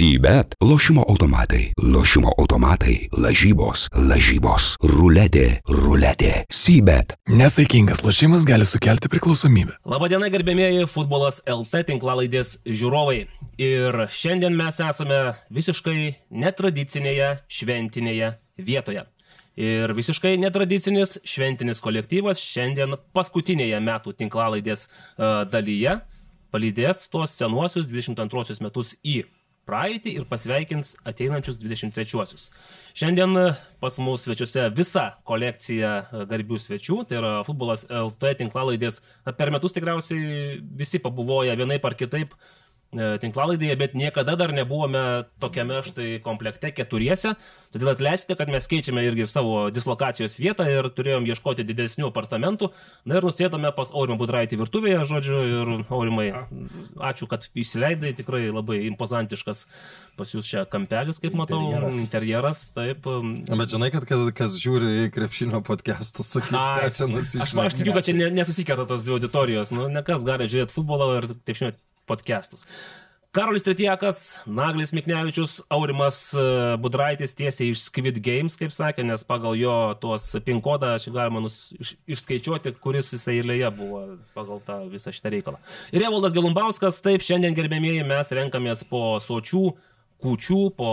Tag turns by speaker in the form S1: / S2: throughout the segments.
S1: Sybet - lošimo automatai, lošimo automatai, lažybos, lažybos, ruletė, ruletė. Sybet.
S2: Nesaikingas lošimas gali sukelti priklausomybę.
S3: Labadiena, gerbėmėjai, futbolas LT tinklalaidės žiūrovai. Ir šiandien mes esame visiškai netradicinėje šventinėje vietoje. Ir visiškai netradicinis šventinis kolektyvas šiandien paskutinėje metų tinklalaidės uh, dalyje palydės tuos senuosius 22 metus į praeitį ir pasveikins ateinančius 23-uosius. Šiandien pas mus svečiuose visa kolekcija garbių svečių, tai yra futbolas LT tinklalaidės. Per metus tikriausiai visi pabuvoja vienaip ar kitaip tinklalaidėje, bet niekada dar nebuvome tokiame štai komplekte keturiese. Todėl atleiskite, kad mes keičiame irgi savo dislokacijos vietą ir turėjom ieškoti didesnių apartamentų. Na ir nusėdome pas Aurimą Budraitį virtuvėje, žodžiu, ir Aurimai, ačiū, kad įsileidai, tikrai labai impozantiškas pas jūs čia kampelis, kaip matau, interjeras, interjeras taip.
S4: Bet žinai, kad kas žiūri į krepšinio podcastus, sakys, ką čia nusišypsai.
S3: Aš, aš tikiu, kad čia nesusikerta tos dvi auditorijos, nu, ne kas gali žiūrėti futbolą ir taip žinot podcastus. Karolis Tretiekas, Naglis Miknevičius, Aurimas Budraitis tiesiai iš Squid Games, kaip sakė, nes pagal jo tuos pin kodą čia galima nus, iš, išskaičiuoti, kuris jisai eilėje buvo pagal tą visą šitą reikalą. Ir Evaldas Galumbauskas, taip, šiandien gerbėmėjai mes renkamės po sočių kūčių, po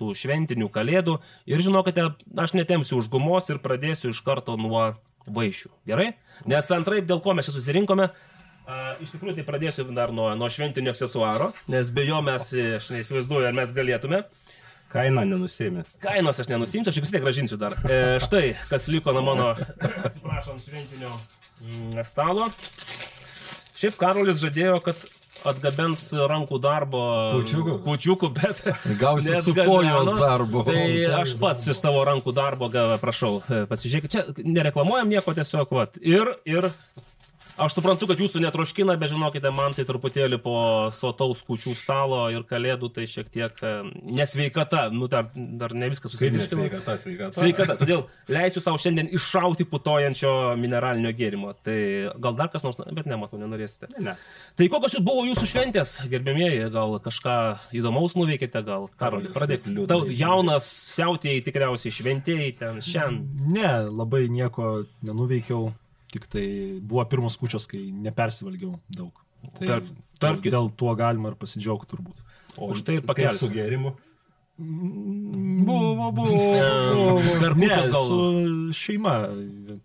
S3: tų šventinių kalėdų ir žinokite, aš netemsiu už gumos ir pradėsiu iš karto nuo vaišių. Gerai? Nes antraip, dėl ko mes čia susirinkome, A, iš tikrųjų, tai pradėsiu dar nuo, nuo šventinio aksesuaro, nes be jo mes, aš neįsivaizduoju, ar mes galėtume.
S5: Kainą nenusėmė.
S3: Kainos aš nenusimsiu, aš vis tiek gražinsiu dar. E, štai, kas liko nuo mano, atsiprašom, šventinio mm, stalo. Šiaip Karolis žadėjo, kad atgabens rankų darbo
S4: Kūčiukų.
S3: kūčiukų bet
S4: Gausi su kojos darbu.
S3: Tai aš pats iš savo rankų darbo prašau, e, pasižiūrėkit, čia nereklamuojam nieko tiesiog, vat. Ir, ir Aš suprantu, kad jūsų netroškina, bet žinokite, man tai truputėlį po sotaus kučių stalo ir kalėdų tai šiek tiek e, nesveikata, nu dar, dar ne viskas susivirškino.
S5: Sveikata, sveikata.
S3: Sveikata, todėl leisiu savo šiandien iššauti putojančio mineralinio gėrimo. Tai gal dar kas nors, bet nematau, nenorėsite.
S5: Ne.
S3: Tai kokios buvo jūsų šventės, gerbėmieji, gal kažką įdomaus nuveikėte, gal Karolį, pradėk. Tau jaunas, siautėjai tikriausiai šventėjai ten šiandien.
S6: Ne, labai nieko nenuveikiau, tik tai buvo pirmos kučios, kai nepersivalgiau daug. Tai
S3: Tarp- tarp
S6: dėl tuo galima ir pasidžiaugti turbūt.
S5: O
S3: Už tai ir pakelsiu.
S5: Su gėrimu.
S4: Buvo, buvo.
S3: Per
S6: Ne,
S3: kučias gal.
S6: su šeima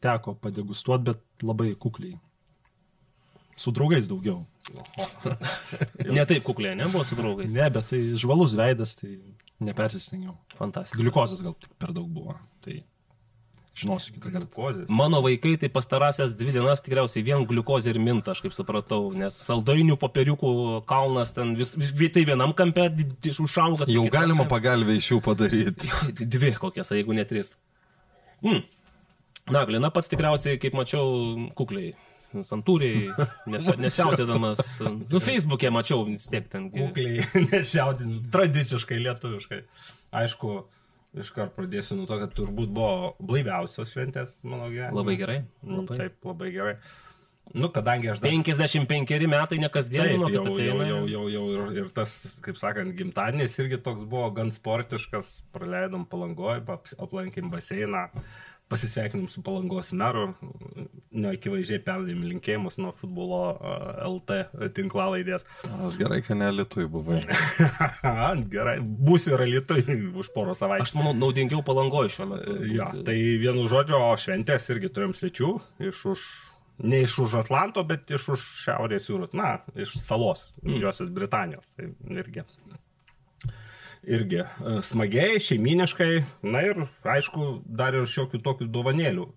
S6: teko padegustuoti, bet labai kukliai. Su draugais daugiau.
S3: Ne taip kukliai, ne, buvo su draugais.
S6: Ne, bet tai žvalus veidas, tai nepersistengiau.
S3: Fantastika.
S6: Gliukozės gal tik per daug buvo. Tai žinosiu kitą kartą.
S5: Gliukozė.
S3: Mano vaikai tai pastarąsias dvi dienas tikriausiai vien gliukozė ir minta, aš kaip supratau, nes saldainių popieriukų kalnas ten vis, vis tai vienam kampe užauga.
S4: Jau galima
S3: kampe-
S4: pagalbę iš jų padaryti.
S3: Dvi kokias, jeigu ne tris. Mm. Na, Glina pats tikriausiai, kaip mačiau, kukliai. Santūriai, nes, nesiautėdamas. Nu, Facebook'e mačiau vis tiek ten.
S5: Kukliai, nesiaudinu, tradiciškai lietuviškai. Aišku, iškart pradėsiu nuo to, kad turbūt buvo blaiviausios šventės mano gyvenime.
S3: Labai gerai.
S5: Mm,
S3: Labai.
S5: Taip, labai gerai. Nu, kadangi aš dar...
S3: 55 metai, ne kasdien,
S5: Taip,
S3: žinokit,
S5: jau, jau, jau, jau, jau ir, ir tas, kaip sakant, gimtadienis irgi toks buvo gan sportiškas, praleidom palangoj, pap- aplankėm baseiną, pasisveikinom su palangos meru, neakivaizdžiai perdėm linkėjimus nuo futbolo LT tinklalaidės.
S4: Aš gerai, kad ne Lietuvai buvai.
S5: Gerai, būsiu ir Lietuvai už porą savaičių.
S3: Aš manau, naudingiau palangoju šiuo metu.
S5: Ja, tai vienu žodžiu, o šventės irgi turim svečių iš už, ne iš už Atlanto, bet iš už Šiaurės jūros, na, iš salos, Didžiosios Britanijos. Tai irgi. Irgi e, smagiai, šeiminiškai, na ir aišku, dar ir šiokių tokių dovanėlių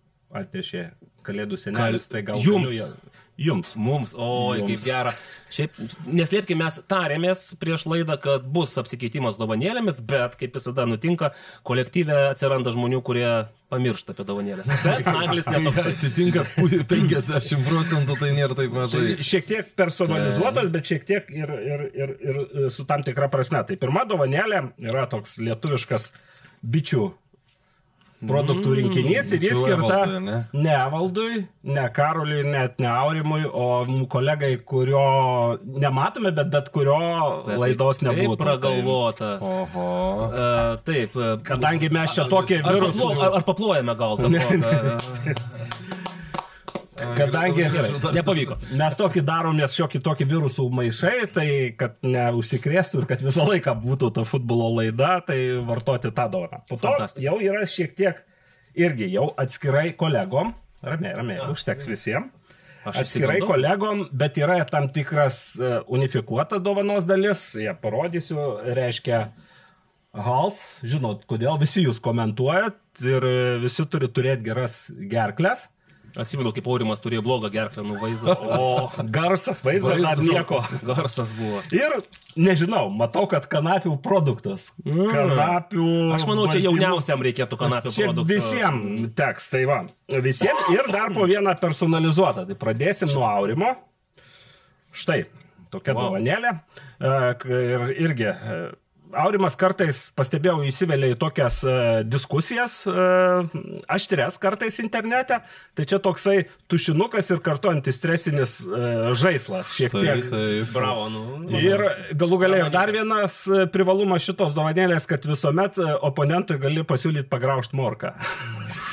S5: atnešė Kalėdų senelis. Tai gal
S3: Jums.
S5: galiu Jums.
S3: Mums, oi, kaip
S5: Jums.
S3: gera. Šiaip, neslėpkime, mes tarėmės prieš laidą, kad bus apsikeitimas dovanėlėmis, bet, kaip visada nutinka, kolektyve atsiranda žmonių, kurie pamiršta apie dovanėlės. Bet Anglis
S4: Kai
S3: netoksai.
S4: atsitinka pu- 50 procentų, tai nėra taip mažai.
S5: Šiek tiek personalizuotos, bet šiek tiek ir, ir, ir, ir e, su tam tikra prasme. Tai pirma dovanėlė yra toks lietuviškas bičių produktų rinkinys ir jis skirta
S4: ne?
S5: ne Valdui, ne Karoliui, net ne Aurimui, o mūsų kolegai, kurio nematome, bet bet kurio
S3: Bet
S5: laidos
S3: taip
S5: nebūtų.
S3: pragalvota.
S4: Oho.
S3: Uh, taip. e,
S5: Kadangi mes čia tokie
S3: Ar,
S5: virusų,
S3: paplo, ar, ar paplojame gal?
S5: kadangi
S3: nepavyko.
S5: mes tokį darom, nes šiokį tokį virusų maišai, tai kad neužsikrėstų ir kad visą laiką būtų ta futbolo laida, tai vartoti tą dovaną. Po to jau yra šiek tiek irgi jau atskirai kolegom, ramiai, ramiai, užteks visiems.
S3: Aš
S5: Atskirai
S3: išsigandau.
S5: kolegom, bet yra tam tikras e, unifikuota dovanos dalis, ją parodysiu, reiškia Hals, žinot, kodėl visi jūs komentuojat ir visi turi turėti geras gerklės.
S3: Atsimenu, kaip Aurimas turėjo blogą gerklę, nu vaizdą.
S5: O garsas, vaizdas dar nieko.
S3: Garsas buvo.
S5: Ir nežinau, matau, kad kanapių produktas.
S3: Mm.
S5: Kanapių.
S3: Aš manau, čia
S5: baltymų.
S3: jauniausiam reikėtų kanapio
S5: Čia
S3: produkto.
S5: visiems teks, tai va. Visiems ir dar po vieną personalizuotą. Tai pradėsim nuo Aurimo. Štai, tokia
S3: Wow.
S5: dovanėlė. E, Ir irgi. E, Aurimas kartais, pastebėjau, įsivelia į tokias uh, diskusijas, uh, aštres kartais internete. Tai čia toksai tušinukas ir kartu antistresinis uh, žaislas. Šiek
S4: Tai,
S5: tiek.
S4: tai.
S3: Bravo, nu.
S5: Ir galų galiai ir dar vienas e, privalumas šitos dovanėlės, kad visuomet e, oponentui gali pasiūlyti pagraužti morką.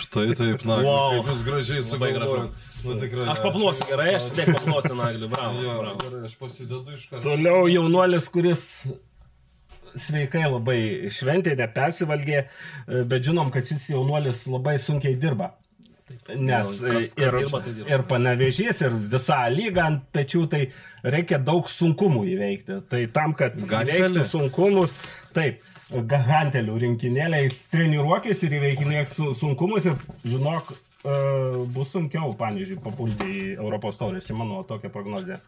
S4: Štai taip, na,
S3: Wow.
S4: kaip jūs gražiai sugalvojot. Nu, tikrai.
S3: Aš paplosiu gerai, aš vis tiek paplosiu nagliu. Bravo.
S4: Jo,
S3: bravo.
S4: gerai, aš pasidedu iš karto.
S5: Toliau jaunuolis, kuris sveikai labai šventė, nepersivalgė, e, bet žinom, kad šis jaunuolis labai sunkiai dirba. Nes
S3: kas- kas
S5: ir,
S3: dirba, tai dirba.
S5: ir panevežys, ir visa lyga ant pečių, tai reikia daug sunkumų įveikti. Tai tam, kad
S4: Gantelį?
S5: įveiktų sunkumus, taip, gantelių rinkinėliai, treniruokis ir įveikinėk su- sunkumus ir žinok, e, bus sunkiau, pavyzdžiui, papulti į Europos taurės. Čia mano tokia prognozija.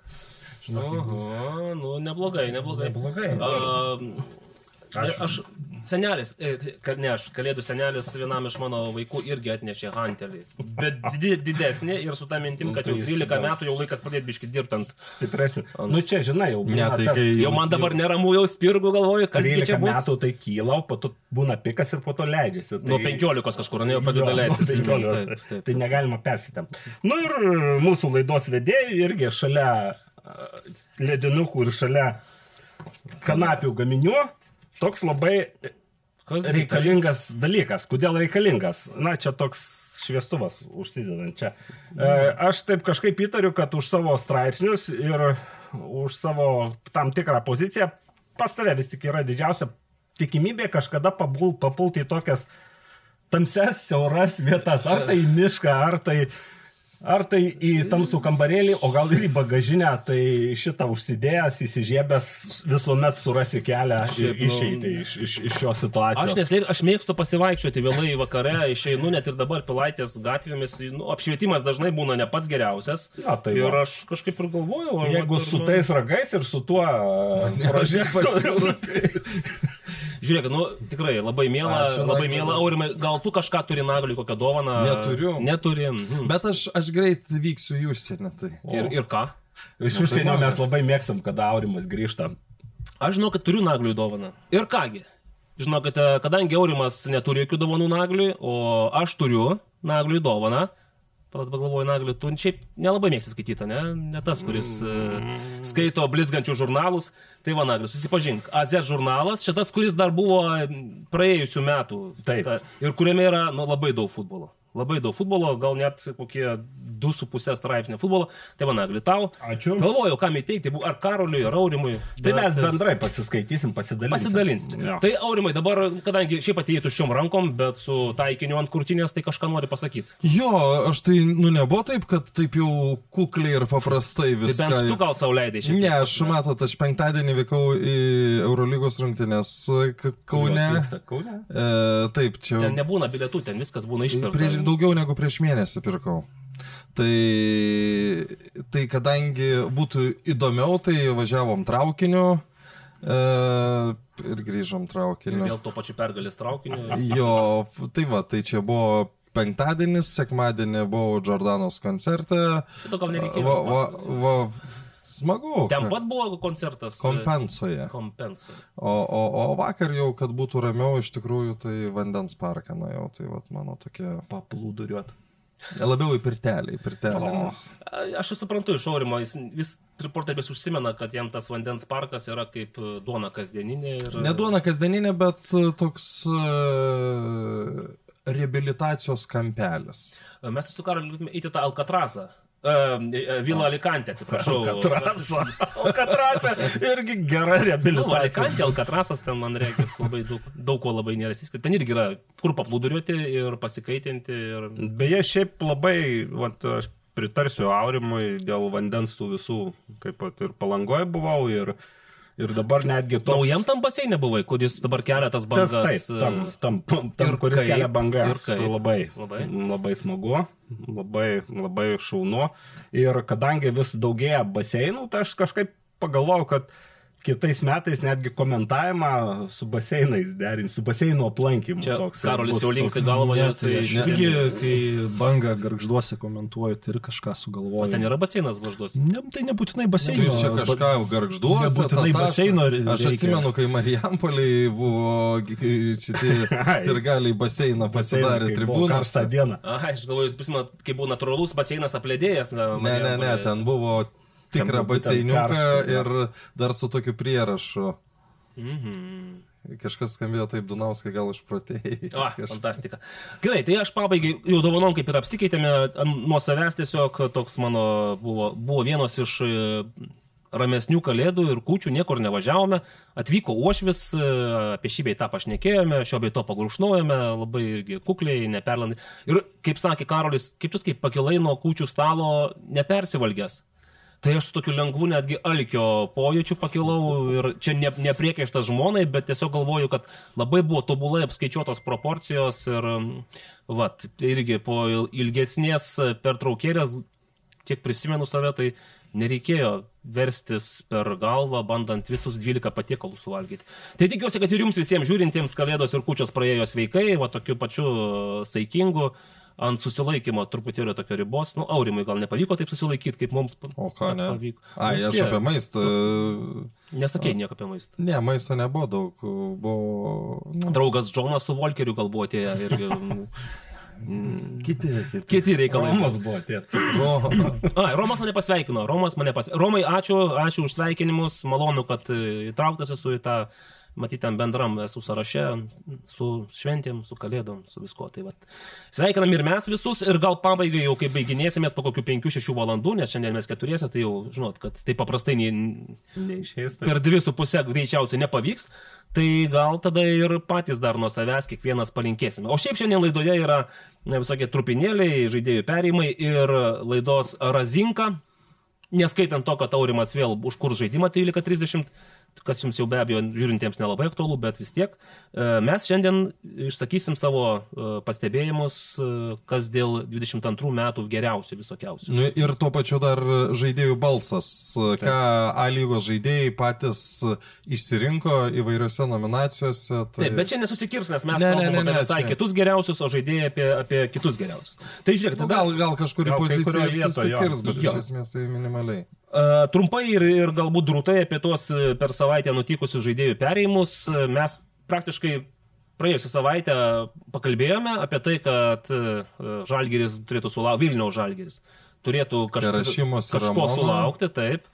S3: Aha, nu neblogai, neblogai.
S5: Neblogai.
S3: A, aš, senelis, e, ne aš, kalėdų senelis vienam iš mano vaikų irgi atnešė hantelį. Bet didesnį ir su tą mintim, kad jau
S5: Tai jis
S3: 13
S5: gal-
S3: metų jau laikas pradėti biški dirbti ant...
S5: Stipresnį.
S3: Ant-
S5: Nu čia, žinai, jau
S4: Ne, tai kai
S3: Jau man dabar neramu, jau spirgu galvoju, gi
S5: 13
S3: čia bus.
S5: metų tai kyla, po to būna pikas ir po to leidžiasi. Tai...
S3: Nuo 15 kažkur, ne jau pradeda leistis.
S5: nuo 15.
S3: Taip, taip.
S5: Tai negalima persitempti. Nu ir mūsų laidos vedėjai irgi šalia ledinukų ir šalia kanapių gaminių toks labai
S3: Kas
S5: reikalingas dalykas. Kodėl reikalingas? Na, čia toks šviestuvas užsidedant čia. E, aš taip kažkaip įtariu, kad už savo straipsnius ir už savo tam tikrą poziciją pas tave vis tik yra didžiausia tikimybė kažkada papul, papulti į tokias tamses, siauras vietas. Ar tai mišką, ar tai, ar tai į tamsų kambarėlį, o gal ir į bagažinę. Tai šitą užsidėjęs, įsižiebęs visuomet surasi kelią
S3: Šiaip, nu,
S5: išeiti iš, iš, iš šios situacijos.
S3: Aš, neslėp, aš mėgstu pasivaikščioti vėlai vakare, išeinu net ir dabar pilaitės gatvėmis. Nu, apšvietimas dažnai būna ne pats geriausias.
S5: Na, tai
S3: ir
S5: va.
S3: aš kažkaip ir galvojau, ar
S5: Jeigu
S3: vat ir
S5: su tais ragais ir su tuo prožektoriu.
S3: Žiūrėk, nu tikrai labai mėla,
S4: Ačiū,
S3: labai mėla. Aurimai, gal tu kažką turi nagliui, kokią dovaną?
S4: Neturiu.
S3: Neturi. Mhm.
S4: Bet aš, aš greit vyksiu į užsienį. Tai.
S3: Ir, ir ką?
S5: Iš užsienio mes labai mėgstam, kada Aurimas grįžta.
S3: Aš žinau, kad turiu nagliui dovaną. Ir kągi. Žinokite, kadangi Aurimas neturi jokių dovanų nagliui, o aš turiu nagliui dovaną, pagalvoju, Nagli, tu šiaip nelabai mėgsti skaityti, ne? Ne tas, kuris mm. skaito blizgančių žurnalus. Tai va, Nagli, susipažink. AZ žurnalas, šitas, kuris dar buvo praėjusių metų.
S5: Taip.
S3: Ta, ir kuriame yra nu, labai daug futbolo. Labai daug futbolo, gal net kokie 2,5 straipsnio futbolo. Tai va, Nagli, tau.
S5: Ačiū.
S3: Galvojau, kam įteikti, bu- ar Karoliui, ar Aurimui.
S5: Tai mes
S3: Bet-
S5: bendrai pasiskaitysim, pasidalinsim.
S3: Pasidalinsim.
S5: Jo.
S3: Tai Aurimai, dabar, kadangi šiaip atėjai tuščiom rankom, bet su taikiniu ant krūtinės, tai kažką nori pasakyti.
S4: Jo, aš tai, nu, nebuvo taip, kad taip jau kukliai ir paprastai
S3: Tai
S4: viską.
S3: bent tu gal sauliaidai šiandien.
S4: Ne, aš matot, aš penktadienį vykau į Eurolygos rungtynės K- Kaune.
S5: Kaune?
S4: E, taip, čia
S3: Ten nebūna bilietų, ten viskas būna išpirkta.
S4: prieš, daugiau negu prieš mėnesį pirkau. Tai, tai kadangi būtų įdomiau, tai važiavom traukiniu e, ir grįžom
S3: Ir
S4: traukiniu.
S3: vėl tuo pačiu pergalės traukiniu.
S4: Jo, tai va, tai čia buvo penktadienis, sekmadienį buvau Jordanos koncerte.
S3: Šito gal nereikėjo.
S4: Va, va, va, Smagu.
S3: Ten pat buvo koncertas. e,
S4: Kompensoje.
S3: Kompensoje.
S4: O, o, o vakar jau, kad būtų ramiau, iš tikrųjų, tai vandens parką nuėjau. Tai vat, mano tokia...
S5: Paplūduriuot.
S4: Labiau į pirtelį, į pirtelį. Nes...
S3: Aš suprantu iš Aurimo, jis vis triportai vis užsimena, kad jam tas vandens parkas yra kaip e, duona kasdieninė. Ir...
S4: Neduona kasdieninė, bet e, toks reabilitacijos kampelis.
S3: Mes su Karoliu galėtume eiti tą Alcatrazą. Uh, Vila Alicante, atsiprašau.
S5: Katrasa. O Katrasa irgi gera
S3: Nu,
S5: reabilitacija.
S3: Alicante, Alcatrazas ten, man reikia, labai daug, daug ko labai nėra įsiskirti. Ten irgi yra kur paplūduriuoti ir pasikaitinti. Ir...
S5: Beje, šiaip labai, vat, aš pritarsiu Aurimui dėl vandens tų visų, kaip pat ir palangoje buvau ir, ir dabar netgi toks...
S3: Naujam tam baseinė buvai, kuris dabar kelia tas
S5: Tas
S3: bangas.
S5: taip, tam, tam, tam, tam
S3: ir
S5: kuris
S3: kaip,
S5: kelia bangas.
S3: ir kaip.
S5: Labai,
S3: Labai.
S5: labai. labai smagu, labai, labai šaunu. Ir kadangi vis daugėja baseinų, tai aš kažkaip pagalvojau, kad kitais metais netgi komentavimą su baseinais derinti, su baseino aplankymu.
S3: Čia
S5: toks,
S3: Karolis jau linksi galvoje,
S6: Ne, tai aš
S3: jisai-
S6: irgi, kai bangą garžduose komentuoju, tai ir kažką
S3: O
S6: sugalvoju.
S3: ten yra baseinas važduos.
S6: Ne, tai nebūtinai
S4: Tai
S6: baseino.
S4: jūs čia kažką garžduosi.
S6: nebūtinai baseino
S4: Aš
S6: reikia.
S4: atsimenu, kai Marijampoliai buvo šitie
S5: Ai.
S4: sirgaliai baseiną pasidarė tribūną.
S5: Karštą dieną.
S3: Aha, aš galvoju, jūs prisimenat, kai buvo natūralus baseinas aplėdėjęs. Na,
S4: Ne, ne, ne, ten buvo tikrą baseiniuką ir dar su tokiu prierašu.
S3: Mhm.
S4: Kažkas skambėjo taip, Dunauskai gal išpratėjai.
S3: O, fantastika. Gerai, tai aš pabaigai, jau dovanom kaip ir apsikeitėme, nuo savęs tiesiog toks mano buvo, buvo vienas iš e, ramesnių kalėdų ir kūčių, niekur nevažiavome, atvyko uošvis, e, apie šį bei tą pašnekėjome, šio bei to pagrušnojame, labai irgi kukliai, neperlandai. Ir kaip sakė Karolis, kaip tu kaip pakilai nuo kūčių stalo nepersivalgęs. Tai aš su tokiu lengvu netgi alkio pojūčiu pakilau ir čia ne, nepriekaištas žmonai, bet tiesiog galvoju, kad labai buvo tobulai apskaičiuotos proporcijos ir, va, irgi po il- ilgesnės pertraukėlės, kiek prisimenu save, tai nereikėjo verstis per galvą, bandant visus 12 patiekalų suvalgyti. Tai tikiuosi, kad ir jums visiems žiūrintiems kalėdos ir kučios praėjo sveikai, va tokiu pačiu saikingu, ant susilaikymo truputėlio tokio ribos. Nu, Aurimui gal nepavyko taip susilaikyti, kaip mums
S4: O ką ne?
S3: pavyko.
S4: Ai,
S3: Vis
S4: aš
S3: tiek.
S4: apie maistą.
S3: Nesakėjai nieko apie maistą.
S4: Ne, maisto nebuvo daug. Buvo. Nu,
S3: Draugas Džonas su Volkeriu gal buvo atėję irgi.
S4: kiti, kiti.
S3: Kiti reikalai.
S5: Romas buvo tie.
S3: A, Romas mane pasveikino. Romas mane pasveikino. Romai, ačiū, ačiū už sveikinimus. Malonu, kad e, įtrauktas esu į tą, matyti, tam bendram esu sąraše su šventėm, su kalėdom, su visko. Tai vat. Sveikinam ir mes visus. Ir gal pabaigai jau, kai baiginėsimės po kokių 5-6 valandų, nes šiandien mes keturiese, tai jau, žinot, kad tai paprastai nei,
S5: Neišės. Tai...
S3: per dvi su pusę greičiausiai nepavyks, tai gal tada ir patys dar nuo savęs kiekvienas palinkėsime. O šiaip šiandien laidoje yra visokie trupinėliai, žaidėjų perimai ir laidos razinka, neskaitant to, kad Aurimas vėl užkurs žaidimą 13.30, kas jums jau be abejo žiūrintiems nelabai aktualu, bet vis tiek. E, Mes šiandien išsakysim savo e, pastebėjimus, e, kas dėl 22 metų geriausių visokiausių.
S4: Nu, ir tuo pačiu dar žaidėjų balsas, ką A lygos žaidėjai patys išsirinko įvairiose nominacijose. Tai...
S3: Taip, bet čia nesusikirs, nes mes
S4: Ne, ne,
S3: kalbame
S4: ne,
S3: apie
S4: ne,
S3: visai
S4: čia-
S3: kitus geriausius, o žaidėjai apie, apie kitus geriausius. Tai žiūrėk,
S4: Nu,
S3: tada
S4: gal, gal kažkur į poziciją
S5: vietoj, jo.
S4: susikirs, bet
S3: Jo.
S4: iš esmės tai minimaliai.
S3: Trumpai ir, ir galbūt drūtai apie tuos e, per savaitę nutikusius žaidėjų perėjimus. E, Mes praktiškai praėjusią savaitę pakalbėjome apie tai, kad e, Žalgeris turėtų sulaukti, Vilniaus Žalgeris turėtų kažko, kažko sulaukti, taip.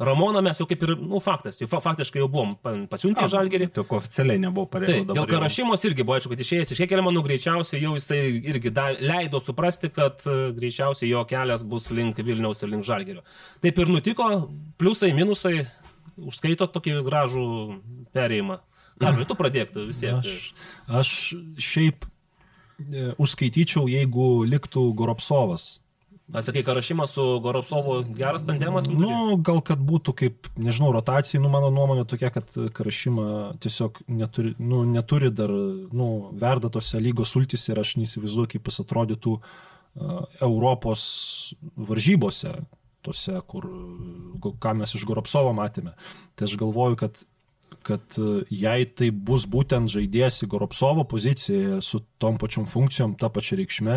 S3: Ramoną mes jau kaip ir, nu, faktas, jau fa faktiškai jau buvom pa- pasiuntę į Žalgerį.
S5: Tik oficialiai nebuvo pareigų.
S3: Taip, dėl Karašymos irgi buvo aišku, kad išėjęs iš Hekelio, manau, greičiausiai jau jisai irgi da, leido suprasti, kad e, greičiausiai jo kelias bus link Vilniaus ir link Žalgerio. Taip ir nutiko, pliusai, minusai, užskaito tokį gražų perėjimą. Ar tu pradėk, tu vis tiek.
S6: Aš, aš šiaip e, užskaityčiau, jeigu liktų Goropsovas.
S3: Atsakai, Karašymas su Goropsovu geras tandemas? vidury?
S6: Nu, gal kad būtų kaip, nežinau, rotacijai, nu, mano nuomonė tokia, kad Karašyma tiesiog neturi, nu, neturi dar, nu, verda tose lygos sultis ir aš neįsivaizduoju, kaip jis atrodytų uh, Europos varžybose, tose, kur, ką mes iš Goropsovo matėme. Tai aš galvoju, kad kad uh, jei tai bus būtent žaidėjas į Goropsovo poziciją su tom pačiom funkcijom, tą pačią reikšmę,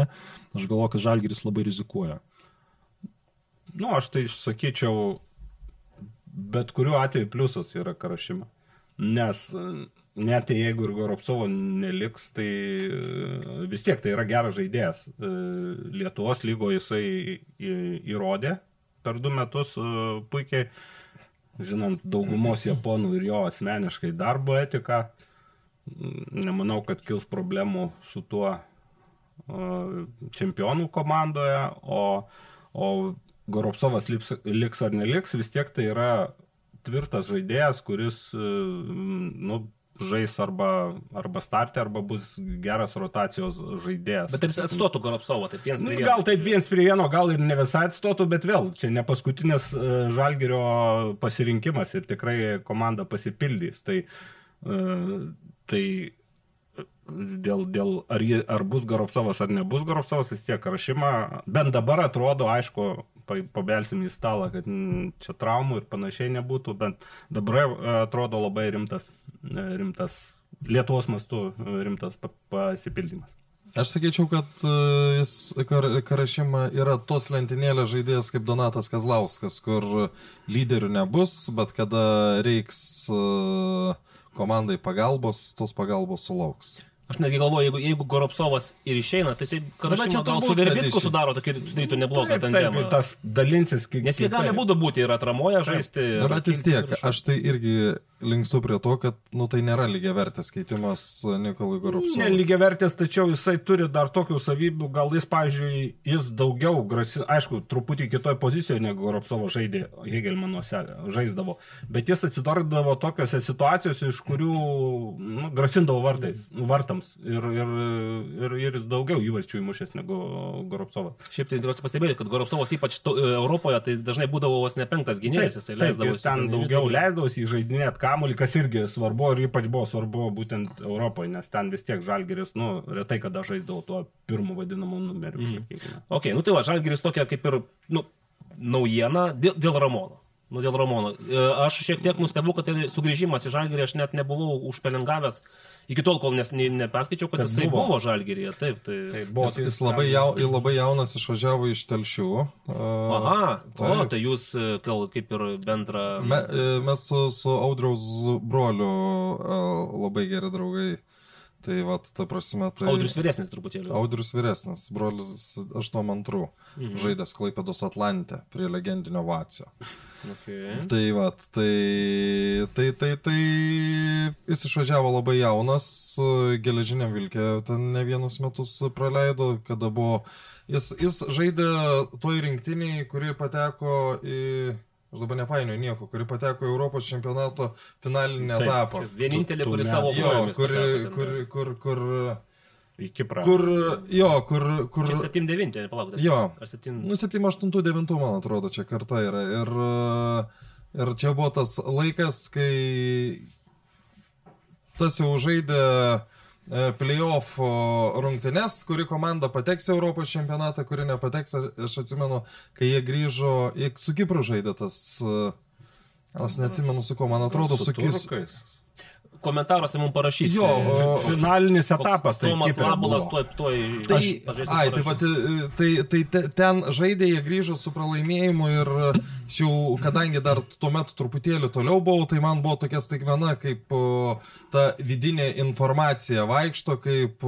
S6: aš galvoju, kad Žalgiris labai rizikuoja.
S5: Nu, aš tai sakyčiau, bet kuriuo atveju pliusas yra Karašima. Nes e, net jeigu ir Goropsovo neliks, tai e, vis tiek tai yra geras žaidėjas. E, Lietuvos lygo jisai įrodė per du metus e, puikiai, žinant daugumos japonų ir jo asmeniškai darbo etiką. Nemanau, kad kils problemų su tuo čempionų komandoje, o, o Goropsovas liks, liks ar neliks, vis tiek tai yra tvirtas žaidėjas, kuris nu, žais arba, arba startė, arba bus geras rotacijos žaidėjas.
S3: Bet ir jis atstotų Goropsovą, taip viens
S5: Nu,
S3: prie vieno.
S5: gal taip viens prie vieno, gal ir ne visai atstotų, bet vėl, čia ne paskutinis e, žalgerio pasirinkimas ir tikrai komanda pasipildys. Tai, e, tai dėl, dėl ar, jie, ar bus Garopsovas ar nebus Garopsovas, vis tiek rašymą, bent dabar atrodo, aišku, pabelsim į stalą, kad čia traumų ir panašiai nebūtų, bet dabar e, atrodo labai rimtas, e, rimtas Lietuvos mastu e, rimtas pa- pasipildymas.
S4: Aš sakyčiau, kad jis kar, Karašima yra tos lentynėlės žaidėjas kaip Donatas Kazlauskas, kur lyderių nebus, bet kada reiks komandai pagalbos, tos pagalbos sulauks.
S3: Aš netgi galvoju, jeigu, jeigu Goropsovas ir išeina, tai jisai
S4: čia
S3: gal su Verbicku sudaro tokį, sudarytų neblogą tandemą.
S5: tas dalinsis kiek.
S3: Nes jie gali būdų būti ir atramoje žaisti.
S4: Bet vis tiek, aš tai irgi linkstu prie to, kad nu, tai nėra lygiai vertės keitimas Nikolai Goropsovui.
S5: Nelygiai vertės, tačiau jisai turi dar tokių savybių, gal jis, pavyzdžiui, jis daugiau grasi, aišku, truputį kitoje pozicijoje negu Goropsovo žaidė, Hegelmanuose žaisdavo, bet jis atsidurdavo tokiuose situacijose, iš kurių nu, grasindavo vartais, vartams ir, ir, ir, ir jis daugiau įvarčių įmušęs negu Goropsovas.
S3: Šiaip tai tikriausiai pastebėjote, kad Goropsovas ypač to, Europoje tai dažnai būdavo vos ne penktas gynėjas, jisai leisdavo
S5: jis ten daugiau leisdavosi įžaidinėti kamuolį, kas irgi svarbu ir ypač buvo svarbu būtent Europoje, nes ten vis tiek Žalgeris, nu, retai kada žaisdavo tuo pirmu vadinamu numeriu. Mm.
S3: Ok, nu tai va, Žalgiris tokia kaip ir, nu, naujiena dėl, dėl Ramono. Nu, dėl Ramono. E, Aš šiek tiek nustebau, kad tai sugrįžimas į Žalgirį aš net nebuvau užpelengavęs iki tol, kol nes, ne, neperskaičiau, kad,
S5: Kad
S3: jisai
S5: buvo.
S3: buvo, Žalgirėje. Taip, tai...
S5: Tai buvo,
S4: Jis, jis labai, jau, labai jaunas išvažiavo iš telšių.
S3: Aha, o,
S4: taip.
S3: tai jūs e, gal kaip ir bendrą...
S4: Me, e, mes su, su Audriaus broliu e, labai geri draugai. Tai vad, ta prasme, tai...
S3: Audrius vyresnis truputėlį.
S4: Audrius vyresnis, brolis 82, mhm. žaidęs Klaipėdos Atlantė prie legendinio Vacio.
S3: Okay.
S4: Tai vad, tai, tai, tai, tai jis išvažiavo labai jaunas, geležiniam vilkė, ten ne vienus metus praleido, kada buvo, jis, jis žaidė toj rinktiniai, kuri pateko į, aš dabar nepainioju nieko, kuri pateko į Europos čempionato finalinį
S5: Taip,
S4: etapą.
S3: Vienintelė,
S5: ne-
S3: savo
S4: Jo,
S3: kojomis
S4: kur,
S3: pateko ten.
S4: kur, kur, kur,
S5: į Kiprą.
S4: kur, jo, kur, kur,
S3: Čia 7-9, palauk, tas-
S4: Jo.
S3: Ar 7...
S4: Nu, 7, 8, 9, man atrodo, čia karta yra. Ir, ir čia buvo tas laikas, kai tas jau žaidė playoff o, rungtynes, kuri komanda pateks į Europos čempionatą, kuri nepateks. Aš atsimenu, kai jie grįžo, jie su Kipru žaidė tas... e, Aš neatsimenu su kuo, man atrodo, su, su Kis.
S3: Komentaruose mums parašys.
S4: Jo, o-
S5: Finalinis etapas. tai
S3: Tomas Labulas tuoj, tuoj
S4: Tai, ai, tai, vat, tai, tai te- ten žaidė, jie grįžo su pralaimėjimu ir aš jau, kadangi dar tuo metu truputėlį toliau buvau, tai man buvo tokia staigmena, kaip ta vidinė informacija vaikšto, kaip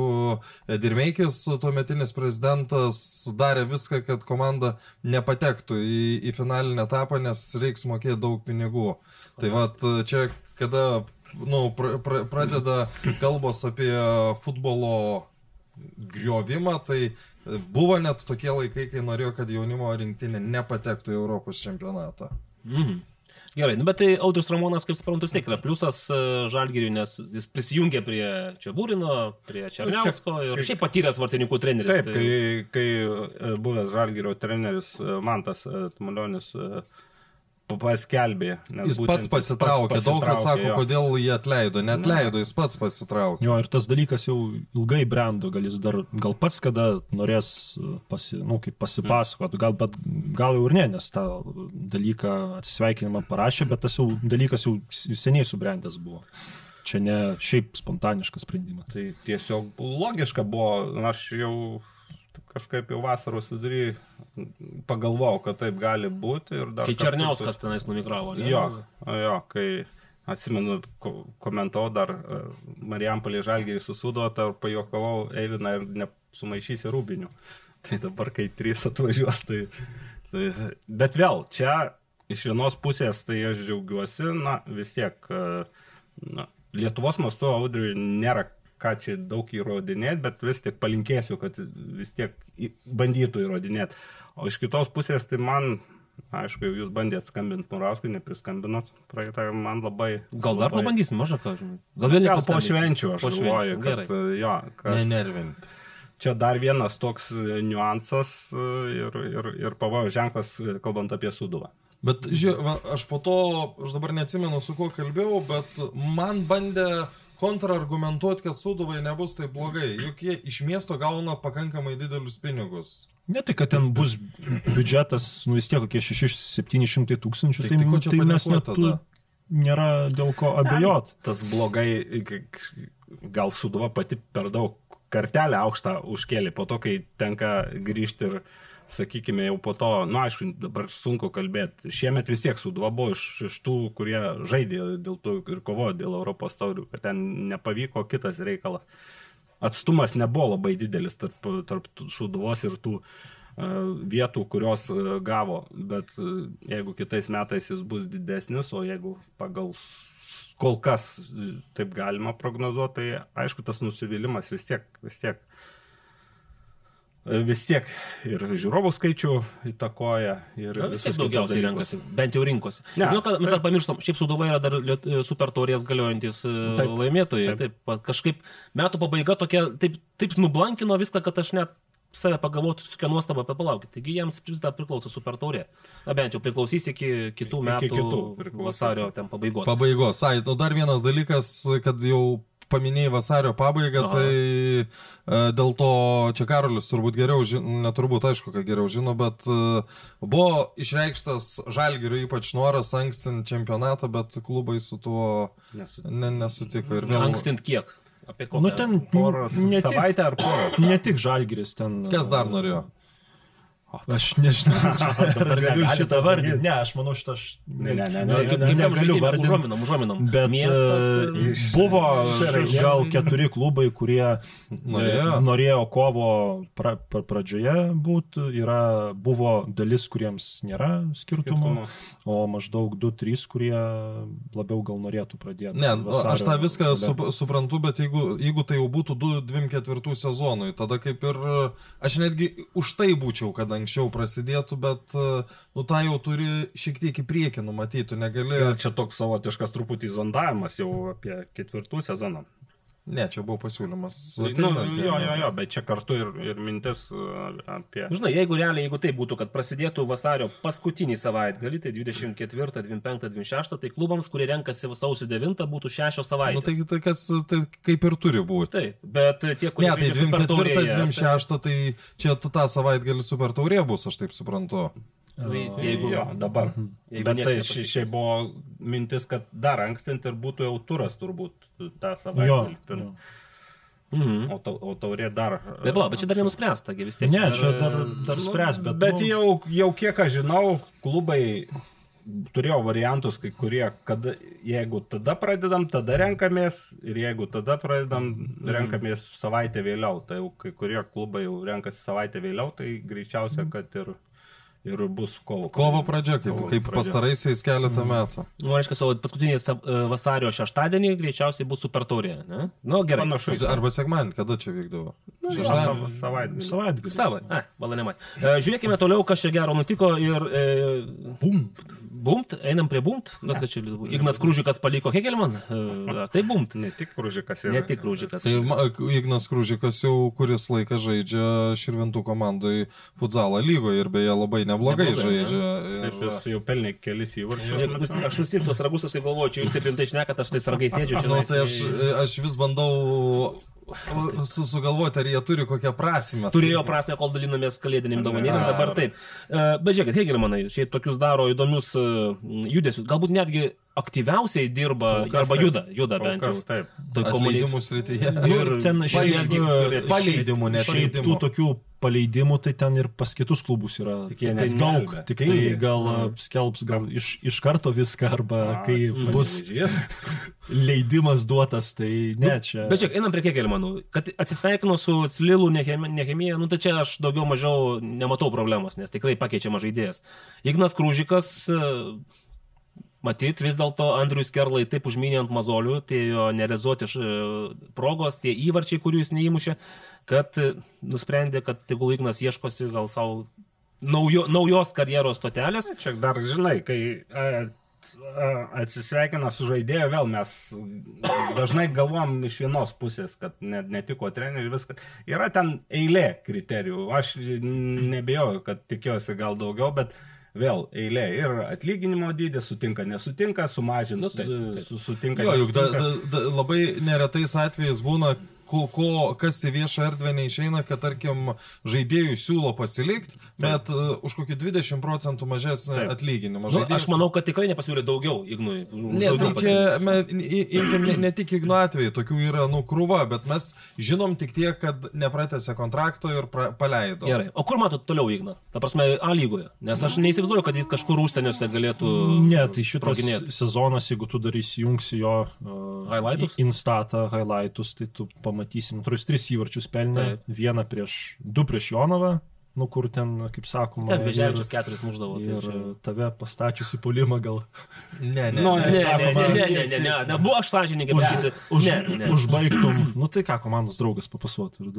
S4: Dirmeikis, tuometinis prezidentas, darė viską, kad komanda nepatektų į, į finalinę etapą, nes reiks mokėti daug pinigų. Tai vat, čia, kada nu, pra, pra, pradeda kalbos apie futbolo griovimą, tai buvo net tokie laikai, kai norėjo, kad jaunimo rinktinė nepatektų į Europos čempionatą.
S3: Mhm. Gerai, nu, bet tai Audrius Ramonas, kaip suprantu, vis tiek yra pliusas e, Žalgiriui, nes jis prisijungė prie Čiabūrino, prie Černiausko ir šiaip patyręs vartininkų treneris.
S5: Taip,
S3: tai-
S5: kai, kai e, buvęs Žalgirio treneris e, Mantas Tmulionis pa- paskelbė.
S4: Jis pats pasitraukė, daug kas sako,
S5: jo.
S4: kodėl jį atleido. Net leido, jis pats pasitraukė.
S6: Jo, ir tas dalykas jau ilgai brendo, gal jis dar, gal pats kada norės uh, pasi, nu, kaip pasipasakot, gal, bet, gal jau ir ne, nes tą dalyką atsisveikinimą parašė, bet tas jau dalykas jau seniai subrendęs buvo. Čia ne šiaip spontaniškas sprendimas.
S5: Tai tiesiog logiška buvo, aš jau kažkaip jau vasaros vidury pagalvojau, kad taip gali būti.
S3: Kai Černiauskas tenais numigravo, ne?
S5: Jo, jo, kai atsimenu, ko- komentavau dar e, Marijampolė Žalgirį susudotą ir pajokavau Eiviną ir nesumaišysi rūbinių. Tai dabar, kai trys atvažiuos, tai, tai... Bet vėl, čia iš vienos pusės tai aš džiaugiuosi, na vis tiek, e, na, Lietuvos mastu audriui nėra ką čia daug įrodinėti, bet vis tik palinkėsiu, kad vis tiek bandytų įrodinėti. O iš kitos pusės, tai man, aišku, jūs bandėt skambinti Murauskui, nepriskambinot, praeitą man labai...
S3: Gal dar
S5: labai-
S3: pabandysim, mažą ką žinai. Gal vėl
S5: po švenčių, aš
S3: Po
S5: galvoju, kad,
S3: Gerai.
S5: jo, kad
S4: Nenervinti.
S5: čia dar vienas toks e, niuansas e, ir, ir, ir pavojo ženklas, e, kalbant apie suduvą.
S4: Bet, žiūrėk, aš po to, aš dabar neatsimenu, su kuo kalbėjau, bet man bandė kontrargumentuoti, kad suduvai nebus taip blogai, juk jie iš miesto gauna pakankamai didelius pinigus.
S6: Ne tai, kad ten bus biudžetas, nu vis tiek kokie 600-700 tūkstančių,
S4: Tai
S6: tai,
S4: tai
S6: mes
S4: panikuot
S6: net
S4: tada?
S6: nėra dėl ko abejot.
S5: Tas blogai, gal suduva pati per daug kartelę aukštą užkėlė, po to, kai tenka grįžti ir, sakykime, jau po to, nu, aišku, dabar sunku kalbėti. Šiemet vis tiek suduva buvo iš, iš tų, kurie žaidė dėl to ir kovojo dėl Europos taurių, kad ten nepavyko kitas reikalas. Atstumas nebuvo labai didelis tarp, tarp tų suduvos ir tų e, vietų, kurios e, gavo, bet e, jeigu kitais metais jis bus didesnis, o jeigu pagal kol kas taip galima prognozuoti, tai aišku, tas nusivylimas vis tiek, vis tiek, e, vis tiek ir žiūrovų skaičių įtakoja. Ir
S3: Na, vis tiek daugiausiai
S5: dalykus.
S3: renkasi, bent jau rinkosi.
S5: Ne,
S3: Žinau, kad mes dar pamirštam, šiaip Suduva yra dar super taurės galiojantis e,
S5: Taip,
S3: laimėtojai.
S5: taip.
S3: Taip. Kažkaip metų pabaiga tokia, taip, taip nublankino viską, kad aš net save pagalvotų su tokia nuostaba apie palaukit. Taigi jiems vis dar priklauso super taurė. Na bent jau priklausys iki kitų
S5: Iki
S3: metų
S5: kitų priklausys.
S3: vasario ten pabaigos.
S4: Pabaigos. Ai, o dar vienas dalykas, kad jau paminėjai vasario pabaigą,
S3: Aha.
S4: tai e, dėl to čia Karolis turbūt geriau žino, neturbūt aišku, kad geriau žino, bet e, buvo išreikštas žalgirių ypač noras ankstinti čempionatą, bet klubai su tuo ne, nesutiko. Ir vėl,
S3: Ankstint kiek? Apie kokią?
S6: Nu ten
S5: Porą
S6: ne tik,
S5: savaitę ar porą?
S6: ne tik žalgeris ten.
S4: Kas dar norėjo?
S6: Aš nežinau.
S5: Dabar
S6: Galiu šitą
S5: to
S6: vardinti.
S5: sakyt.
S6: Ne, aš manau, šitą aš
S5: Ne, ne, ne, ne,
S3: kaip-
S5: ne,
S3: kaip tam
S6: negaliu
S3: žaidime?
S6: vardint.
S3: Užuominom, užuominom.
S6: Bet
S3: Miestas.
S6: e,
S5: iš-
S6: buvo
S5: Šarai.
S6: gal keturi klubai, kurie
S4: Norėjo.
S6: e, norėjo kovo pra, pra, pradžioje būti, yra, buvo dalis, kuriems nėra skirtumo,
S5: Skirtumo.
S6: o maždaug 2-3, kurie labiau gal norėtų pradėti.
S4: Ne, nu, aš tą viską sup, suprantu, bet jeigu, jeigu tai jau būtų 2-24 sezonui, tada kaip ir aš netgi už tai būčiau, kad anksčiau prasidėtų, bet nu tą jau turi šiek tiek į priekį numatyti, negali.
S5: Ir čia toks savotiškas truputį zondavimas jau apie ketvirtų sezoną.
S4: Ne, čia buvo pasiūlymas.
S5: Nu, jo, jo, jo, bet čia kartu ir, ir mintis uh, apie...
S3: Žinai, jeigu realiai, jeigu tai būtų, kad prasidėtų vasario paskutinį savaitgalį, tai 24, 25, 26, tai klubams, kurie renkasi sausio 9, būtų šešios savaitės.
S4: Nu, tai, tai kas, tai kaip ir turi būti.
S3: Taip, bet tie, kurie
S4: Ne, tai
S3: žaidžia Super
S4: 24,
S3: Taurėje,
S4: 26, tai čia tu tą savaitgalį super taurė bus, aš taip suprantu.
S3: tai Jeigu,
S5: Jo, dabar.
S3: Jeigu
S5: Bet tai šiaip buvo mintis, kad dar ankstinti ir būtų jau turas turbūt tą
S6: Jo,
S5: savaitę.
S6: jo.
S3: Mhm.
S5: O, tau, o taurė dar...
S3: Tai pala, bet čia dar nenuspręsta, vis tiek.
S6: Ne, čia dar, dar spręs, bet...
S5: Bet
S6: nu,
S5: jau, jau kiek aš žinau, klubai turėjo variantus, kai kurie, kada, jeigu tada pradedam, tada renkamės ir jeigu tada pradedam, renkamės savaitę vėliau. Tai jau kai kurie klubai jau renkasi savaitę vėliau, tai greičiausia, kad ir, ir bus kovo.
S4: Kovo pradžia, kaip,
S5: Kovo
S4: kaip
S5: pradžia.
S4: pastaraisiais keletą metų.
S3: Nu, reiškia, savo paskutinį e, vasario šeštadienį greičiausiai bus Super Taurė, ne? Nu, gerai.
S5: Panašu.
S4: Arba sekmanį, kada čia vykdavo?
S5: Nu,
S4: Šeštadienį?
S5: sava- Savaitgalį.
S6: Savaitgalis.
S3: Savo, ne, valanėmai. E, žiūrėkime toliau, kas čia gero nutiko ir... E, bumt. Bumt, einam prie bumt. Kas čia buvo? Ignas Krūžikas paliko Hegelman. Ar tai bumt?
S5: Ne tik Rūžikas ir...
S3: Ne tik Krūžikas.
S4: Tai Ignas Krūžikas jau kuris laikas žaidžia Širvintų komandai futzalo lygoje ir beje labai neblogai
S3: Neblogai,
S4: žaidžia.
S5: Taip,
S4: Ir,
S5: jis jau pelnė kelis įvarčius.
S3: Aš nusimtu tos ragus, aš taip galvoju, čia jūs taip rimtai šnekat, aš tai sargai sėdžiu
S4: nu, tai aš, aš vis bandau su, sugalvoti, ar jie turi kokią prasme.
S3: Turėjo prasme, kol dalinamės kalėdinim dovanėlim, dabar taip. E, Bet žiūrėkit, Hegelmanai, šiaip tokius daro įdomius e, judesius. Galbūt netgi aktyviausiai dirba
S5: kas
S3: arba juda, juda bent jau.
S5: taip.
S3: Komunikacijoj.
S4: Atleidimų srityje.
S3: Ir
S6: ten šiaip,
S4: Paleidimų, ne
S6: šiaip tų tokių paleidimų, tai ten ir pas kitus klubus yra
S5: Tik
S6: tai daug. Tik tai
S5: Tingi.
S6: gal mm. skelbs gal iš, iš karto viską, arba
S5: A,
S6: kai
S5: čia
S6: bus leidimas duotas, tai ne čia.
S3: Bet čia, einam prie Kegelmanų. Kad atsisveikinu su Slilu Nehemija, nu tai čia aš daugiau mažiau nematau problemos, nes tikrai pakeičiamas žaidėjas. Ignas Krūžikas, e, matyt, vis dėlto Andrius Kerlai taip užminė ant mazolių, tie jo nerezuoti e, progos, tie įvarčiai, kurių jis neįmušė, kad e, nusprendė, kad tegul Ignas ieškosi gal savo naujo, naujos karjeros stotelės.
S5: Čia dar, žinai, kai a, a, atsisveikina su žaidėju, vėl mes dažnai galvom iš vienos pusės, kad net netiko treneriui viskas. Yra ten eilė kriterijų. Aš nebejoju, kad tikiuosi gal daugiau, bet vėl eilė ir atlyginimo dydis, sutinka, nesutinka, sumažinti,
S3: Nu, taip, taip.
S5: su, sutinka.
S4: Jo, juk da,
S5: nesutinka.
S4: da, da, labai neretais atvejais būna, ko, ko, kas į viešą erdvę neišeina, kad tarkim žaidėjų siūlo pasilikti, bet uh, už kokį 20 procentų mažesnį
S5: Taip.
S4: atlyginimą.
S3: Nu,
S4: Žaidėjas-
S3: aš manau, kad tikrai nepasiūlė daugiau Ignui.
S4: Ne, tai
S3: daugiau
S4: čia
S3: pasiūlė.
S4: me- i- imkim ne, ne tik Igno atveju, tokių yra nu krūva, bet mes žinom tik tiek, kad nepratęsė kontrakto ir pra, paleido.
S3: Gerai. O kur matot toliau Igną? Ta prasme, A lygoje. Nes aš neįsivaizduoju, kad jis kažkur užsieniuose galėtų.
S6: Ne, tai šitas sezonas, jeigu tu dar įsijungsi jo uh,
S3: Highlightus?
S6: Instatą, highlightus, tai tu pamatysim, tris, tris įvarčius pelnė,
S3: Taip.
S6: vieną prieš, du prieš Jonavą, nu kur ten, kaip sakoma,
S3: Ten Veževičius keturis muždavo. tai
S6: ir,
S3: čia-
S6: ir tave pastačius į pulimą gal
S4: Ne, ne.
S5: Nu,
S3: Ne, ne, ne,
S6: sakoma,
S3: ne, ne, ne, ne, ne, buvo aš sąžininkai pasakysiu.
S6: už,
S3: Ne, ne.
S6: užbaigtum, nu tai ką komandos draugas papasuotų.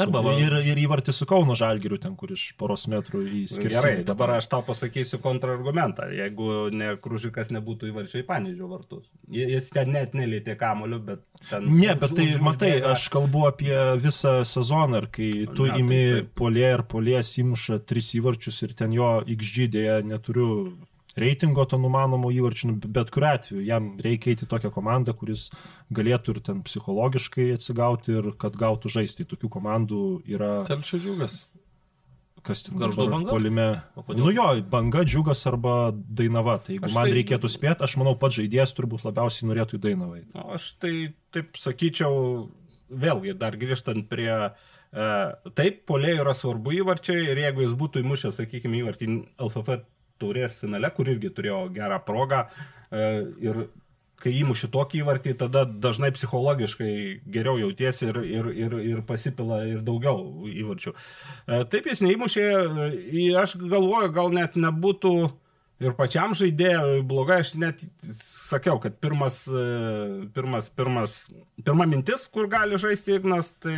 S3: Arba
S6: ir, ir įvartį su Kauno Žalgiriu ten, kur iš poros metrų į skirtumą.
S5: Gerai, dabar aš tau pasakysiu kontrargumentą. Jeigu ne Kružikas nebūtų įvarčiai Panežio vartus. Jis ten net nelėtė kamoliu, bet ten...
S6: Ne, bet tai matai, aš kalbu apie visą sezoną ir kai tu
S5: Ne, tai
S6: imi
S5: taip.
S6: polė ir polės įmuša tris įvarčius ir ten jo XG dėja neturiu reitingo to numanomo įvarčių, nu, bet kuriu atveju jam reikia eiti tokią komandą, kuris galėtų ir ten psichologiškai atsigauti ir kad gautų žaisti. Tokių komandų yra,
S4: Telšio džiugas.
S6: kas ten dabar
S3: Banga?
S6: Polime. Nu jo, banga, džiugas arba dainava. Tai jeigu
S5: Aš
S6: man
S5: tai-
S6: reikėtų spėti, aš manau, pats žaidėjas turbūt labiausiai norėtų į dainavą.
S5: Aš tai taip sakyčiau, vėlgi dar grįžtant prie... E, taip, polė yra svarbu įvarčiai ir jeigu jis būtų įmušęs, sakykime, įvartį LFF taurės finale, kur irgi turėjo gerą progą e, ir kai įmuši tokį įvartį, tada dažnai psichologiškai geriau jautiesi ir, ir, ir, ir pasipila ir daugiau įvarčių. E, Taip jis neįmušė, e, aš galvoju, gal net nebūtų ir pačiam žaidėjui blogai, aš net sakiau, kad pirmas, e, pirmas, pirmas, pirma mintis, kur gali žaisti Ignas, tai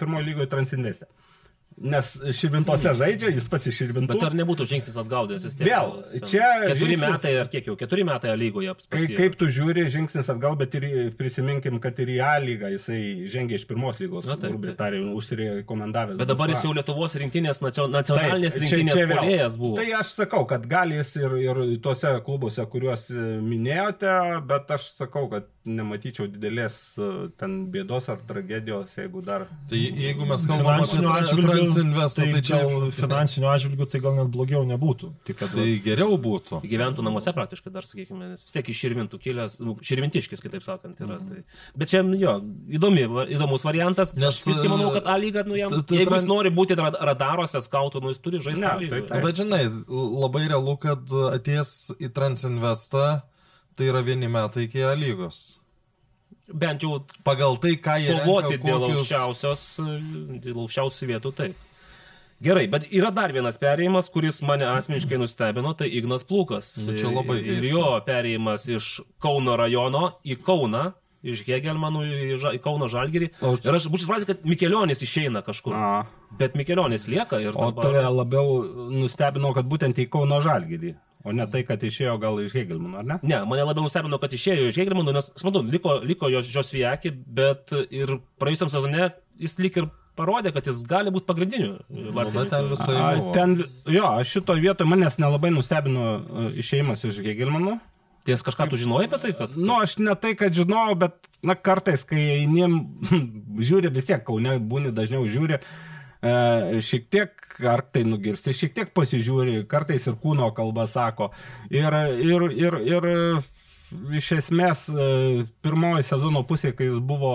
S5: pirmojo lygoje transinvestė. Nes Širvintose žaidžia, jis pats iš Širvintų.
S3: Bet ar nebūtų žingsnis atgaudęs vis tiek?
S5: Vėl, čia
S3: Keturi
S5: žingsnis-
S3: metai ar kiek jau? Keturi metai A lygoje.
S5: Kai,
S3: pasiekė.
S5: kaip tu žiūri, žingsnis atgal, bet ir prisiminkim, kad ir į A lygą jisai žengė iš pirmos lygos, tariant, užsirekomendavęs.
S3: Bet dabar jis jau Lietuvos rinktinės, nacio- nacionalinės
S5: Taip,
S3: rinktinės
S5: čia vėl.
S3: polėjas buvo.
S5: Tai aš sakau, kad gali jis ir, ir tuose klubuose, kuriuos e, minėjote, bet aš sakau, kad nematyčiau didelės e, ten bėdos ar tragedijos, jeigu dar...
S4: Tai jeigu mes kalbame apie Tra-
S6: atžvilgių,
S4: Transinvestą,
S6: tai,
S4: tai čia
S6: gal finansinių atžvilgių tai gal net blogiau nebūtų. Tik kad
S4: tai geriau būtų.
S3: Gyventų namuose praktiškai dar, sakykime, nes vis tiek iš širvintų kilęs, nu, širvintiškis, kitaip sakant, yra.
S4: Mhm.
S3: Tai. Bet čia, jo, įdomi, įdomus variantas, nes aš visgi manau, kad A lyga, nu, jam, jeigu jis nori būti ra- radaruose, skautų, nu, jis turi žaisti
S5: Ne, tai taip.
S4: Bet žinai, labai realu, kad atės į Transinvestą, tai yra vieni metai iki A lygos.
S3: Bent jau
S4: Pagal tai, ką jie
S3: kovoti
S4: renka,
S3: dėl
S4: kokius-
S3: aukščiausios, dėl aukščiausių vietų, taip. Gerai, bet yra dar vienas perėjimas, kuris mane asmeniškai nustebino, tai Ignas Plūkas.
S4: Nu, čia labai
S3: Ir
S4: keista.
S3: jo perėjimas iš Kauno rajono į Kauną, iš Hegelmanų į, Ža- į Kauno Žalgirį.
S5: O-
S3: Ir aš būčiau supratęs, kad Mikelionis išeina kažkur.
S5: A,
S3: Bet Mikelionis lieka ir
S5: o
S3: dabar...
S5: tave labiau nustebino, kad būtent į Kauno Žalgirį, o ne tai, kad išėjo gal iš Hegelmano, ar ne?
S3: Ne, mane labiau nustebino, kad išėjo iš Hegelmanų, nes, suprantu, liko, liko jos Žosvijaki, bet ir praėjusiam sezone jis lik ir parodė, kad jis gali būti pagrindiniu.
S4: Nu, bet ten visai
S5: A, ten, jo, šito vietoje manęs nelabai nustebino e, išėjimas iš Hegelmano.
S3: Ties kažką tu žinojai apie tai, kad...
S5: Nu, aš ne tai, kad žinau, bet, na, kartais, kai einim, žiūri vis tiek, kaune būni dažniau žiūri, e, šiek tiek, ar tai nugirsti, šiek tiek pasižiūri, kartais ir kūno kalba sako. Ir, ir, ir, ir iš esmės, e, pirmoji sezono pusė, kai jis buvo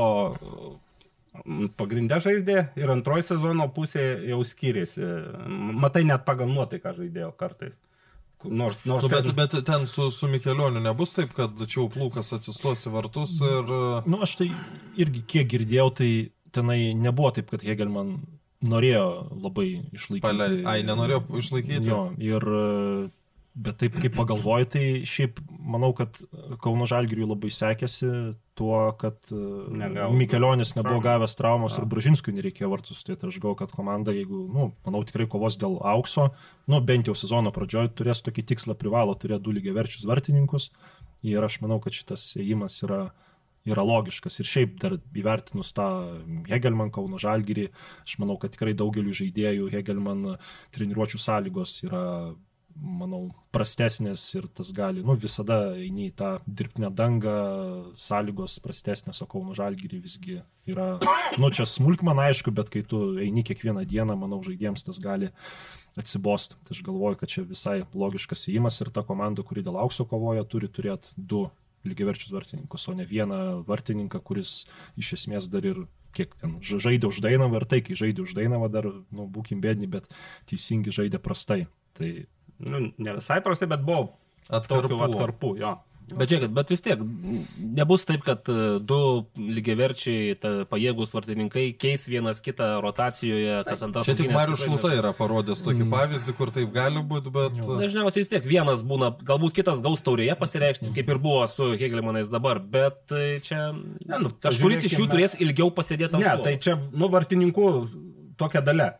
S5: Pagrindė žaidė ir antroji sezono pusė jau skiriasi. Matai net pagal nuotaiką žaidėjo kartais. Nors, nors
S4: Nu, bet,
S5: ten-
S4: bet ten su, su Mikelioniu nebus taip, kad čia jau plūkas atsistos į vartus ir...
S6: Nu, aš tai irgi kiek girdėjau, tai tenai nebuvo taip, kad Hegelman norėjo labai išlaikyti.
S4: Pale... Ai, nenorėjo išlaikyti.
S6: Jo, ir, e, bet taip kaip pagalvoju, tai šiaip manau, kad Kauno Žalgiriui labai sekėsi tuo, kad
S5: Negavo
S6: Negavo Mikelionis nebuvo gavęs traumos
S5: A.
S6: ir Bražinskui nereikėjo vartus. Tai aš galvoju, kad komanda, jeigu, nu, manau, tikrai kovos dėl aukso, nu, bent jau sezono pradžioje turės tokį tikslą, privalo turėti du lygiai verčius vartininkus. Ir aš manau, kad šitas ėjimas yra yra logiškas. Ir šiaip dar įvertinus tą Hegelman Kauno Žalgirį, aš manau, kad tikrai daugeliu žaidėjų Hegelman treniruočio sąlygos yra, manau, prastesnės ir tas gali, nu, visada eini į tą dirbtinę dangą, sąlygos prastesnės, o Kauno Žalgirį visgi yra, nu, čia smulkman aišku, bet kai tu eini kiekvieną dieną, manau, žaidėjams tas gali atsibosti. Tai aš galvoju, kad čia visai logiškas įimas ir ta komanda, kuri dėl aukso kovoja, turi turėti du lygiaverčius vartininkus, o ne vieną vartininką, kuris iš esmės dar ir kiek ten ža- žaidė už Dainavą ir tai, kai žaidė už Dainavą dar, nu, būkim bėdni, bet teisingi žaidė prastai. Tai
S5: Nu, ne visai prastai, bet buvo
S4: Atkarpų.
S5: atkarpų, jo.
S3: Bet žiūrėkit, bet vis tiek nebus taip, kad e, du lygiaverčiai ta, pajėgus vartininkai keis vienas kitą rotacijoje, kas antras.
S4: Čia tik Marius Šluta yra parodęs tokį
S6: Mm.
S4: pavyzdį, kur taip gali būti, bet...
S3: Dažniausiai vis tiek vienas būna, galbūt kitas gaus taurėje pasireikšti, kaip ir buvo su Hegelmanais dabar, bet e, čia
S5: Ne, nu,
S3: kažkuris iš jų turės ilgiau pasėdėti ant
S5: Ne,
S3: suolo.
S5: tai čia, nu, vartininkų tokia dalia.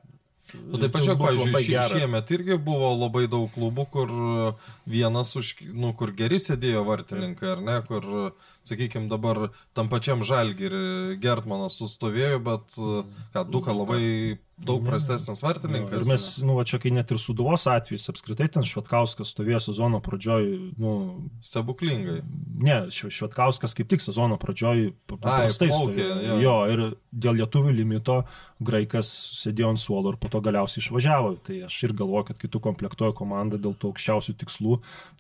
S4: Nu, tai pažiūrėk, pavyzdžiui, šie, šiemet irgi buvo labai daug klubų, kur uh, vienas, už, nu, kur geri sėdėjo vartininkai, ar ne, kur, sakykime, dabar tam pačiam žalgirį Gertmanas sustovėjo, bet, uh, ką, duka labai daug prastesnis
S6: Ir
S4: vartininkas.
S6: mes, nu, va čia kai net ir Suduvos atvejais apskritai ten Švetkauskas stovėjo sezono pradžioj, nu,
S4: Stebuklingai.
S6: ne, Švetkauskas kaip tik sezono pradžioj pa- paprastai stovėjo.
S4: jo.
S6: Jo, ir dėl lietuvių limito graikas sėdėjo ant suolo ir po to galiausiai išvažiavo. Tai aš ir galvoju, kad kai tu komplektuoji komandą dėl tų aukščiausių tikslų,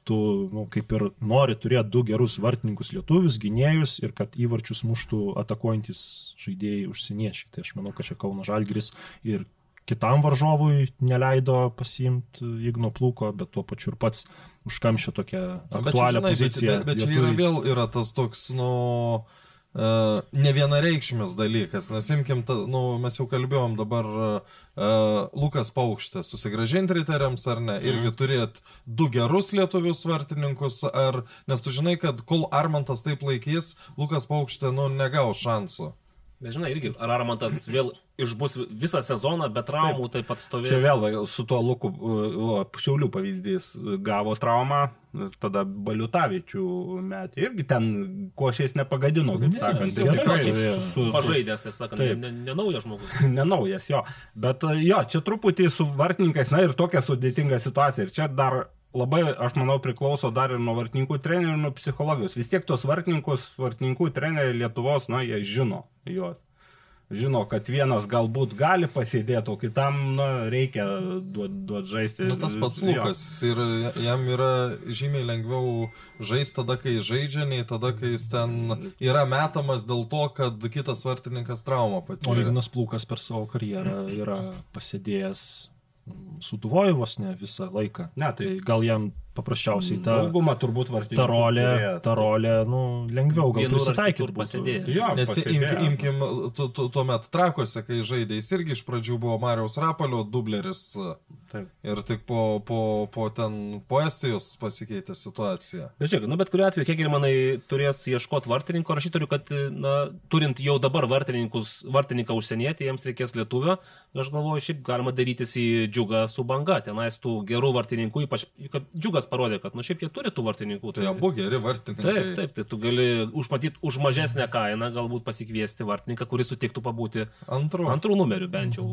S6: tu, nu, kaip ir nori turėti du gerus vartininkus lietuvius, gynėjus ir kad įvarčius muštų atakuojantis žaidėjai užsieniečiai. Tai aš manau, kad čia Kauno Žalgiris ir kitam varžovui neleido pasiimti Igno plūko, bet tuo pačiu ir pats užkamšė tokią
S4: Nu, Bet čia,
S6: aktualią
S4: žinai, bet,
S6: poziciją.
S4: bet, bet čia yra vėl yra tas toks, nu, uh, ne vienareikšmis dalykas, nes imkim, ta, nu, mes jau kalbėjom dabar uh, Lukas Paukštė, susigražinti riteriams ar ne, irgi
S3: Mhm.
S4: turėti du gerus lietuvius vartininkus, ar, nes tu žinai, kad kol Armantas taip laikys, Lukas Paukštė, nu, negaus šansų.
S3: Bet žinai, irgi, ar Armantas vėl išbus visą sezoną be traumų, taip pat stovės.
S5: Čia vėl su tuo Luku, o, Šiaulių pavyzdys, gavo traumą, tada Baliutavičių metė. Irgi ten košiais nepagadino, kaip
S6: Ne,
S5: sakant. Tai
S6: gerai
S5: tikrai
S6: stovėjo.
S5: su- su-
S3: Pažaidęs, tiesą sakant,
S5: Taip.
S3: ne, ne, nenaujas žmogus.
S5: nenaujas jo. Bet jo, čia truputį su vartininkais, na ir tokia sudėtinga situacija. Ir čia dar labai, aš manau, priklauso dar ir nuo vartininkų trenerių, nuo psichologijos. Vis tiek tos vartininkus, vartininkų treneriai Lietuvos, na, jie žino juos. Žino, kad vienas galbūt gali pasėdėti, o kitam na, reikia duoti duot žaisti.
S4: Nu, tas pats. Lukas, yra, jam yra žymiai lengviau žaisti tada, kai žaidžia, nei tada, kai jis ten yra metamas dėl to, kad kitas vartininkas traumą
S6: O
S4: patyrė.
S6: Ignas Plūkas per savo karjerą yra pasėdėjęs suduvoju vos ne visą laiką.
S5: Ne, tai-
S6: tai gal jam paprasčiausiai ta,
S5: Dauguma turbūt
S6: ta rolė, ta rolė, nu, lengviau gal prisitaikyti.
S3: pasėdėjo.
S5: Jo,
S4: Nes
S5: pasėdėjo.
S4: imkim, imkim tu, tu, tuomet trakose, kai žaidė, jis irgi iš pradžių buvo Marijos Rapalio dubleris
S5: Taip.
S4: ir tik po, po, po ten po Estijos pasikeitė situacija.
S3: Bet žiūrėk, nu bet kuriuo atveju Hegelmanai turės ieškoti vartininko, aš įtariu, kad, na, turint jau dabar vartininkus, vartininką užsienietį, jiems reikės lietuvio. Aš galvoju, šiaip galima darytis į džiugą su banga, tenais tų gerų vartininkų, ypač, džiugas parodė, kad, nu, šiaip jie turi tų vartininkų.
S4: Tai abu geri vartininkai.
S3: Taip, taip, tai tu gali užmatyti už mažesnę kainą, galbūt pasikviesti vartininką, kuris sutiktų pabūti
S4: Antru.
S3: antrų numerių bent jau.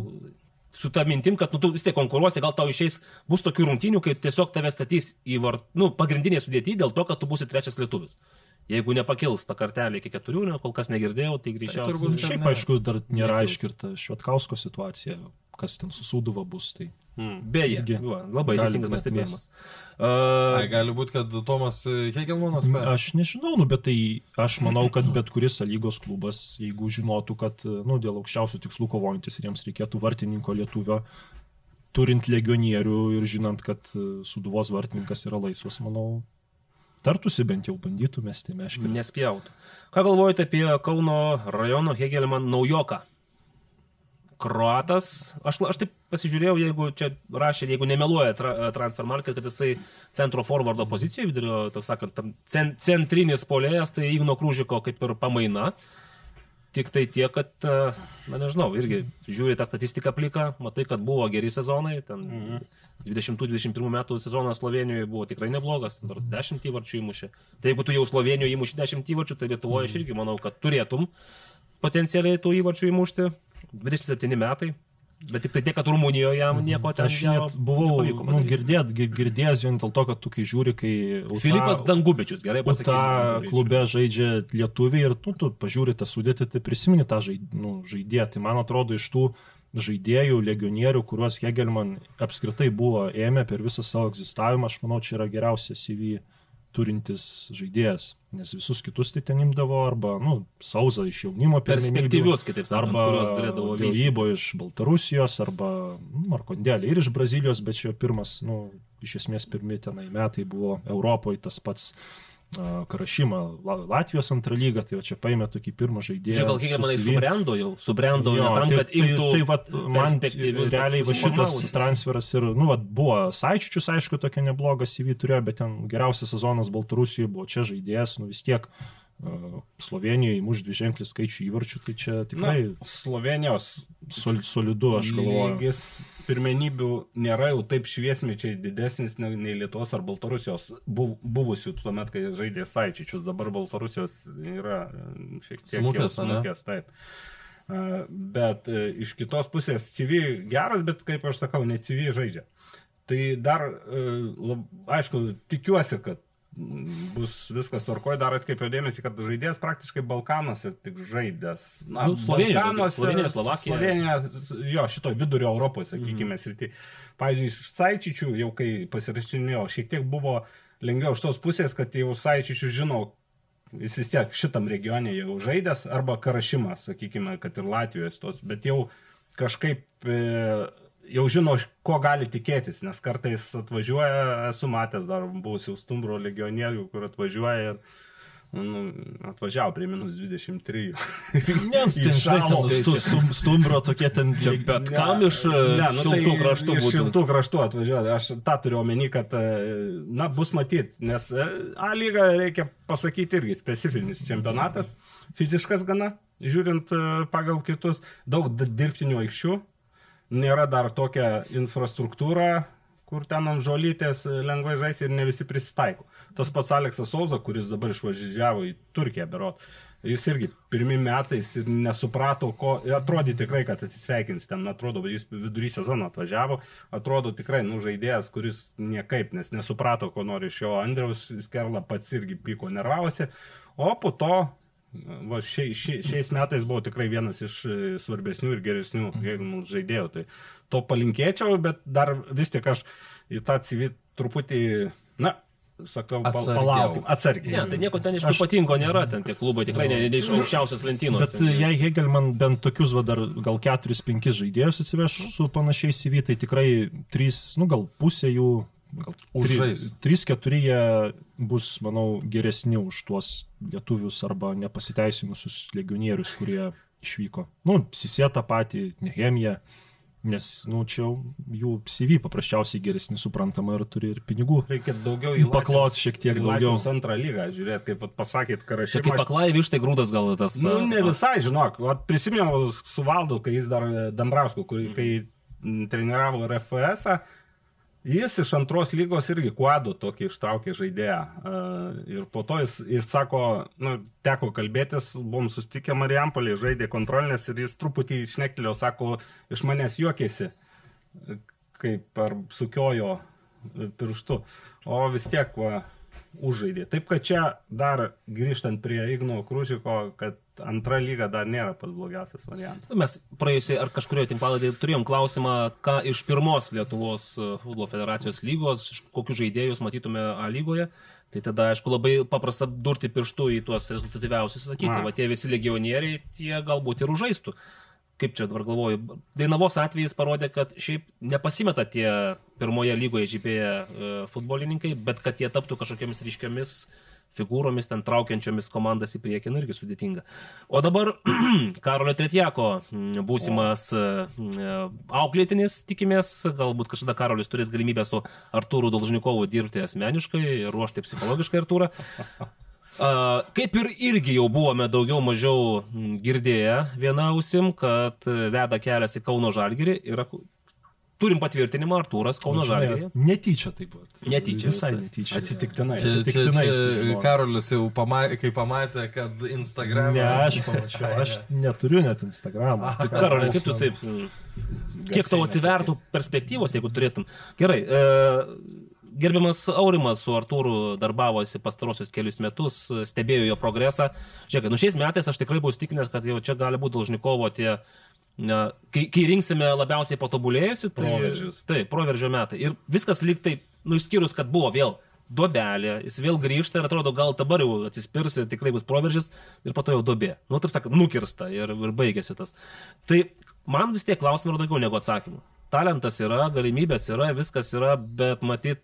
S3: Su ta mintim, kad nu, tu vis tiek konkuruosi, gal tau išeis, bus tokių rungtynių, kai tiesiog tave statys į vart, nu, pagrindinė sudėti dėl to, kad tu būsi trečias lietuvis. Jeigu nepakils ta kartelė iki keturių, ne, kol kas negirdėjau, tai greičiausiai.
S4: turbūt
S6: Šiaip, aišku, dar nėra
S3: Nekils.
S6: aiški ir ta Švetkausko situacija, kas ten su Suduva bus. Tai
S3: Beje,
S6: Irgi
S3: va, labai teisingas pastebėjimas.
S4: Ai,
S3: Uh,
S4: gali būti, kad Tomas Hegelmanas spėjo.
S6: Aš nežinau, nu, bet tai aš manau, kad bet kuris lygos klubas, jeigu žinotų, kad nu, dėl aukščiausių tikslų kovojantis ir jiems reikėtų vartininko lietuvio, turint legionierių ir žinant, kad suduvos vartininkas yra laisvas, manau, tartusi bent jau bandytų mesti meškį.
S3: nespjautų. Ką galvojate apie Kauno rajono Hegelman naujoką? Kroatas, aš, aš taip pasižiūrėjau, jeigu čia rašė, jeigu nemeluoja tra, transfer market, kad jisai centro forwardo pozicijoje vidurio, taip sakant, tam cen, centrinis polėjas, tai Igno Krūžiko kaip ir pamaina. Tik tai tiek, kad, e, na nežinau, irgi žiūri tą statistiką pliką, matai, kad buvo geri sezonai, ten 20-21 metų sezonas Slovenijoje buvo tikrai neblogas, dar 10 įvarčių įmušė. Tai jeigu tu jau Slovenijoje įmuši 10 įvarčių, tai Lietuvoje aš irgi manau, kad turėtum potencialiai tų įvarčių įmušti. 27 metai. Bet tik tai tiek, kad Rumunijoje jam nieko ten
S6: Aš net buvau nu, girdėt, gi- girdėjęs vien dėl to, kad tu kai žiūri, kai... Uta-
S3: Filipas Dangubičius, gerai pasakysiu.
S6: klube žaidžia lietuviai ir tu, tu pažiūri tą sudėtį, tai prisimeni tą žaid, nu, žaidėją. Tai man atrodo iš tų žaidėjų, legionierių, kuriuos Hegelman apskritai buvo ėmę per visą savo egzistavimą, aš manau, čia yra geriausias CV turintis žaidėjas. Nes visus kitus tai ten imdavo arba, nu, Sauza iš jaunimo
S3: Perspektyvius, kitaip sakant,
S6: arba
S3: kuriuos galėdavo vystyti.
S6: Dėjybo iš Baltarusijos, arba nu, Markondelė ir iš Brazilijos, bet čia jo pirmas, nu, iš esmės pirmi tenai metai buvo Europoje tas pats uh, Karašyma, La Latvijos antrą lygą, tai va čia paėmė tokį pirmą žaidėją.
S3: Čia gal kiek manai subrendo jau, subrendo
S6: Jo,
S3: jau tam,
S6: tai,
S3: kad imtų
S6: tai, tai vat, man realiai va šitas transferas ir, nu, vat, buvo Saičičius, aišku, tokia nebloga CV turėjo, bet ten geriausias sezonas Baltarusijoje buvo čia žaidėjas, nu vis tiek Slovenijoje įmuš dvi ženklį skaičių įvarčių, tai čia tikrai
S5: Na, Slovenijos
S6: sol, solidu, aš galvoju.
S5: lygis pirmenybių nėra jau taip šviesmečiai didesnis ne- nei Lietuvos ar Baltarusijos buv- buvusių tuo metu, kai žaidė Saičičius. Dabar Baltarusijos yra e, šiek tiek
S4: ane?
S5: smukęs, taip. E, Bet e, iš kitos pusės CV geras, bet kaip aš sakau, ne CV žaidžia. Tai dar, aišku, tikiuosi, kad bus viskas tvarkoje, dar atkreipiau dėmesį, kad žaidėjas praktiškai Balkanuose tik žaidęs. Na,
S3: Nu, Slovėnijoje,
S5: Balkanuose,
S3: Slovėnija, Slovakija.
S5: Slovenija, jo, šito vidurio Europoje, sakykime,
S3: Mhm.
S5: srity. Pavyzdžiui, iš Saičičių, jau kai pasirašinėjau, šiek tiek buvo lengviau iš tos pusės, kad jau Saičičių žinau, jis vis tiek šitam regione jau žaidęs, arba Karašimą, sakykime, kad ir Latvijos tos, bet jau kažkaip e, jau žino, ko gali tikėtis, nes kartais atvažiuoja, esu matęs dar buvusių stumbro legionierių, kur atvažiuoja ir nu, atvažiavo prie minus 23.
S6: Ne, nu, ten, žinai,
S5: Įšalo.
S6: ten stu, stum, stumbro tokie ten...
S3: Čia bet
S5: Ne,
S3: kam iš
S5: ne, nu tai
S3: šiltų kraštų
S5: iš. Šiltų kraštų atvažiuoja. Aš tą turiu omeny, kad, e, na, bus matyti, nes e, A lyga, reikia pasakyti, irgi specifinis čempionatas, fiziškas gana, žiūrint pagal kitus, daug dirbtinių aikščių, nėra dar tokia infrastruktūra, kur ten ant žolytės e, lengvai žais ir ne visi prisitaiko. Tas pats Aleksas Sauza, kuris dabar išvažiavo į Turkiją, berot, jis irgi pirmi metais ir nesuprato, ko, atrodė tikrai, kad atsisveikins ten, atrodo, jis vidury sezono atvažiavo, atrodo tikrai, nu, žaidėjas, kuris niekaip, nes nesuprato, ko nori iš jo Andriaus, Skerla pats irgi pyko, nervavosi, o po to Va, šia, šia, šiais metais buvo tikrai vienas iš e, svarbesnių ir geresnių Hegelmans žaidėjų. Tai to palinkėčiau, bet dar vis tik aš į tą CV truputį, na, sakau,
S4: Atsargiau.
S5: palaukim, atsargiai.
S3: Ne, tai nieko ten iš ypatingo nėra, ten tie klubai tikrai ne, ne iš aukščiausios lentynos.
S6: Bet
S3: ten,
S6: jei Hegelman bent tokius va dar gal 4-5 žaidėjus atsiveš su panašiais CV, tai tikrai 3, nu gal pusė jų,
S4: Užžais.
S6: 3-4 jie bus, manau, geresni už tuos lietuvius arba nepasiteisinusius legionierius, kurie išvyko. Nu, Sisėta patį, Nehemiją, nes, nu, čia jų CV paprasčiausiai geresni, suprantama, ir turi ir pinigų.
S5: Reikia daugiau į
S6: Paklot šiek tiek
S5: į
S6: daugiau.
S5: Latvijos antrą lygą, žiūrėt, kaip vat pasakėt, karašė.
S3: kaip aklai vištai grūdas gal tas.
S5: Nu, ne visai, žinok, vat prisiminiau su Valdu, kai jis dar Dambrausku, kur, kai treniravo RFS, -ą, jis iš antros lygos irgi kuadų tokį ištraukė žaidėją. Uh, ir po to jis, jis sako, nu, teko kalbėtis, buvom sustikę Marijampolį, žaidė kontrolinės ir jis truputį išnektelio, sako, iš manęs juokėsi, kaip ar sukiojo pirštu. O vis tiek, va, užžaidė. Taip kad čia dar grįžtant prie Igno Krūžiko, kad antra lyga dar nėra pats blogiausias variantas.
S3: Mes praėjusiai ar kažkurioje tinklaladėje turėjom klausimą, ką iš pirmos Lietuvos e, futbolo federacijos lygos, kokius žaidėjus matytume A lygoje. Tai tada, aišku, labai paprasta durti pirštų į tuos rezultatyviausius, sakyti,
S5: Na.
S3: va tie visi legionieriai, tie galbūt ir užžaistų. Kaip čia dabar galvoju, Dainavos atvejais parodė, kad šiaip nepasimeta tie pirmoje lygoje žypėję e, futbolininkai, bet kad jie taptų kažkokiamis ryškiomis figūromis, ten traukiančiomis komandas į priekį, nu irgi sudėtinga. O dabar Karolio Tretjako mm, būsimas e, mm, auklėtinis, tikimės, galbūt kažkada Karolis turės galimybę su Artūru Dolžnikovu dirbti asmeniškai ruošti psichologiškai Artūrą. Kaip ir irgi jau buvome daugiau mažiau mm, girdėję vieną ausim, kad e, veda kelias į Kauno Žalgirį ir turim patvirtinimą Artūras Kauno Žalgirį.
S6: Netyčia taip buvo.
S3: Netyčia
S6: Visai netyčia.
S5: Atsitiktinai.
S4: Čia, čia,
S6: Atsitiktinai
S4: čia
S6: sužinojau.
S4: Karolis jau pamatė, kai pamatė, kad Instagram.
S6: Ne, aš pamačiau, aš neturiu net Instagramą.
S3: Tai Karolė, kaip tu taip, kiek tau atsivertų perspektyvos, jeigu turėtum. Gerai, e, gerbiamas Aurimas su Artūru darbavosi pastarosius kelius metus, stebėjo jo progresą. Žiūrėk, nu šiais metais aš tikrai buvau stikinęs, kad jau čia gali būti Dolžnikovo tie, kai, kai rinksime labiausiai patobulėjusi, tai
S5: Proveržis.
S3: Taip, proveržio metai. Ir viskas lyg taip, nu išskyrus, kad buvo vėl dobelė, jis vėl grįžta ir atrodo, gal dabar jau atsispirs ir tikrai bus proveržis ir po to jau dobė. Nu, taip sakant, nukirsta ir, ir baigėsi tas. Tai man vis tiek klausimų yra daugiau negu atsakymų. Talentas yra, galimybės yra, viskas yra, bet matyt,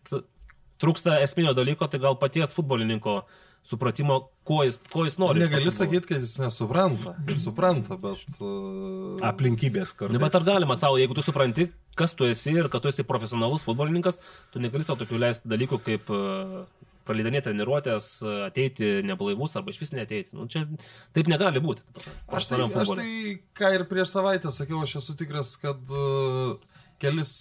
S3: trūksta esminio dalyko, tai gal paties futbolininko supratimo, ko jis, ko jis nori.
S4: Negali sakyti, kad jis nesupranta. Jis supranta, bet... Uh,
S5: Aplinkybės kartu.
S3: bet ar galima savo, jeigu tu supranti, kas tu esi ir kad tu esi profesionalus futbolininkas, tu negali savo tokių leisti dalykų kaip uh, praleidinėti treniruotės, uh, ateiti neblaivus arba iš vis neteiti. Nu, čia taip negali būti.
S4: Aš tai, aš tai, ką ir prieš savaitę sakiau, aš esu tikras, kad uh, kelis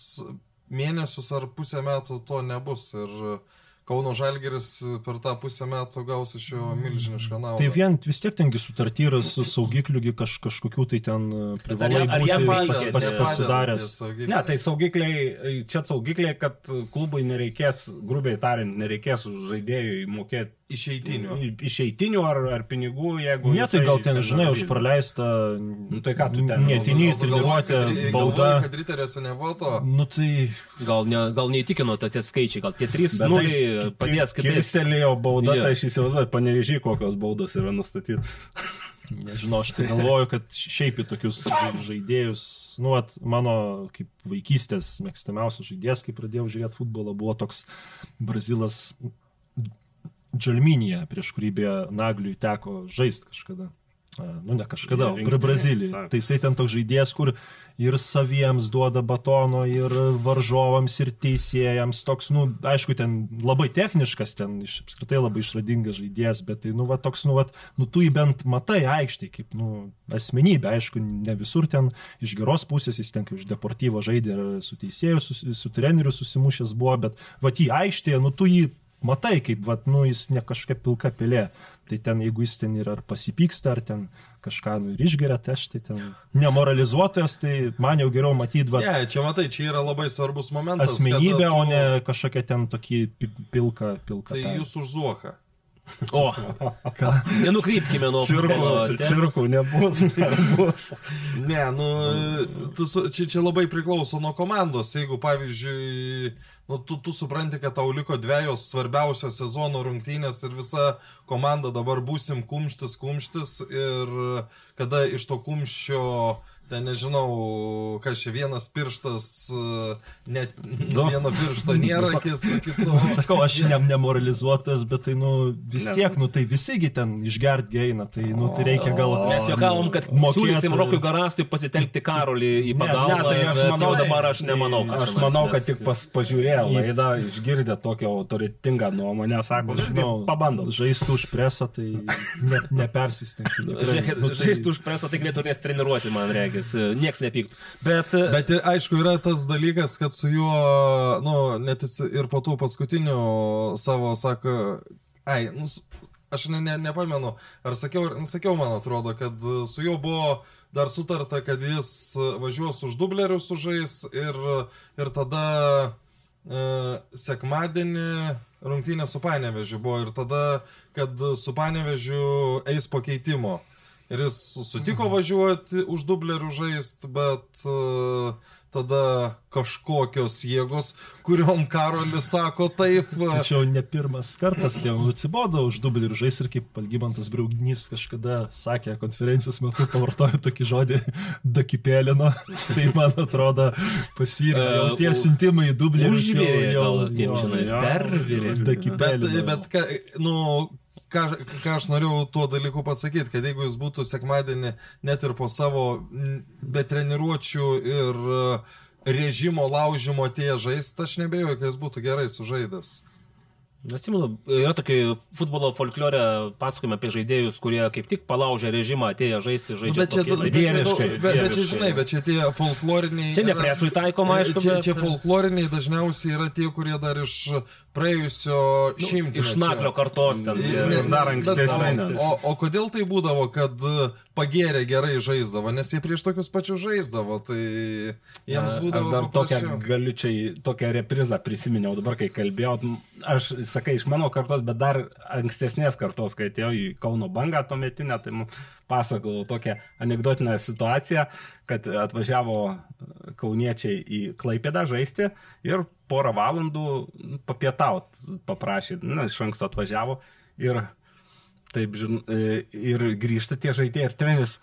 S4: mėnesius ar pusę metų to nebus. Ir uh, Kauno Žalgeris per tą pusę metų gaus iš jo milžinišką naudą.
S6: Tai vien vis tiek tengi sutarty yra su saugikliugi kaž, kažkokių tai ten e, privalai
S3: ar- ar jam
S6: pas, pas,
S3: ne?
S6: pasidaręs.
S5: Ne, tai saugikliai, čia saugikliai, kad klubui nereikės, grubiai tariant, nereikės žaidėjui mokėti
S4: Išeitinių.
S5: išeitinių ar, ar pinigų, jeigu...
S6: Ne, tai gal ten, žinai, už praleistą...
S5: Nu, tai ką tu ten-
S4: galvoji,
S6: treniruotę,
S4: kad-
S6: bauda.
S4: galvoji, kad riteriuose nevoto.
S6: Nu tai...
S3: Gal, ne, gal neįtikino tie skaičiai, gal tie 3
S5: Bet
S3: nuliai
S5: tai
S3: padės kitaip.
S5: Kirstelėjo bauda,
S3: Jo.
S5: tai aš įsivaizduoju, panevežiai kokios baudos yra nustatytos.
S6: Nežinau, aš tai galvoju, kad šiaip į tokius žaidėjus, nu, at, mano kaip vaikystės mėgstamiausias žaidėjas, kai pradėjau žiūrėti futbolą, buvo toks brazilas Džalminija, prieš kurį beje Nagliui teko žaisti kažkada. Nu, ne kažkada, o prie Brazilijai. Tai jisai ten toks žaidėjas, kur ir saviems duoda batono, ir varžovams, ir teisėjams. Toks, nu, aišku, ten labai techniškas, ten iš apskritai labai išradingas žaidėjas, bet tai, nu, va, toks, nu, va, nu, tu jį bent matai aikštai, kaip, nu, asmenybė, aišku, ne visur ten iš geros pusės, jis ten kaip iš deportyvo žaidė ir su teisėju, su, su treneriu susimušęs buvo, bet, va, jį aikštėje, nu, tu jį matai, kaip, va, nu, jis ne kažkokia pilka pelė. Tai ten, jeigu jis ten yra ar pasipyksta, ar ten kažką nu, ir išgeria, tai aš tai ten nemoralizuotojas, tai man jau geriau matyti, va,
S4: Ne, čia matai, čia yra labai svarbus momentas.
S6: asmenybę,
S4: kada
S6: o
S4: tu-
S6: ne kažkokia ten tokį pi- pilką, pilką.
S4: Tai
S6: pelę.
S4: jūs už Zuoką.
S3: O, nenukrypkime nuo temos.
S5: cirkų nebus. nebus.
S4: Ne, nu, tu, su- čia, čia labai priklauso nuo komandos. Jeigu, pavyzdžiui, nu, tu, tu supranti, kad tau liko dviejos svarbiausios sezono rungtynės ir visa komanda dabar būsim kumštis, kumštis ir kada iš to kumščio, ten nežinau, kas čia vienas pirštas, net
S6: Du.
S4: vieno piršto nėra, kis, kito.
S6: Sakau, aš ne, nemoralizuotas, bet tai, nu, vis
S5: Ne.
S6: tiek, nu, tai visigi ten išgert geina, tai, nu, tai reikia gal...
S3: Mes juokavom, kad siūlysim Rokui Garastui pasitelkti Karolį į
S6: Ne,
S3: pagalbą.
S5: Ne, tai aš manau,
S3: jau dabar aš nemanau, kad
S5: Aš
S3: čionais
S5: manau, kad tik pas, pažiūrėję laidą, išgirdę tokią autoritingą nuomonę, sako,
S6: Žinau,
S5: pabandom.
S6: Žaistų už presą, tai ne, nepersistengti. Nu, tai-
S3: Žaistų už presą, tai galėtų nesitreniruoti, man regis. Niekas nepyktų. Bet,
S4: Bet ir, aišku, yra tas dalykas, kad su juo, nu, net ir po tų paskutinių savo, sako, ai, nu, aš ne, ne, nepamenu, ar sakiau, ar nesakiau, man atrodo, kad e, su juo buvo dar sutarta, kad jis e, važiuos už dublerius sužais ir, ir tada e, sekmadienį rungtynė su Panevežiu buvo ir tada, kad su Panevežiu eis po keitimo. Ir jis sutiko važiuoti už dublerių žaisti, bet uh, tada kažkokios jėgos, kuriuom Karolis sako taip.
S6: Tačiau ne pirmas kartas jau atsibodo už dublį ir žais ir kaip Algybantas Braugdnys kažkada sakė konferencijos metu, pavartojo tokį žodį dakipėlino. Tai man atrodo pasirė. Jau tie siuntimai į dublį
S3: Užvirė, gal, kaip žinai, pervirė.
S4: Bet,
S6: Dakipėlino.
S4: bet ka, nu, ką, ką aš norėjau tuo dalyku pasakyti, kad jeigu jis būtų sekmadienį net ir po savo be treniruočių ir e, režimo laužimo atėję žaisti, aš nebejoju, kad jis būtų gerai sužaidęs.
S3: Atsimenu, yra tokie futbolo folklore pasakojimai apie žaidėjus, kurie kaip tik palaužė režimą, atėjo žaisti,
S4: Nu,
S3: žaidžia.
S4: bet, čia,
S3: tokį-
S4: bet,
S3: dieviškai,
S4: bet, bet čia,
S3: dieviškai.
S4: žinai, bet čia tie folkloriniai...
S3: Čia ne presui taikoma, aišku,
S4: Čia,
S3: bet-
S4: čia folkloriniai dažniausiai yra tie, kurie dar iš praėjusio
S3: Nu,
S4: šimtmečio.
S3: Iš naklio kartos ten. Tie-
S4: ne-
S5: dar ankstesnė.
S4: O, o kodėl tai būdavo, kad e, pagėrė gerai žaisdavo, nes jie prieš tokius pačius žaisdavo, tai jiems
S5: Aš
S4: būdavo
S5: dar tokią
S4: paprasčiau.
S5: galiu čia tokią reprizą prisiminiau dabar, kai kalbėjau. Aš, sakai, iš mano kartos, bet dar ankstesnės kartos, kai atėjau į Kauno bangą tuometinę, tai pasakojau tokią anegdotinę situaciją, kad atvažiavo kauniečiai į Klaipėdą žaisti ir porą valandų papietaut paprašė, na, iš anksto atvažiavo ir taip, žin, e, ir grįžta tie žaidėjai ir treneris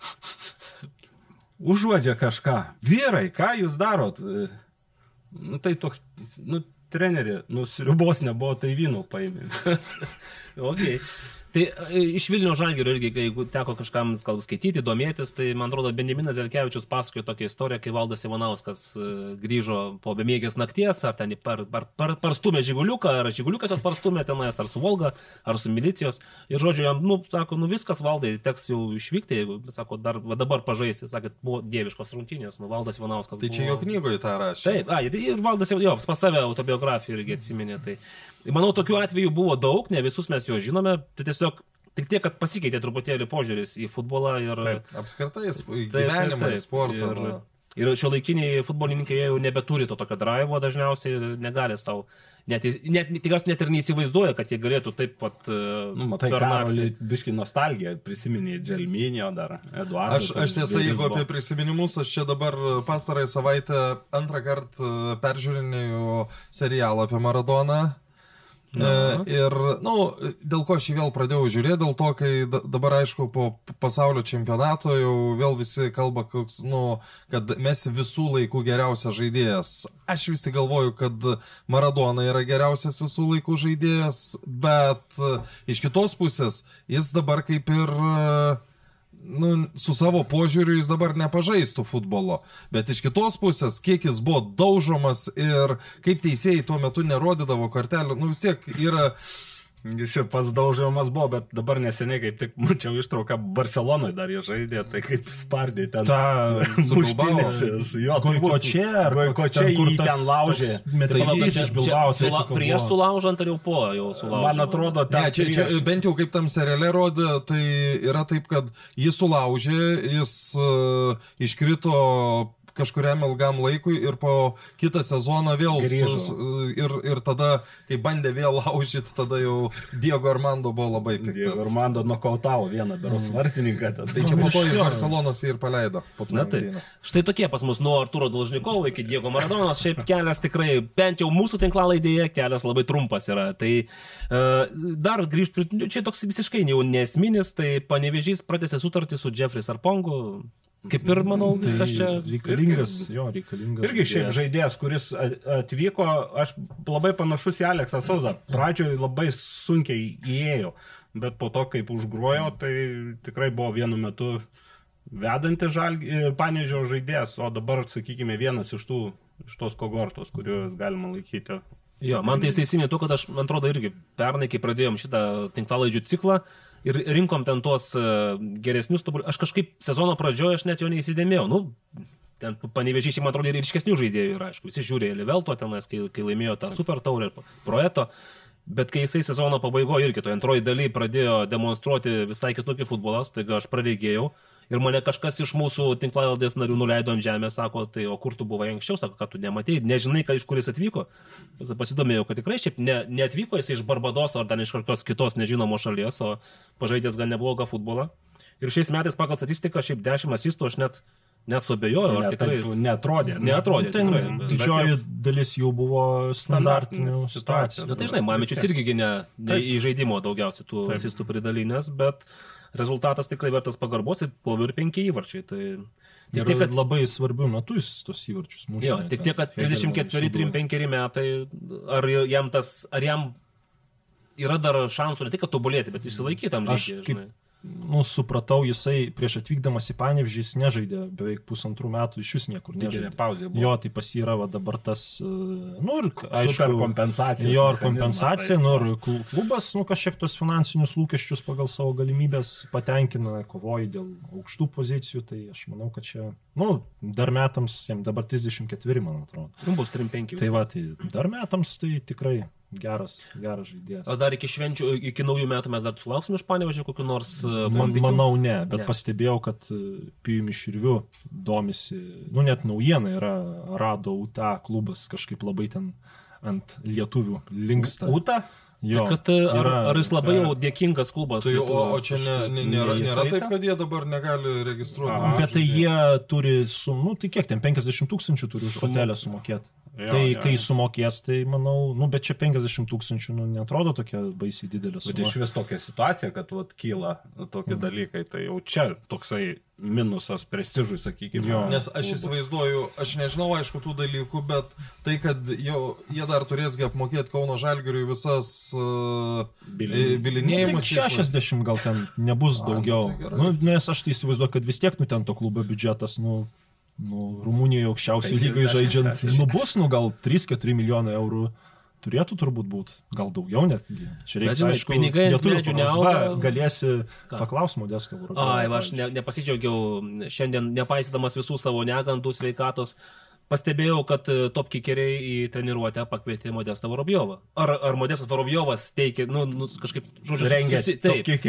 S5: užuodžia kažką. Vyrai, ką jūs darot? E, Nu, tai toks, nu, treneri, nu, sriubos nebuvo, tai vynų paėmė.
S3: Okay. Tai e, iš Vilnių žalgerio irgi, jeigu teko kažkam gal skaityti, domėtis, tai man atrodo, Benjaminas Zelkevičius pasakojo tokią istoriją, kai Valdas Ivanauskas e, grįžo po bemėgės nakties, ar ten par, par, par, parstumė žiguliuką, ar žiguliukas jos parstumė tenais, ar su Volga, ar su milicijos. Ir žodžiu, jam, nu, sako, nu viskas valdai, teks jau išvykti, jeigu, sako, dar va, dabar pažaisti, sakė, buvo dieviškos rungtynės, nu Valdas Ivanauskas.
S4: Tai čia
S3: buvo...
S4: jo knygoje tą rašė.
S3: Taip, a, ir, valdas jo, pas save autobiografiją irgi atsiminė. Tai manau, tokių atvejų buvo daug, ne visus mes juos žinome, tai tiesiog tik tiek, kad pasikeitė truputėlį požiūris į futbolą ir
S4: Taip, apskritai, gyvenimą,
S3: taip, taip.
S4: sportą.
S3: Ir,
S4: nu.
S3: ir šio laikiniai futbolininkai jau nebeturi to tokio drivo dažniausiai ir negali savo, net, net, tikriausiai net ir neįsivaizduoja, kad jie galėtų taip pat
S5: Nu, matai, Karolį, biški nostalgija, prisiminė Dželminio dar, Eduardo.
S4: Aš, aš tiesą, jeigu apie prisiminimus, aš čia dabar pastarąją savaitę antrą kartą peržiūrinėjau serialą apie Maradoną. E, ir, na, nu, dėl ko aš jį vėl pradėjau žiūrėti, dėl to, kai da- dabar, aišku, po pasaulio čempionato jau vėl visi kalba, koks, nu, kad mes visų laikų geriausias žaidėjas. Aš vis tik galvoju, kad Maradona yra geriausias visų laikų žaidėjas, bet e, iš kitos pusės jis dabar kaip ir e, nu, su savo požiūriu jis dabar nepažaistų futbolo. Bet iš kitos pusės, kiek jis buvo daužomas ir kaip teisėjai tuo metu nerodydavo kortelių, nu vis tiek yra...
S5: Jis ir pats daužiamas buvo, bet dabar neseniai kaip tik mačiau ištrauką Barcelonoje dar jie žaidė, tai kaip spardė ten.
S6: Ta
S4: su
S5: muštynėse. Jo,
S6: Ko čia, ar
S5: ko čia jį ten laužė.
S6: Metalys iš Bilbaos.
S3: Sula, prieš sulaužant ar jau po jau sulaužant?
S5: Man atrodo,
S4: Ne,
S5: ten
S4: čia, čia
S5: prieš-
S4: bent jau kaip tam seriale rodė, tai yra taip, kad jis sulaužė, jis uh, iškrito kažkuriam ilgam laikui ir po kitą sezoną vėl
S5: Grįžo.
S4: su, su, ir, ir tada, kai bandė vėl laužyti, tada jau Diego Armando buvo labai
S5: Diego
S4: piktas.
S5: Armando nokautavo vieną beros vartininką.
S4: Tai
S5: Tai
S4: čia po to iš Barcelonos jį ir paleido.
S3: Na tai,
S4: rungtynių.
S3: štai tokie pas mus nuo Arturo Dolžnikovo iki Diego Maradonos, šiaip kelias tikrai, bent jau mūsų tinklalaidėje, kelias labai trumpas yra. Tai uh, dar grįžtų, čia toks visiškai jau nesminis, tai panevežys pratęsė sutartį su Jeffrey Sarpongu. Kaip ir, manau, viskas čia.
S6: reikalingas, jo, reikalingas.
S5: Irgi šiaip žaidėjas, kuris atvyko, aš labai panašus į Aleksą Sauzą. Pradžioje labai sunkiai įėjo, bet po to, kaip užgrojo, tai tikrai buvo vienu metu vedanti žalgi, panežio žaidėjas, o dabar, sakykime, vienas iš tų, iš tos kogortos, kuriuos galima laikyti.
S3: Jo, man tai įsiminė to, kad aš, man atrodo, irgi pernai, kai pradėjom šitą tinklalaidžių ciklą ir rinkom ten tuos uh, geresnius, tobul- aš kažkaip sezono pradžioje aš net jo neįsidėmėjau. Nu, ten panevežyčiai, man atrodo, ir ryškesnių žaidėjų yra, aišku, visi žiūrėjo Livelto tenais, kai, kai laimėjo tą super taurę ir projekto. Bet kai jisai sezono pabaigoje irgi toje antroji daly pradėjo demonstruoti visai kitokį futbolą, taigi aš pradėjau ir mane kažkas iš mūsų tinklalaidės narių nuleido ant žemės, sako, tai o kur tu buvai anksčiau, sako, kad tu nematėjai, nežinai, ką iš kur jis atvyko. Pasidomėjau, kad tikrai šiaip ne, neatvyko jis iš Barbados ar ten iš kažkokios kitos nežinomos šalies, o pažaidęs gan neblogą futbolą. Ir šiais metais pagal statistiką šiaip 10 asistų aš net, net suabejoju, ar tikrai...
S5: taip Neatrodė.
S3: Neatrodė.
S6: Ten
S3: tikrai, bet-
S6: didžioji dalis jau buvo standartinių situacijų.
S3: Na tai žinai, Mamičius irgi gi ne, ne į žaidimo daugiausiai tų asistų pridalinės, bet rezultatas tikrai vertas pagarbos ir po ir penki įvarčiai. Tai tik tiek, kad
S6: labai svarbių metų jis tos įvarčius mušė.
S3: Jo, tik tiek, kad 34-35 metai, ar jam tas, ar jam yra dar šansų ne tik, tobulėti, bet išsilaikytam
S6: Aš
S3: lygiai,
S6: kaip
S3: žinai.
S6: Nu, supratau, jisai prieš atvykdamas į Panevežį jis nežaidė beveik pusantrų metų, iš vis niekur nežaidė.
S5: pauzė buvo.
S6: Jo, tai pas jį yra va, dabar tas, e, nu ir aišku,
S5: Superkompensacijos
S6: Jo, ir kompensacija,
S5: tai-
S6: nu ir klu- klubas, nu kažkiek tos finansinius lūkesčius pagal savo galimybės patenkina, kovoja dėl aukštų pozicijų, tai aš manau, kad čia, nu, dar metams, jam dabar 34, man atrodo.
S3: Nu, bus 3-5.
S6: Tai va, tai dar metams tai tikrai geras, geras žaidėjas.
S3: O dar iki švenčių, iki naujų metų mes dar sulauksim iš panevažių kokiu nors... e,
S6: Man,
S3: bombikių?
S6: manau, ne, bet
S3: Ne.
S6: pastebėjau, kad Pijumi Širviu domisi, nu net naujiena yra, rado UTA klubas kažkaip labai ten ant lietuvių linksta.
S5: Uta?
S6: Jo,
S3: Tai kad, e, ar,
S6: yra-
S3: ar jis labai jau dėkingas klubas?
S4: Tai, o, o čia ne, ne, nėra, nėra taip,
S5: ta?
S4: kad jie dabar negali registruoti.
S5: Aha.
S6: Bet tai jie turi, sum, nu tai kiek ten, 50 tūkstančių turi už hotelę sumokėti.
S5: Jo,
S6: Tai
S5: jo,
S6: kai
S5: jo.
S6: sumokės, tai manau, nu bet čia 50 tūkstančių, nu netrodo tokia baisiai didelė
S5: Bet
S6: suma.
S5: iš vis tokia situacija, kad vat, kyla tokie dalykai, tai jau čia toksai minusas prestižui, sakykime.
S6: Jo.
S4: Nes aš įsivaizduoju, aš nežinau aišku tų dalykų, bet tai, kad jau jie dar turėsgi apmokėti Kauno Žalgiriui visas uh,
S5: Bilin-
S4: bilinėjimus.
S6: Nu, tai 60 gal ten nebus
S4: A, nu,
S6: daugiau.
S4: tai gerai.
S6: nu, nes aš tai įsivaizduoju, kad vis tiek nu ten to klubo biudžetas, nu, nu Rumunijoje aukščiausiai
S5: 50,
S6: lygai žaidžiant,
S5: 60.
S6: nu bus, nu gal 3-4 milijonai eurų. Turėtų turbūt būti, gal daugiau net. Čia reikia,
S3: Bet, žinai, pinigai ant medžių neauga.
S6: Galėsi paklausti modesto.
S3: Ai, va, aš ne, nepasidžiaugiau šiandien, nepaisydamas visų savo negandų sveikatos, pastebėjau, kad e, top kikeriai į treniruotę pakvietė Modestą Vorobjovą. Ar, ar Modestas Vorobjovas teikia, nu, nu kažkaip, žodžiu,
S5: Rengia
S3: susi-
S5: taip. Kiek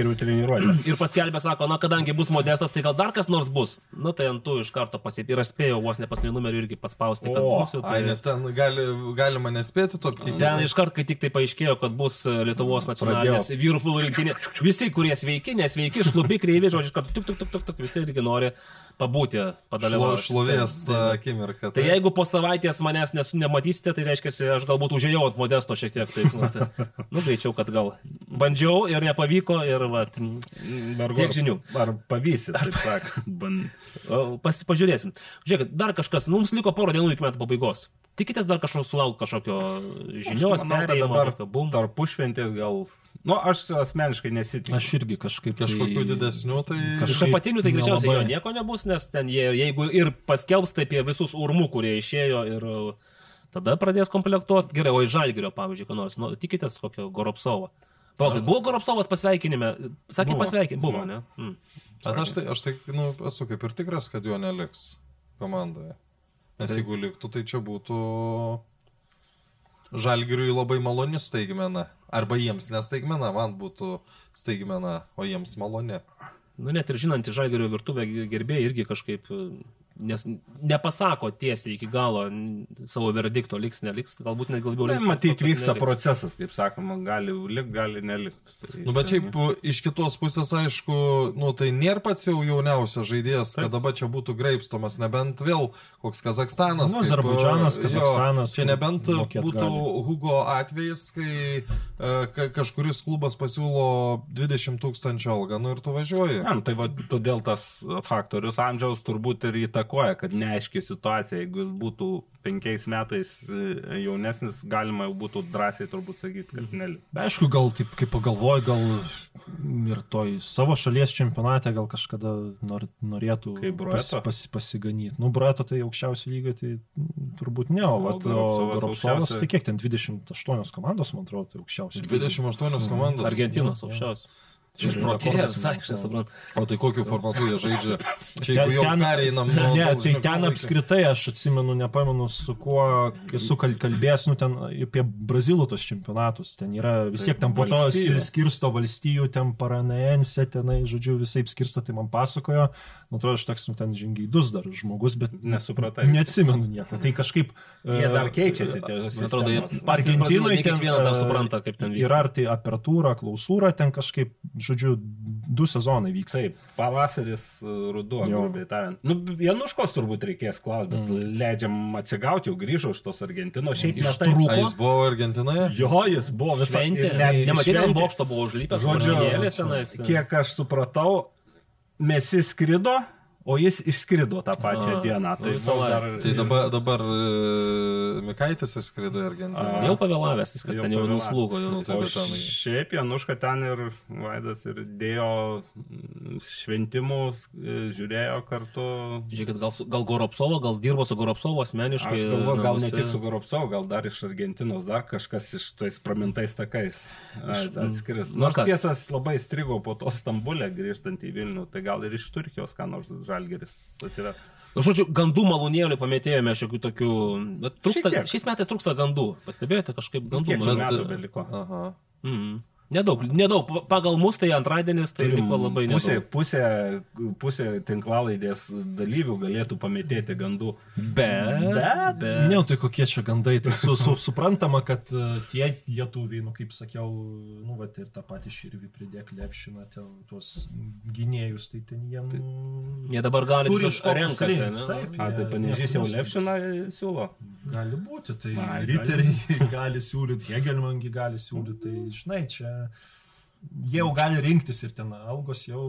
S5: ir
S3: paskelbė, sako, na, kadangi bus modestas, tai gal dar kas nors bus. Nu, tai ant tų iš karto pasip. Ir aš spėjau vos ne pasnių numerių irgi paspausti, kad
S5: O,
S3: būsiu.
S4: Ai,
S3: Tai...
S4: nes ten gali, galima nespėti to apkyti.
S3: Ten iš karto, kai tik tai paaiškėjo, kad bus e, Lietuvos nacionalinės vyrų futbolo rinktinė, visi, kurie sveiki, nesveiki, šlubi, kreivi, žodžiu, iš karto tuk, tuk, tuk, tuk, tuk, visi irgi nori pabūti,
S4: Šlo,
S3: padalyvauti.
S4: šlovės
S3: Tai- tai-
S4: akimirka.
S3: Tai jeigu po savaitės manęs nesu, nematysite, tai reiškia, aš galbūt užėjau ant modesto šiek tiek. Taip, nu, tai, nu, greičiau, kad gal bandžiau ir nepavyko ir va, Tiek žinių.
S5: Ar pavysi, taip sakant. Ban...
S3: pas, pažiūrėsim. Žiūrėkit, dar kažkas, mums liko porą dienų iki metų pabaigos. Tikitės dar kažkokio sulaukti kažkokio žinios,
S5: Manau,
S3: perėjimo,
S5: dabar
S3: tokio bum.
S5: tarpušventės gal... Nu, aš asmeniškai nesitikiu.
S6: Aš irgi kažkaip...
S4: Kažkokių
S6: tai-
S4: didesnių, tai...
S6: Kaž-
S3: Iš apatinių tai greičiausiai jo
S6: nelabai.
S3: nieko nebus, nes ten jie, jeigu ir paskelbs, tai apie visus urmų, kurie išėjo ir uh, tada pradės komplektuoti. Gerai, o iš Žalgirio, pavyzdžiui, ką nors, nu, tikitės kokio Goropsovo. Palaukit, buvo Goropsovas pasveikinime? Sakė pasveikinime, buvo, ne? Mm.
S4: Bet aš tai, aš tai nu, esu kaip ir tikras, kad jo neliks komandoje. Nes jeigu liktų, tai čia būtų žalgiriui labai maloni staigmena. Arba jiems nestaigmena, man būtų staigmena, o jiems maloni.
S3: Nu, net ir žinant, Žalgirio virtuvę gerbėjai irgi kažkaip, nes nepasako tiesiai iki galo savo verdikto, liks, neliks, galbūt net labiau liks.
S5: Matyti,
S3: kad
S5: vyksta
S3: neliks.
S5: procesas, kaip sakoma, gali likti, gali nelikti. Tai,
S4: Nu, bet šiaip iš kitos pusės, aišku, nu, tai nėra pats jau jauniausias žaidėjas, kad dabar čia būtų greipstomas, nebent vėl koks Kazakstanas.
S6: Nu, Azerbaidžanas,
S4: jo,
S6: Kazachstanas,
S4: Čia nebent būtų
S6: gali.
S4: Hugo atvejis, kai uh, ka kažkuris klubas pasiūlo 20 tūkstančių algą, nu ir tu važiuoji.
S5: Ne, nu, tai va, todėl tas faktorius amžiaus turbūt ir įtakoja, kad neaiški situacija, jeigu jis būtų penkiais metais e, jaunesnis, galima jau būtų drąsiai turbūt sakyti, kad nelik.
S6: Aišku, gal taip, kaip pagalvoju, gal ir toj savo šalies čempionate gal kažkada nor, norėtų
S5: Broeto?
S6: pas, pasiganyti. Nu, Broeto tai aukščiausia lyga, tai turbūt ne, o, vat, o
S5: aukščiausia-
S6: tai kiek ten 28 komandos, man atrodo, tai aukščiausia. lyga.
S4: 28 komandos.
S3: Argentinos aukščiausias. Išprotėjo
S6: rekordas,
S3: visai, aš nesuprantu.
S4: O tai kokiu formatu jie žaidžia? Čia
S6: Ten-
S4: jau
S6: ten-
S4: pereinam nuo...
S6: Ne,
S4: nuo
S6: tai ten apskritai, aš atsimenu, nepamenu, su kuo esu kal- kalbėjęs, nu ten apie Brazilų tos čempionatus. Ten yra vis tiek ten po to skirsto valstijų, ten paranaense, tenai, žodžiu, visai skirsto, tai man pasakojo. Man atrodo, aš toks nu, ten žingeidus dar žmogus, bet
S5: Nesupratai.
S6: Neatsimenu nieko. Tai kažkaip...
S5: Jie dar
S6: e,
S5: keičiasi. tie
S3: Man atrodo,
S6: Argentinai
S3: kiekvienas dar
S6: e,
S3: supranta, kaip ten vyksta.
S6: Yra ar tai apertūra, klausūra, ten kažkaip, žodžiu, du sezonai vyksta.
S5: Taip, pavasaris, e, ruduo, grubiai tariant. Nu, Januškos turbūt reikės klausti, bet mm. leidžiam atsigauti, jau grįžo iš tos Argentinos. Šiaip.
S3: Ištrūko.
S4: A jis buvo Argentinoje?
S5: Jo, jis buvo ir netgi
S3: Nematyti ant bokšto buvo užlipęs,
S5: Žodžiu, kiek aš supratau, mes įskrido, o jis išskrido tą pačią
S3: A,
S5: dieną. Tai dar...
S4: Tai dabar, dabar e, Mikaitis išskrido į Argentiną.
S3: Jau pavėlavęs, viskas
S5: Jau
S3: ten jau nuslūgo. Jau.
S4: Nu, tai-
S5: O
S4: bet ten-
S5: šiaip Januška ten ir Vaidas ir dėjo šventimus, e, žiūrėjo kartu.
S3: Žiūrėkit, gal, gal Goropsovo, gal dirbo su Goropsovo asmeniškai.
S5: Aš galvoju, gal ne
S3: namuose.
S5: tik su Goropsov, gal dar iš Argentinos, dar kažkas iš tais pramintais takais atskris.
S3: Nu,
S5: Nors tiesas labai strigo po to Stambulė grįžtant į Vilnių, tai gal ir iš Turkijos, ką nors Žalgeris atsiras.
S3: Nu, Žodžiu, gandų malūnėlių pamėtėjome šiokių tokių. Bet trūksta, šiais metais trūksta gandų. Pastebėjote kažkaip gandų mažai?
S5: metų beliko?
S4: Aha.
S3: Mhm. Nedaug, nedaug. Pa- Pagal mus tai antradienis tai liko labai
S5: pusė,
S3: nedaug.
S5: pusė, pusė tinklalaidės dalyvių galėtų pamėtėti gandų.
S3: Bet.
S5: Bet-
S3: bet.
S6: Ne, tai kokie čia gandai, tai su, su, suprantama, kad e, tie lietuviai, nu kaip sakiau, nu va ir tą patį širvį pridėk lepšina, ten tuos gynėjus, tai ten jiem...
S3: Jie dabar gali
S6: Turi iš ko
S3: renkasi.
S6: taip.
S5: A, tai panežys jau Lepšiną siūlo.
S6: Gali būti, tai riteriai gali siūlyti, Hegelmangi gali siūlyti, tai žinai, čia jie jau gali rinktis ir ten algos jau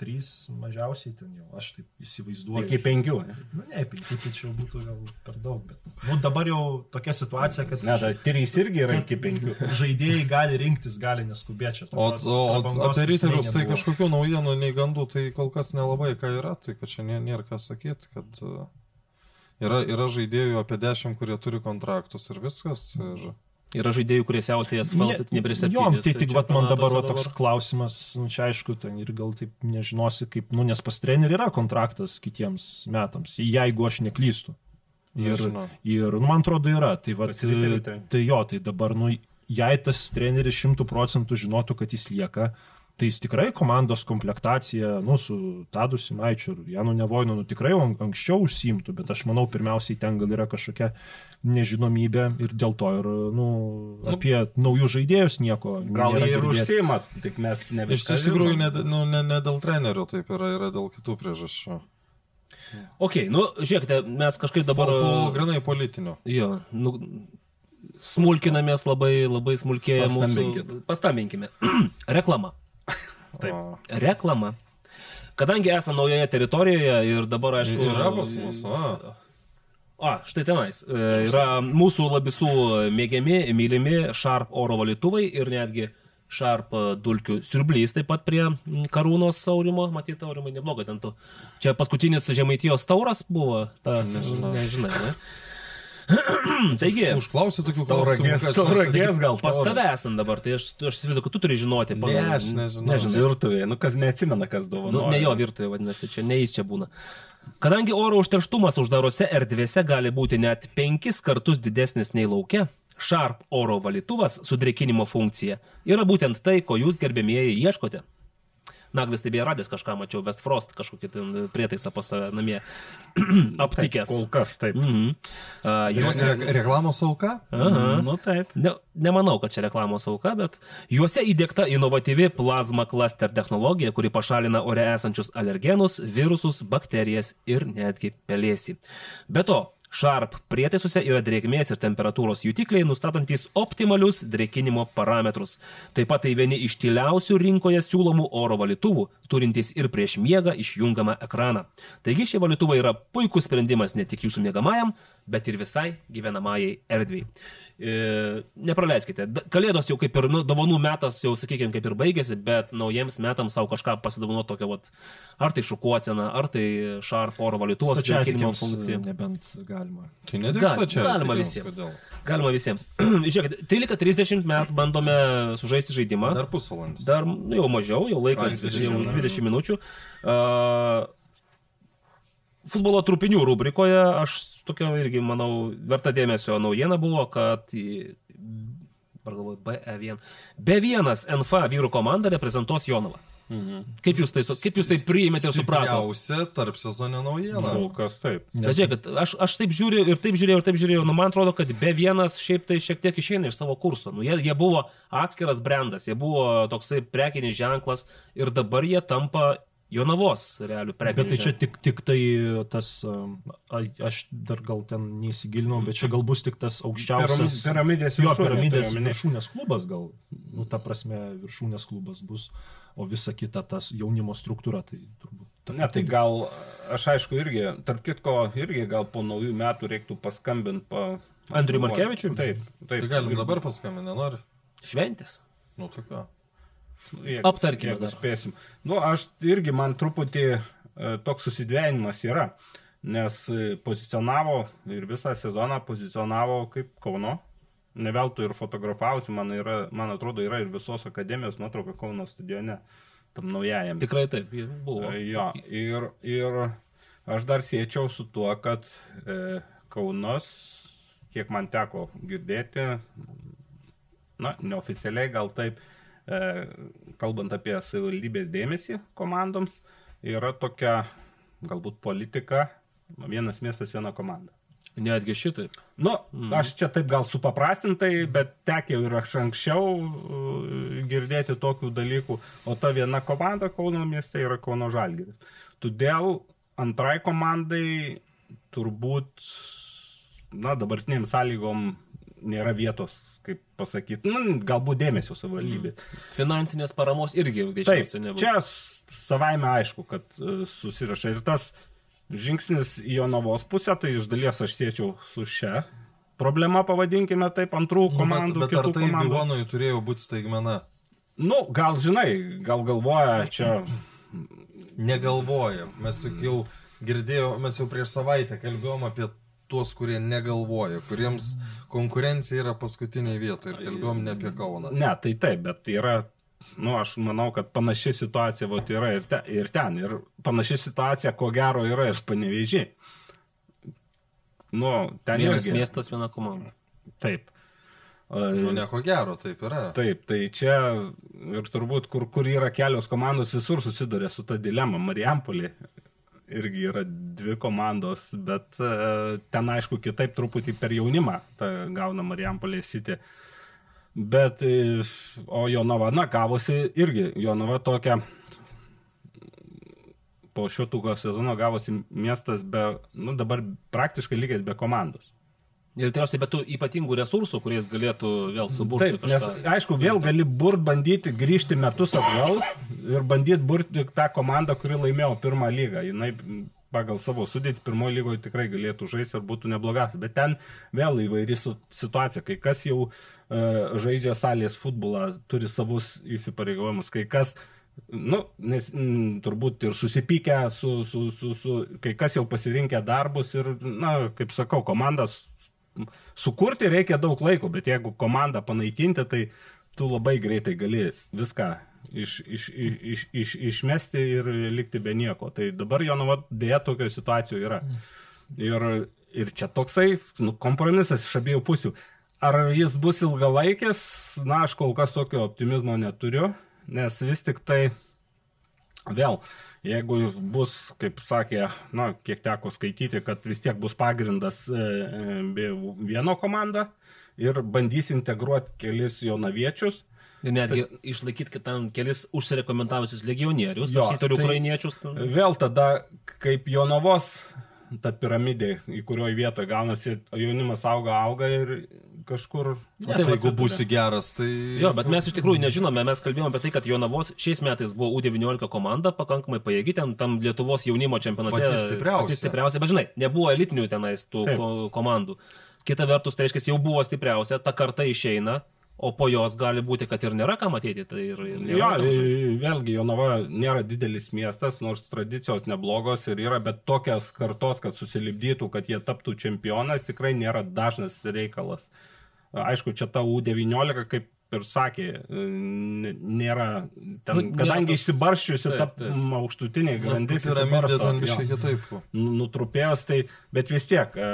S6: trys mažiausiai ten jau, aš taip įsivaizduoju.
S5: Iki penkių.
S6: Nu, ne, penki, tai čia būtų gal per daug, bet nu, dabar jau tokia situacija, kad
S5: Ne, tai trys irgi yra iki penkių.
S6: žaidėjai gali rinktis, gali neskubėti.
S4: O, o, o apie
S6: tai
S4: riterius tai
S6: nebuvo.
S4: kažkokių naujienų, nei gandų, tai kol kas nelabai ką yra, tai kad čia nė- nėra ką sakyti, kad e, yra, yra žaidėjų apie 10, kurie turi kontraktus ir viskas. Ir...
S3: Yra žaidėjų, kurie siautė SFL 7 prieš 7.
S6: Jo, tai tik vat, man dabar va, toks klausimas, nu, čia aišku, ten ir gal taip nežinosi, kaip, nu, nes pas trenerių yra kontraktas kitiems metams, jeigu aš neklystu. Ir,
S4: Nežinau.
S6: ir nu, man atrodo, yra. Tai,
S5: Riterių tai.
S6: jo, tai dabar, nu, jei tas treneris šimtų procentų žinotų, kad jis lieka, tai jis tikrai komandos komplektacija, nu, su Tadu Simaičiu ir Janu Nevoinu, nu, tikrai anksčiau užsimtų, bet aš manau, pirmiausiai ten gal yra kažkokia nežinomybė ir dėl to ir, nu, apie naujus žaidėjus nieko.
S5: Gal jie ir užsima, tik mes ne
S4: Iš, iš tikrųjų, ne, nu, ne, ne dėl trenerių taip yra, yra dėl kitų priežasčių.
S3: Ok, nu, žiūrėkite, mes kažkaip
S4: Po,
S3: dabar...
S4: po grinai politinių.
S3: Jo, nu, smulkinamės labai, labai
S5: Pastambinkit.
S3: mūsų. Pastambinkime. Reklama.
S5: Taip.
S4: O,
S3: Reklama. Kadangi esame naujoje teritorijoje ir dabar, aišku...
S4: Yra pas mus, a.
S3: A, štai tenais. E, Yra mūsų labisų mėgiami, mylimi Sharp oro valytuvai ir netgi Sharp dulkių siurblys taip pat prie karūnos saurimo. Matyti, aurimai neblogai ten tu. Čia paskutinis žemaitijos tauras buvo. Ta, nežinai, nežinai ne? Taigi,
S4: Užklausė tokių
S5: Tauragės, tauragės gal.
S3: pas tave esant dabar, tai aš, aš įsivaizduoju, kad tu turi žinoti.
S4: Ne,
S3: pagal-
S4: aš nežinau.
S3: nežinai.
S5: Virtuvėje, nu kas neatsimena, kas dovanoja.
S3: Nu, ne jo virtuvė, vadinasi, čia ne jis čia būna. Kadangi oro užterštumas uždarose erdvėse gali būti net penkis kartus didesnis nei laukia, Sharp oro valytuvas su drėkinimo funkcija yra būtent tai, ko jūs gerbėmieji ieškote. Naglis tai beje radęs kažką, mačiau, Westfrost kažkokį prietaisą pas save namie aptikęs.
S5: Kol kas taip.
S3: Mhm. Uh, juose,
S4: Re reklamos auka?
S3: Aha.
S5: Nu taip.
S3: Ne, nemanau, kad čia reklamos auka, bet juose įdėkta inovatyvi plazma cluster technologija, kuri pašalina ore esančius alergenus, virusus, bakterijas ir netgi pelėsį. Be to, Sharp prietaisuose yra drėgmės ir temperatūros jutikliai, nustatantys optimalius drėkinimo parametrus. Taip pat tai vieni iš tyliausių rinkoje siūlomų oro valytuvų, turintys ir prieš miegą išjungiamą ekraną. Taigi šie valytuvai yra puikus sprendimas ne tik jūsų miegamajam, bet ir visai gyvenamajai erdvėjai. E, nepraleiskite. Kalėdos jau kaip ir, nu, dovanų metas jau, sakykime, kaip ir baigėsi, bet naujiems metams savo kažką pasidavino tokią, vat, ar tai šukuoceną, ar tai šarp oro valytuvos drėkinimo
S6: Stačiatikiams
S3: funkciją.
S6: nebent galima.
S4: Tai ne tik
S3: Gal-
S4: čia.
S3: galima visiems. Galima visiems. Žiūrėkit, 13.30 mes bandome sužaisti žaidimą.
S4: Dar pusvalandis.
S3: Dar nu, jau mažiau, jau laikas
S4: Ai, 20
S3: jau
S4: minučių.
S3: 20 minučių. Uh, futbolo trupinių rubrikoje aš tokia irgi, manau, verta dėmesio naujiena buvo, kad galvoju, BE1. B1 NFA vyrų komanda reprezentuos Jonavą. Kaip jūs tai, kaip jūs tai priėmėte ir supratote?
S4: Stipriausia tarp sezoninė naujiena.
S5: Kol kas taip.
S3: Bet žiūrėkit, aš, aš taip žiūriu ir taip žiūrėjau, ir taip žiūrėjau. Nu, man atrodo, kad be vienas šiaip tai šiek tiek išeina iš savo kurso. Nu, jie, jie buvo atskiras brandas, jie buvo toksai prekinis ženklas ir dabar jie tampa Jonavos realių
S6: Bet
S3: prekinis
S6: tai čia tik, tik tai tas, a- aš dar gal ten neįsigilinau, bet čia gal bus tik tas aukščiausias.
S5: Piramidės
S6: Jo,
S5: viršūnė,
S6: piramidės viršūnės klubas gal, nu, ta prasme, viršūnės klubas bus, o visa kita tas jaunimo struktūra, tai turbūt. ta
S5: Ne, tai gal, aš aišku, irgi, tarp kitko, irgi gal po naujų metų reiktų paskambinti pa...
S3: Andriui Markevičiui?
S5: Taip, taip.
S4: Tai galim dabar paskambinti, nenori?
S3: Šventės.
S4: Nu, tokia.
S5: Jeigu-
S3: Aptarkime
S5: jeigu
S3: dar.
S5: Spėsim. Nu, aš irgi man truputį e, toks susidvėjimas yra, nes e, pozicionavo ir visą sezoną pozicionavo kaip Kauno. Ne veltui ir fotografausi, man, yra, man atrodo, yra ir visos akademijos nuotrauka Kauno stadione, tam naujajam.
S3: Tikrai taip, buvo.
S5: E, Jo, ir, ir aš dar siečiau su tuo, kad e, Kaunas, kiek man teko girdėti, na, neoficialiai gal taip, e, kalbant apie savivaldybės dėmesį komandoms, yra tokia galbūt politika, vienas miestas, viena komanda.
S3: Netgi šitaip.
S5: Nu, mm. aš čia taip gal supaprastintai, bet tekė ir aš anksčiau uh, girdėti tokių dalykų, o ta viena komanda Kauno mieste yra Kauno Žalgiris. Todėl antrai komandai turbūt, na, dabartiniam sąlygom nėra vietos, kaip pasakyti, nu, galbūt dėmesio savivaldybė. Mm.
S3: Finansinės paramos irgi greičiausiai nebuvo.
S5: čia savaime aišku, kad uh, susiraša ir tas žingsnis į Jonavos pusę, tai iš dalies aš siečiau su šia problema, pavadinkime taip, antrų komandų,
S4: Nu, bet, bet ar tai
S5: komandų.
S4: Bivonui turėjo būti staigmena?
S5: Nu, gal žinai, gal galvoja čia,
S4: Negalvoja. Mes jau girdėjome, mes jau prieš savaitę kalbėjom apie tuos, kurie negalvoja, kuriems konkurencija yra paskutiniai vietoje ir kalbėjom ne apie Kauną.
S5: ne, tai taip, bet tai yra, nu, aš manau, kad panaši situacija vot, yra ir, te, ir ten. Ir panaši situacija, ko gero, yra ir panevežiai. Nu, ten
S3: Vienas
S5: irgi.
S3: miestas, viena komanda.
S5: Taip.
S4: Nu, nieko gero, taip yra.
S5: Taip, tai čia ir turbūt, kur, kur yra kelios komandos, visur susiduria su ta dilema. Marijampolė irgi yra dvi komandos, bet e, ten aišku kitaip truputį per jaunimą gauna Marijampolė City. Bet, e, o Jonava, na, gavosi irgi, Jonava tokia, po šio tūko sezono gavosi miestas be, nu, dabar praktiškai likęs be komandos.
S3: Ir tikriausiai be tų ypatingų resursų, kuriais galėtų vėl suburti
S5: Taip, nes
S3: kažką.
S5: aišku, vėl gali burt bandyti grįžti metus atgal ir bandyti burti tą komandą, kuri laimėjo pirmą lygą. Jinai pagal savo sudėtį pirmojo lygoje tikrai galėtų žaisti ir būtų neblogas. Bet ten vėl įvairi situacija. Kai kas jau uh, žaidžia salės futbolą, turi savus įsipareigojimus, kai kas Nu, nes m, turbūt ir susipykę su, su, su, su, kai kas jau pasirinkę darbus ir, na, kaip sakau, komandas sukurti reikia daug laiko, bet jeigu komandą panaikinti, tai tu labai greitai gali viską iš, iš, iš, iš, iš, išmesti ir likti be nieko. Tai dabar jo nuvat dėja tokio situacijų yra. Ir, ir čia toksai nu, kompromisas iš abiejų pusių. Ar jis bus ilgalaikis, na, aš kol kas tokio optimizmo neturiu, nes vis tik tai Vėl, jeigu bus, kaip sakė, na, kiek teko skaityti, kad vis tiek bus pagrindas e, e, vieno komanda ir bandys integruoti kelis jaunaviečius.
S3: Ir netgi išlaikyti kitam kelis užsirekomendavusius legionierius,
S5: Jo, tai-
S3: ukrainiečius.
S5: Vėl tada, kaip Jonavos ta piramidė, į kurioje vietoje gaunasi, jaunimas auga, auga ir kažkur...
S4: Ne,
S3: tai
S4: tai jeigu būsi geras, tai...
S3: Jo, bet mes iš tikrųjų nežinome, mes kalbėjome apie tai, kad Jonavos šiais metais buvo U19 komanda, pakankamai pajėgi, ten tam Lietuvos jaunimo čempionate.
S4: Pati stipriausia.
S3: Pati stipriausia, bet žinai, nebuvo elitinių tenais tų
S5: Taip.
S3: ko komandų. Kita vertus, tai reiškia, jau buvo stipriausia, ta karta išeina, o po jos gali būti, kad ir nėra ką matyti. Tai ir, ir
S5: Jo, vėlgi, Jonava nėra didelis miestas, nors tradicijos neblogos ir yra, bet tokias kartos, kad susilipdytų, kad jie taptų čempionais, tikrai nėra dažnas reikalas. Aišku, čia ta U19, kaip ir sakė, n- nėra, ten,
S3: Nu,
S5: kadangi išsibarščiusi ta aukštutinė grandis,
S4: biškai kitaip.
S5: Nu- nutrupėjęs, tai, bet vis tiek, e,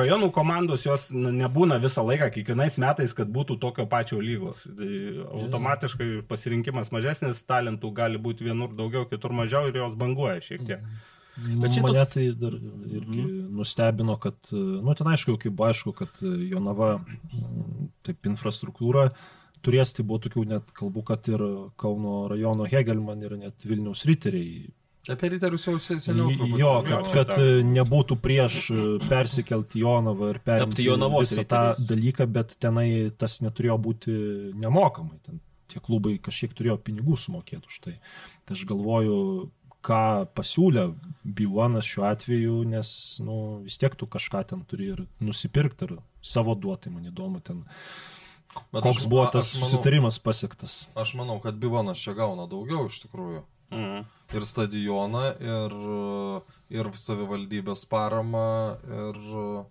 S5: rajonų komandos jos nebūna visą laiką, kiekvienais metais, kad būtų tokio pačio lygos. Tai Automatiškai pasirinkimas mažesnis, talentų gali būti vienur daugiau, kitur mažiau ir jos banguoja šiek tiek.
S3: Bet čia
S6: Mane
S3: toks-
S6: tai dar irgi nustebino, kad, nu, ten aišku, jau kaip buvo aišku, kad Jonava, mm, taip, infrastruktūra turės, tai buvo tokių net kalbų, kad ir Kauno rajono Hegelman ir net Vilniaus riteriai.
S4: Apie riterius jau se- seniau truputį.
S6: Jo, kad, kad nebūtų prieš e, persikelti Jonavą ir perimti
S3: Jonavos
S6: visą tą dalyką, bet tenai tas neturėjo būti nemokamai. Ten tie klubai kažkiek turėjo pinigų sumokėti už tai. Tai aš galvoju, ką pasiūlė Biuanas šiuo atveju, nes nu, vis tiek tu kažką ten turi ir nusipirkti ir savo duotai, man įdomu, ten,
S4: Bet
S6: koks
S4: aš-
S6: buvo tas
S4: aš manau-
S6: susitarimas pasiektas.
S4: Aš manau, kad Bivonas čia gauna daugiau iš tikrųjų.
S5: Mhm.
S4: Ir stadioną, ir, ir savivaldybės paramą, ir...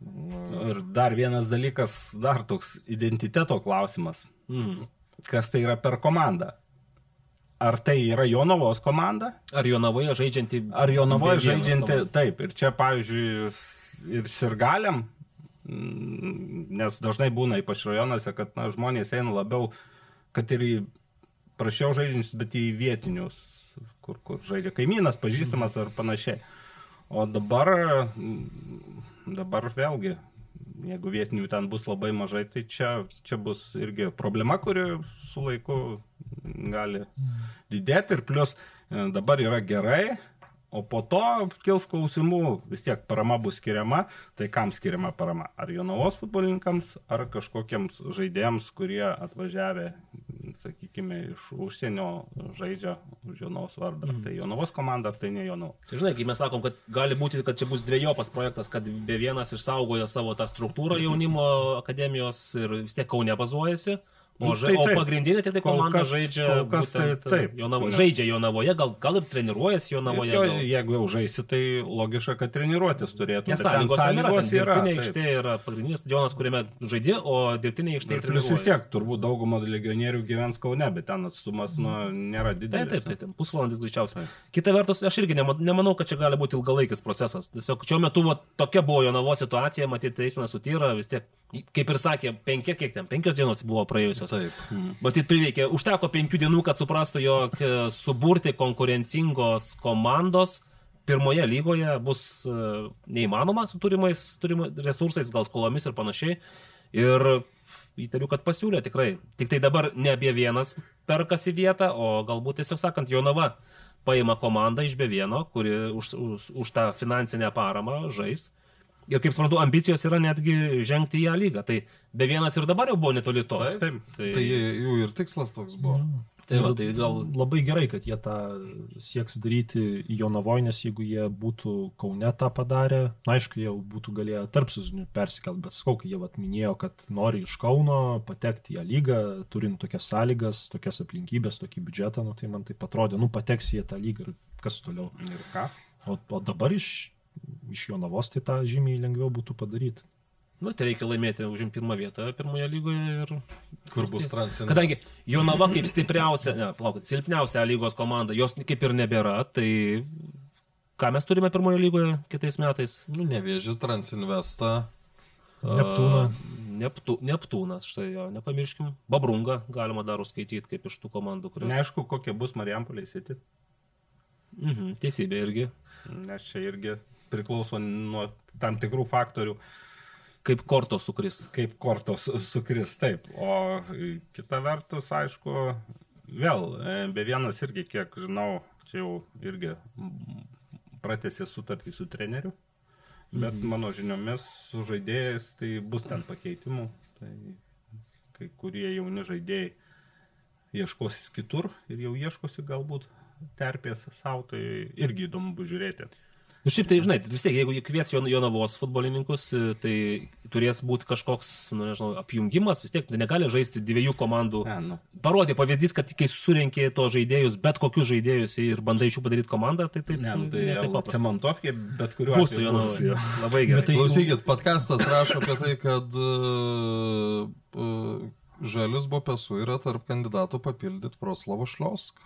S4: Nu,
S5: Ir dar vienas dalykas, dar toks identiteto klausimas.
S3: Mhm.
S5: Kas tai yra per komandą? Ar tai yra Jonavos komanda?
S3: Ar Jonavoje žaidžianti?
S5: Ar Jonavoje
S3: B1
S5: žaidžianti?
S3: komanda?
S5: Taip, ir čia, pavyzdžiui, ir sirgaliam, nes dažnai būna ypač rajonuose, kad na, žmonės eina labiau, kad ir į prašiau žaidžiančius, bet į vietinius, kur, kur žaidžia kaimynas, pažįstamas ar panašiai. O dabar, dabar vėlgi, jeigu vietinių ten bus labai mažai, tai čia, čia bus irgi problema, kuri su laiku gali didėti ir plus e, dabar yra gerai, o po to kils klausimų, vis tiek parama bus skiriama, tai kam skiriama parama? Ar Jonavos futbolininkams, ar kažkokiems žaidėjams, kurie atvažiavę, sakykime, iš užsienio žaidžia už Jonavos vardą. Ar tai Jonavos komanda, ar tai ne Jonavos.
S3: Tai žinai, kai mes sakom, kad gali būti, kad čia bus dviejopas projektas, kad be vienas išsaugoja savo tą struktūrą jaunimo akademijos ir vis tiek Kaune bazuojasi. O,
S5: Nu,
S3: ža,
S5: tai
S3: o
S5: taip.
S3: pagrindinė tai, tai komanda
S5: kas-
S3: žaidžia,
S5: kas tai
S3: būtent,
S5: taip.
S3: Jonavo, žaidžia Jonavoje, gal, gal ir treniruojasi Jonavoje.
S5: Jo,
S3: gal.
S5: jeigu jau žaisi, tai logiška, kad treniruotis turėtų.
S3: Nes sąlygos yra,
S5: sąlygos
S3: ten dirbtinė
S5: taip.
S3: aikštė yra pagrindinis stadionas, kuriame žaidži, o dirbtinė aikštė
S5: Plus vis tiek, turbūt dauguma legionierių gyvens Kaune, bet ten atstumas nu, nėra
S3: Taip,
S5: didelis.
S3: taip, taip, taip, pusvalandis greičiausiai. Kita vertus, aš irgi nema- nemanau, kad čia gali būti ilgalaikis procesas. Tiesiog šiuo metu va, tokia buvo Jonavo situacija, matyti, teismas sutyra, vis tiek, kaip ir sakė, penki, kiek ten, penkios dienos buvo praėjusios.
S4: Taip.
S3: Matyt, prireikė, užteko penkių dienų, kad suprastų, jog e, suburti konkurencingos komandos pirmoje lygoje bus e, neįmanoma su turimais, turimais resursais, gal skolomis ir panašiai. Ir įtariu, kad pasiūlė tikrai. Tik tai dabar ne apie vienas perkasi vietą, o galbūt tiesiog sakant, Jonava paima komandą iš be vieno, kuri už, už, už tą finansinę paramą žais. Ir kaip suprantu, ambicijos yra netgi žengti į ją lygą. Tai be vienas ir dabar jau buvo netoli to.
S4: Taip,
S5: Taip.
S3: Tai,
S4: Tai jų ir tikslas toks buvo.
S3: tai, va, tai gal
S6: Labai gerai, kad jie tą sieks daryti Jonavoje, nes jeigu jie būtų Kaune tą padarę, na aišku, jie būtų galėję tarp suzinių persikelt, bet sakau, kai jie vat, minėjo, kad nori iš Kauno patekti į ją lygą, turint tokias sąlygas, tokias aplinkybės, tokį biudžetą, nu, tai man tai atrodė, nu pateks į tą lygą ir kas toliau.
S5: Ir ką?
S6: O, o dabar iš, iš Jonavos tai tą žymiai lengviau būtų padaryti.
S3: Nu, tai reikia laimėti, užimti pirmą vietą pirmoje lygoje ir...
S4: Kur bus transinė.
S3: Kadangi Jonava kaip stipriausia, ne, palaukit, silpniausia lygos komanda, jos kaip ir nebėra, tai ką mes turime pirmoje lygoje kitais metais?
S4: Nu, nevėži Transinvestą.
S6: Neptūną.
S3: A, Neptu, Neptūnas, štai jo, nepamirškim. Babrunga galima dar užskaityti kaip iš tų komandų, kurios...
S5: Neaišku, kokie bus Marijampolė City,
S3: Mhm, teisybė irgi.
S5: nes čia irgi priklauso nuo tam tikrų faktorių,
S3: Kaip kortos sukris.
S5: kaip kortos sukris. Taip. O kita vertus, aišku, vėl, e, be vienas irgi, kiek žinau, čia jau irgi pratėsi sutartį su treneriu. Bet mhm. mano žiniomis su žaidėjais tai bus ten pakeitimų. Tai kai kurie jauni žaidėjai ieškosis kitur ir jau ieškosi galbūt terpės savo, tai irgi įdomu bus žiūrėti.
S3: Nu, šiaip tai, žinai, vis tiek, jeigu kvies Jon- Jonavos futbolininkus, e, tai turės būti kažkoks, nu, nežinau, apjungimas, vis tiek tai negali žaisti dviejų komandų.
S5: Ne, nu,
S3: Parodė pavyzdys, kad kai surinkė to žaidėjus, bet kokius žaidėjus ir bandai iš jų padaryti komandą, tai taip,
S5: ne, nu, tai
S3: ne taip paprasta.
S5: Cementovkė, bet kuriuo atveju bus.
S3: Jonavoje. Labai gerai.
S6: Bet tai-
S4: Klausykit, podkastas rašo apie tai, kad uh, uh, Žalius Bopesu yra tarp kandidatų papildyti Vroclavo Šliosk.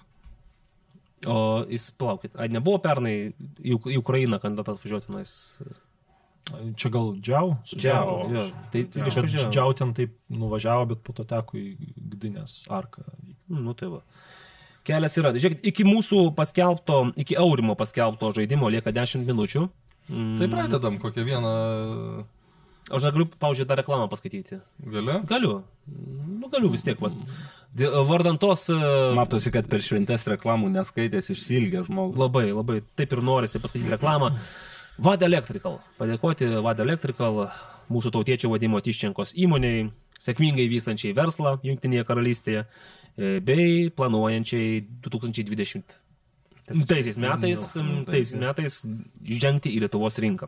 S3: O jis, plaukit, ar nebuvo pernai į, į Ukrainą kandidatas važiuoti tenais?
S6: Čia gal Džiau?
S3: Džiau, jo. Tai
S6: Bet
S3: išvažiavo.
S6: Džiau ten taip nuvažiavo, bet po to teko į Gdinės arką.
S3: Nu tai va. Kelias yra. Žiūrėkit, iki mūsų paskelbto, iki Aurimo paskelbto žaidimo lieka 10 minučių. Mm.
S4: Tai pradedam kokią vieną
S3: Aš dar galiu, pavyzdžiui, tą reklamą paskaityti.
S4: galę.
S3: Galiu. Nu, galiu vis tiek. Va. Dė- Vardant tos... e,
S5: Matosi, kad per šventes reklamų neskaitęs išsilgė žmogus.
S3: Labai, labai. Taip ir norisi paskaityti reklamą. Vad Electrical. Padėkoti Vad Electrical, mūsų tautiečio vadimo Tiščenkos įmoniai, sėkmingai vystančiai verslą Junktinėje karalystėje, e, bei planuojančiai 2020 taisiais metais, taisiais metais žengti į Lietuvos rinką.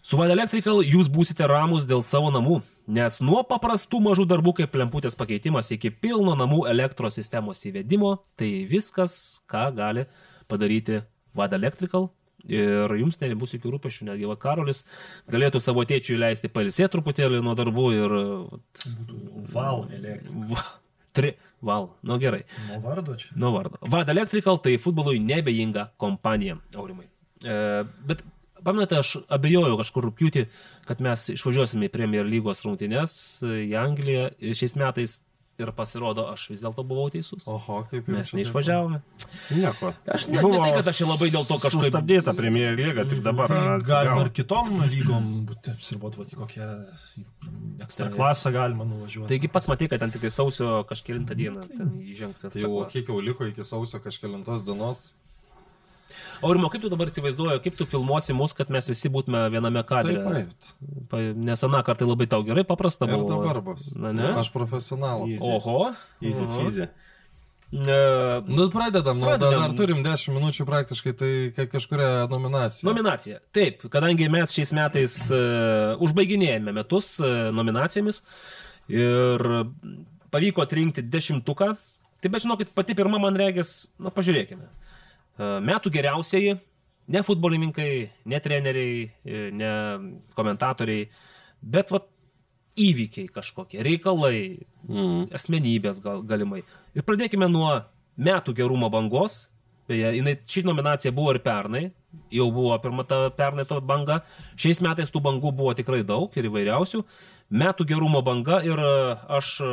S3: Su Vad Electrical jūs būsite ramus dėl savo namų, nes nuo paprastų mažų darbų kaip lemputės pakeitimas iki pilno namų elektros sistemos įvedimo, tai viskas, ką gali padaryti Vad Electrical. Ir jums nebus jokių rūpešių, netgi va Karolis galėtų savo tėčiui leisti pailsėti truputėlį nuo darbų ir... vat,
S6: Val, elektrika.
S3: Tri, val, nu gerai.
S6: Nuo vardo čia.
S3: Nuo vardo. Vad Electrical tai futbolui nebejinga kompanija, aurimai. E, bet pamenate, aš abejojau kažkur rūpjūti, kad mes išvažiuosime į Premier lygos rungtynes į Angliją šiais metais ir pasirodo, aš vis dėlto buvau teisus.
S4: Oho, kaip
S3: Mes
S4: čia
S3: neišvažiavome.
S5: Nieko.
S3: Aš ne, ne tai, kad aš labai dėl to kažkaip...
S5: Sustabdyta Premier lyga, tik dabar.
S6: Tai galima ir kitom lygom būti apsiriboti kokią ekstra klasą galima nuvažiuoti.
S3: Taigi pats matai, kad ten tik tai sausio kažkėlintą dieną ten įžengs.
S4: Tai jau kiek jau liko iki sausio kažkėlintos dienos.
S3: Aurimo, kaip tu dabar įsivaizduoji, kaip tu filmuosi mus, kad mes visi būtume viename kadre?
S4: Taip,
S3: Pa- Nes aną kartą labai tau gerai paprasta
S4: Ir
S3: buvo.
S4: dabar bus.
S3: Na, ne?
S4: Aš profesionalas.
S3: Oho.
S5: Easy
S3: Oho.
S5: fizi.
S3: E,
S4: Nu, pradedam, nu,
S3: Pradedam.
S4: dar, dar turim 10 minučių praktiškai, tai ka- kažkuria nominacija.
S3: Nominacija. Taip, kadangi mes šiais metais uh, užbaiginėjame metus uh, nominacijomis ir pavyko atrinkti dešimtuką, tai bet žinokit, pati pirma man regis, na pažiūrėkime. Uh, metų geriausiai, ne futbolininkai, ne treneriai, e, ne komentatoriai, bet vat, įvykiai kažkokie, reikalai, mm. asmenybės gal, galimai. Ir pradėkime nuo metų gerumo bangos. Beje, jinai, ši nominacija buvo ir pernai, jau buvo pirma ta pernai to banga. Šiais metais tų bangų buvo tikrai daug ir įvairiausių. Metų gerumo banga ir e, aš e,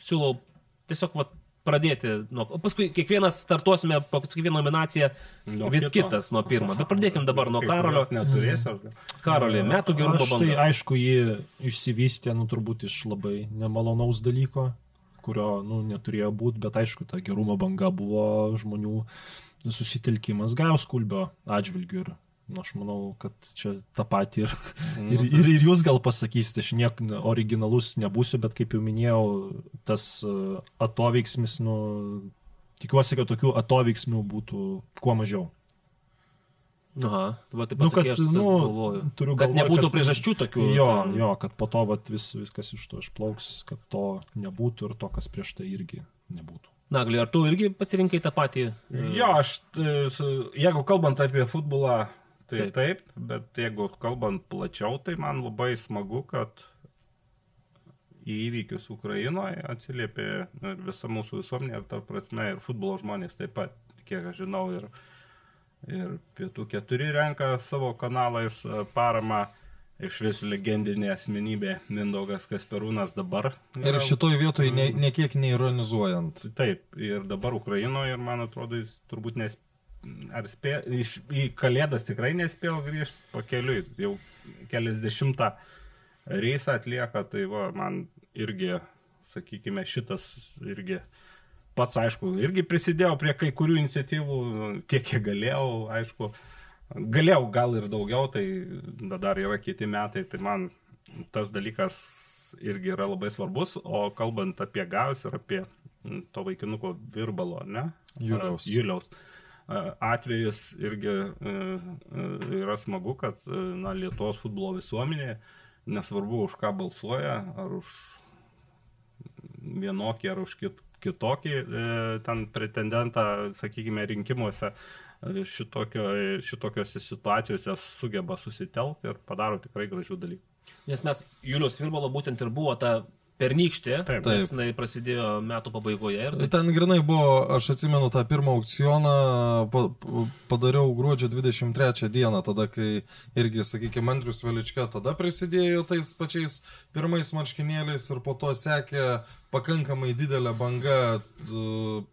S3: siūlau tiesiog vat, pradėti nuo... Paskui kiekvienas startuosime, po kiekvieną nominaciją
S5: Nuo
S3: vis
S5: kito.
S3: kitas nuo pirmo. Bet pradėkime dabar nuo Karolio.
S5: Neturėsiu. ar-
S3: Karolį, metų gerumo
S6: Aš tai
S3: banga.
S6: aišku, jį išsivystė, nu turbūt iš labai nemalonaus dalyko, kurio, nu, neturėjo būti, bet aišku, ta gerumo banga buvo žmonių susitelkimas Gaus Kulbio atžvilgiu ir aš manau, kad čia tą patį ir, ir, ir, ir jūs gal pasakysite, aš niek originalus nebūsiu, bet kaip jau minėjau, tas e, atoveiksmis, nu, tikiuosi, kad tokių atoveiksmių būtų kuo mažiau.
S3: Aha, va taip
S6: Nu,
S3: pasakė,
S6: kad,
S3: aš
S6: nu,
S3: galvoju.
S6: turiu
S3: Kad
S6: galvoj,
S3: nebūtų
S6: kad-
S3: priežasčių tokių.
S6: Jo,
S3: ten.
S6: jo, kad po to vat, vis, viskas iš to išplauks, kad to nebūtų ir to, kas prieš tai irgi nebūtų.
S3: Nagli, ar tu irgi pasirinkai tą patį? e,
S5: Jo, aš, e, jeigu kalbant apie futbolą, tai
S3: Taip.
S5: taip. bet jeigu kalbant plačiau, tai man labai smagu, kad į įvykius Ukrainoje atsiliepė ir visa mūsų visuomenė, ir ta prasme, ir futbolo žmonės taip pat, kiek aš žinau, ir, ir Pietų keturi renka savo kanalais e, paramą. Iš vis legendinė asmenybė Mindaugas Kasperūnas dabar.
S4: Ir
S5: yra-
S4: šitoj vietoj ne, ne kiek neironizuojant.
S5: Taip, ir dabar Ukrainoje, ir man atrodo, jis turbūt nes... Ar spė... iš... į Kalėdas tikrai nespėjo grįžti pakeliui, jau keliasdešimtą reisą atlieka, tai va, man irgi, sakykime, šitas irgi pats, aišku, irgi prisidėjau prie kai kurių iniciatyvų, tiek kiek galėjau, aišku, galėjau gal ir daugiau, tai dar yra kiti metai, tai man tas dalykas irgi yra labai svarbus, o kalbant apie gaus ir apie to vaikinuko virbalo, ne?
S4: Juliaus.
S5: Juliaus. A, Atvejis irgi e, e, yra smagu, kad e, na, Lietuvos futbolo visuomenė, nesvarbu už ką balsuoja, ar už vienokį, ar už kit, kitokį e, ten pretendentą, sakykime, rinkimuose, šitokio, šitokiose situacijose sugeba susitelkti ir padaro tikrai gražių dalykų.
S3: Nes mes, Julius Virbalo būtent ir buvo ta pernykštė,
S5: Taip.
S3: nes jinai prasidėjo metų pabaigoje. Ir taip,
S4: Ten grinai buvo, aš atsimenu tą pirmą aukcioną, pa, pa- padariau gruodžio 23 dieną, tada kai irgi, sakykime, Andrius Velička tada prisidėjo tais pačiais pirmais marškinėliais ir po to sekė pakankamai didelė banga t-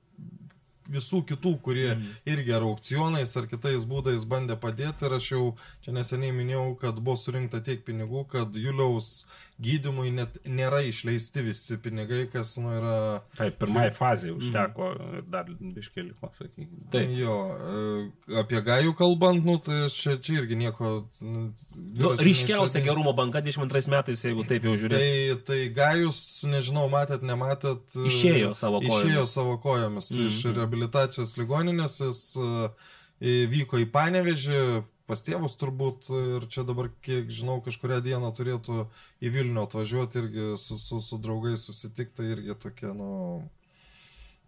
S4: visų kitų, kurie mm. irgi ar aukcionais, ar kitais būdais bandė padėti ir aš jau čia neseniai minėjau, kad buvo surinkta tiek pinigų, kad Juliaus gydimui net nėra išleisti visi pinigai, kas nu, yra
S5: Taip, pirmai fazai užteko ir dar biškėliko, sakykime.
S3: taip.
S4: Jo, e, apie gajų kalbant, nu, tai čia, čia irgi nieko. nu,
S3: ryškiausia gerumo banga 22 metais, jeigu taip jau žiūrėtume.
S4: Tai, tai gajus, nežinau, matėt, nematėt. e,
S3: Išėjo savo kojomis.
S4: Išėjo savo kojomis mm iš rehabilitacijos ligoninės, jis e, vyko į Panevežį, pas tėvus turbūt ir čia dabar, kiek žinau, kažkuria diena turėtų į Vilnių atvažiuoti irgi su, su, su draugais susitikti, tai irgi tokia, nu,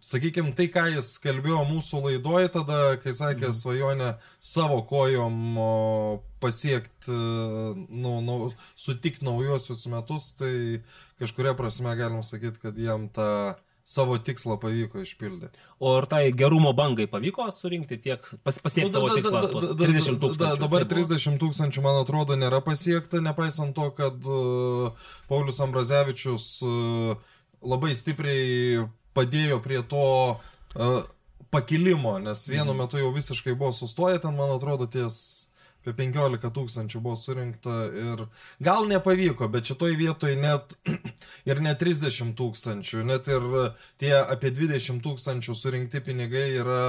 S4: Sakykime, tai, ką jis kalbėjo mūsų laidoje tada, kai sakė
S3: Mhm.
S4: svajonę savo kojom pasiekti, nu, nu, sutikti naujosius metus, tai kažkuria prasme galim sakyti, kad jam tą savo tikslą pavyko išpildyti.
S3: O ar tai gerumo bangai pavyko surinkti tiek, pas, pasiekti savo tikslą, tuos 30 tūkstančių?
S4: Dabar
S3: Tai buvo-
S4: 30 tūkstančių, man atrodo, nėra pasiekta, nepaisant to, kad uh, Paulius Ambrazevičius uh, labai stipriai padėjo prie to uh, pakilimo, nes vienu metu jau visiškai buvo sustoję, ten, man atrodo, ties apie 15 tūkstančių buvo surinkta ir gal nepavyko, bet šitoj vietoj net ir ne 30 tūkstančių, net ir tie apie 20 tūkstančių surinkti pinigai yra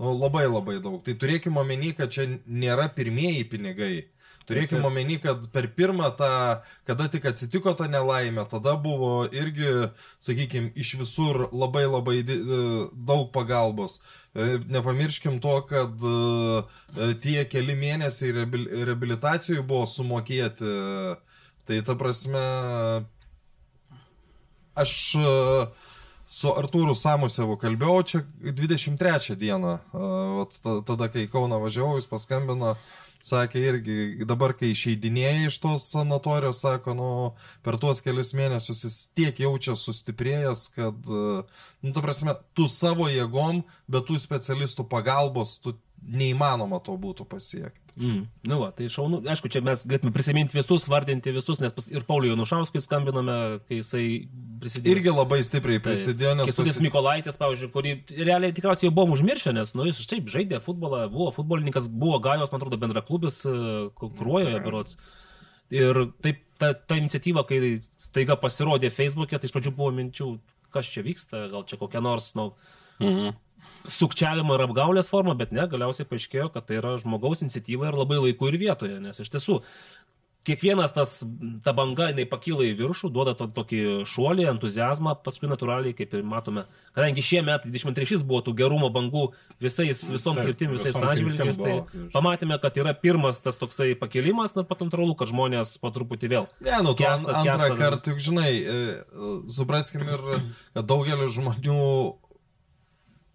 S4: nu, labai labai daug. Tai turėkime omeny, kad čia nėra pirmieji pinigai. Turėkime omeny, kad per pirmą tą, kada tik atsitiko ta nelaimė, tada buvo irgi, sakykime, iš visur labai labai e, daug pagalbos. E, Nepamirškim to, kad e, tie keli mėnesiai reabil- reabilitacijų buvo sumokėti. Tai ta prasme, aš su Artūru Samusevu kalbėjau čia 23 dieną, tada kai į Kauną važiavau, jis paskambino, sakė irgi, dabar kai išeidinėjai iš tos sanatorijos, sako, nu, per tuos kelius mėnesius jis tiek jaučia sustiprėjęs, kad, nu, ta prasme, tu savo jėgom, bet tų specialistų pagalbos, tu neįmanoma to būtų pasiekti.
S3: Mm. Nu, va, tai šaunu. Aišku, čia mes galėtume prisiminti visus, vardinti visus, nes ir Pauliui Nušauskui skambinome, kai jisai prisidėjo.
S4: Irgi labai stipriai prisidėjo, nes...
S3: Kestutis
S4: pasi-
S3: Mikolaitis, pavyzdžiui, kurį realiai tikriausiai jau buvom užmiršę, nes nu, jis šiaip žaidė futbolą, buvo futbolininkas, buvo gajos, man atrodo, bendraklubis e, Ku- Kruojoje, berots. Ir taip, ta, ta iniciatyva, kai staiga pasirodė Facebook'e, tai iš pradžių buvo minčių, kas čia vyksta, gal čia kokia nors, nu,
S5: Mhm.
S3: Sukčiavimo ir apgaulės forma, bet ne, galiausiai paaiškėjo, kad tai yra žmogaus iniciatyva ir labai laiku ir vietoje, nes iš tiesų kiekvienas tas, ta banga, jinai pakyla į viršų, duoda to, tokį šuolį, entuzijazmą, paskui natūraliai, kaip ir matome, kadangi šie metai 23 buvo tų gerumo bangų visais, visom kryptim, visais atžvilgiais, tai
S5: buvo.
S3: pamatėme, kad yra pirmas tas toksai pakilimas, na, pat natūralu, kad žmonės po truputį vėl.
S4: Ne, nu, tu an, antrą kartą, juk žinai, e, supraskim ir, kad daugelis žmonių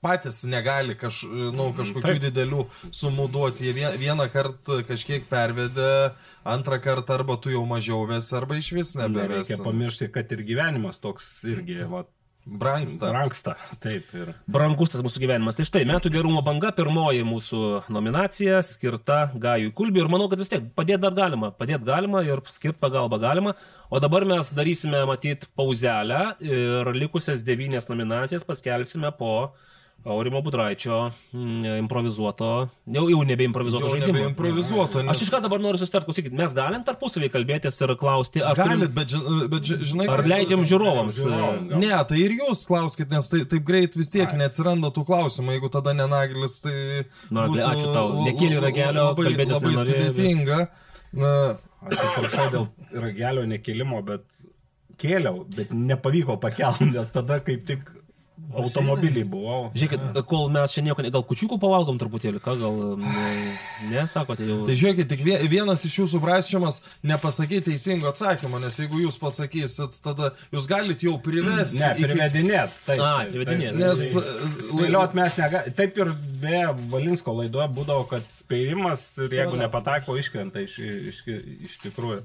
S4: patys negali kaž, nu, kažkokių
S5: Taip.
S4: didelių sumų duoti. Jie vien- vieną kartą kažkiek pervedė, antrą kartą arba tu jau mažiau vesi, arba iš vis nebevesi.
S5: Nereikia pamiršti, kad ir gyvenimas toks irgi, va,
S4: Brangsta.
S5: Ranksta. Taip. Ir...
S3: brangus tas mūsų gyvenimas. Tai štai, metų gerumo banga, pirmoji mūsų nominacija skirta Gajui Kulbiui ir manau, kad vis tiek padėti dar galima, padėti galima ir skirti pagalbą galima. O dabar mes darysime, matyt, pauzelę ir likusias devynias nominacijas paskelbsime po Aurimo Budraičio mm, improvizuoto, jau, jau nebe improvizuoto
S4: Jau
S3: žaidimo.
S4: nebeimprovizuoto, nes...
S3: Aš iš ką dabar noriu susitart, klausykit, mes galim tarpusavį kalbėtis ir klausti, ar, turim-
S4: Galit, bet, ži- bet ži- žinai,
S3: ar leidžiam žiūrovams.
S5: Žiūrovam, gal.
S4: Ne, tai ir jūs klauskit, nes tai, taip greit vis tiek
S5: Ai.
S4: neatsiranda tų klausimų, jeigu tada nenaglis, tai...
S3: Nagli,
S4: būtų
S3: ačiū tau.
S4: la-
S3: ragelio,
S4: labai,
S3: kalbėtis
S4: labai
S3: nenorėjai, bet-
S4: sudėtinga. Na,
S5: Atsiprašau dėl ragelio nekėlimo, bet kėliau, bet nepavyko pakelti, nes tada kaip tik automobilį buvau.
S3: Žiūrėkit, kol mes čia nieko, ne- gal kučiukų pavalgom truputėlį, ką gal, ne, sakote jau.
S4: Tai žiūrėkit, tik vie- vienas iš jūsų prašymas nepasakyti teisingo atsakymo, nes jeigu jūs pasakysit, tada jūs galite jau privesti.
S5: Ne, privedinėt. Taip,
S3: A, privedinėt.
S5: taip.
S4: Nes
S5: Tai Spėliot mes negalime. Taip ir beje, Valinsko laidoje būdavo, kad spėjimas ir jeigu nepatako, iškrenta iš, iš, iš tikrųjų.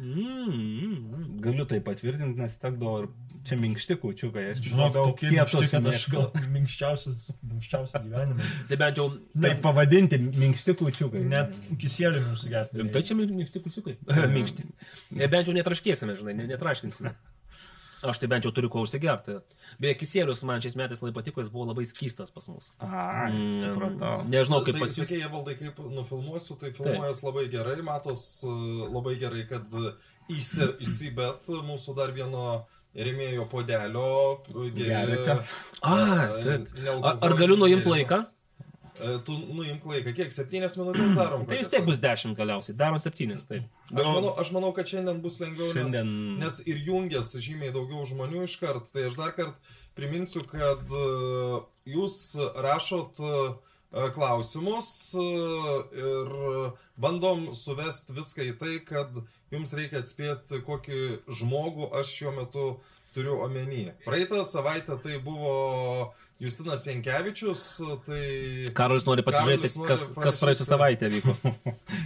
S3: Mm.
S5: Galiu tai patvirtinti, nes tekdavo ir čia minkšti kučiukai. Aš žinau,
S6: tokie minkšti, kad aš gal minkščiausias, minkščiausias gyvenime.
S3: Tai bent jau...
S5: Taip pavadinti, minkšti kučiukai.
S6: Net kisėlį nusigerti.
S3: Tai čia minkšti kusiukai. minkšti. Bent jau netraškėsime, žinai, ne- netraškinsime. Aš tai bent jau turiu ko užsigerti. Beje, kisėlius man šiais metais labai patiko, jis buvo labai skystas pas mus.
S5: A, supratau.
S3: Nežinau, kaip pas jūs.
S4: Sakė, jie valdai, kaip nufilmuosiu, tai filmuojas labai gerai, matos e, labai gerai, kad įsi, įsibet mūsų dar vieno remėjo podelio. e,
S5: Geriate?
S3: A. Ar, ar galiu nuimti laiką?
S4: E, Tu nuimk laiką, kiek? Septynės minutės darom.
S3: Tai vis tiek bus 10 galiausiai. Darom 7. Taip.
S4: Aš manau, aš manau, kad šiandien bus lengviau, nes,
S5: Šiandien-
S4: nes ir jungias žymiai daugiau žmonių iš kart. Tai aš dar kartą priminsiu, kad e, jūs rašot e, klausimus ir bandom suvesti viską į tai, kad jums reikia atspėti, kokį žmogų aš šiuo metu turiu omeny. Praeitą savaitę tai buvo Justinas Jankievičius, tai...
S3: Karolis nori pasižiūrėti,
S4: Karolis nori
S3: kas, kas praėjusią savaitę vyko.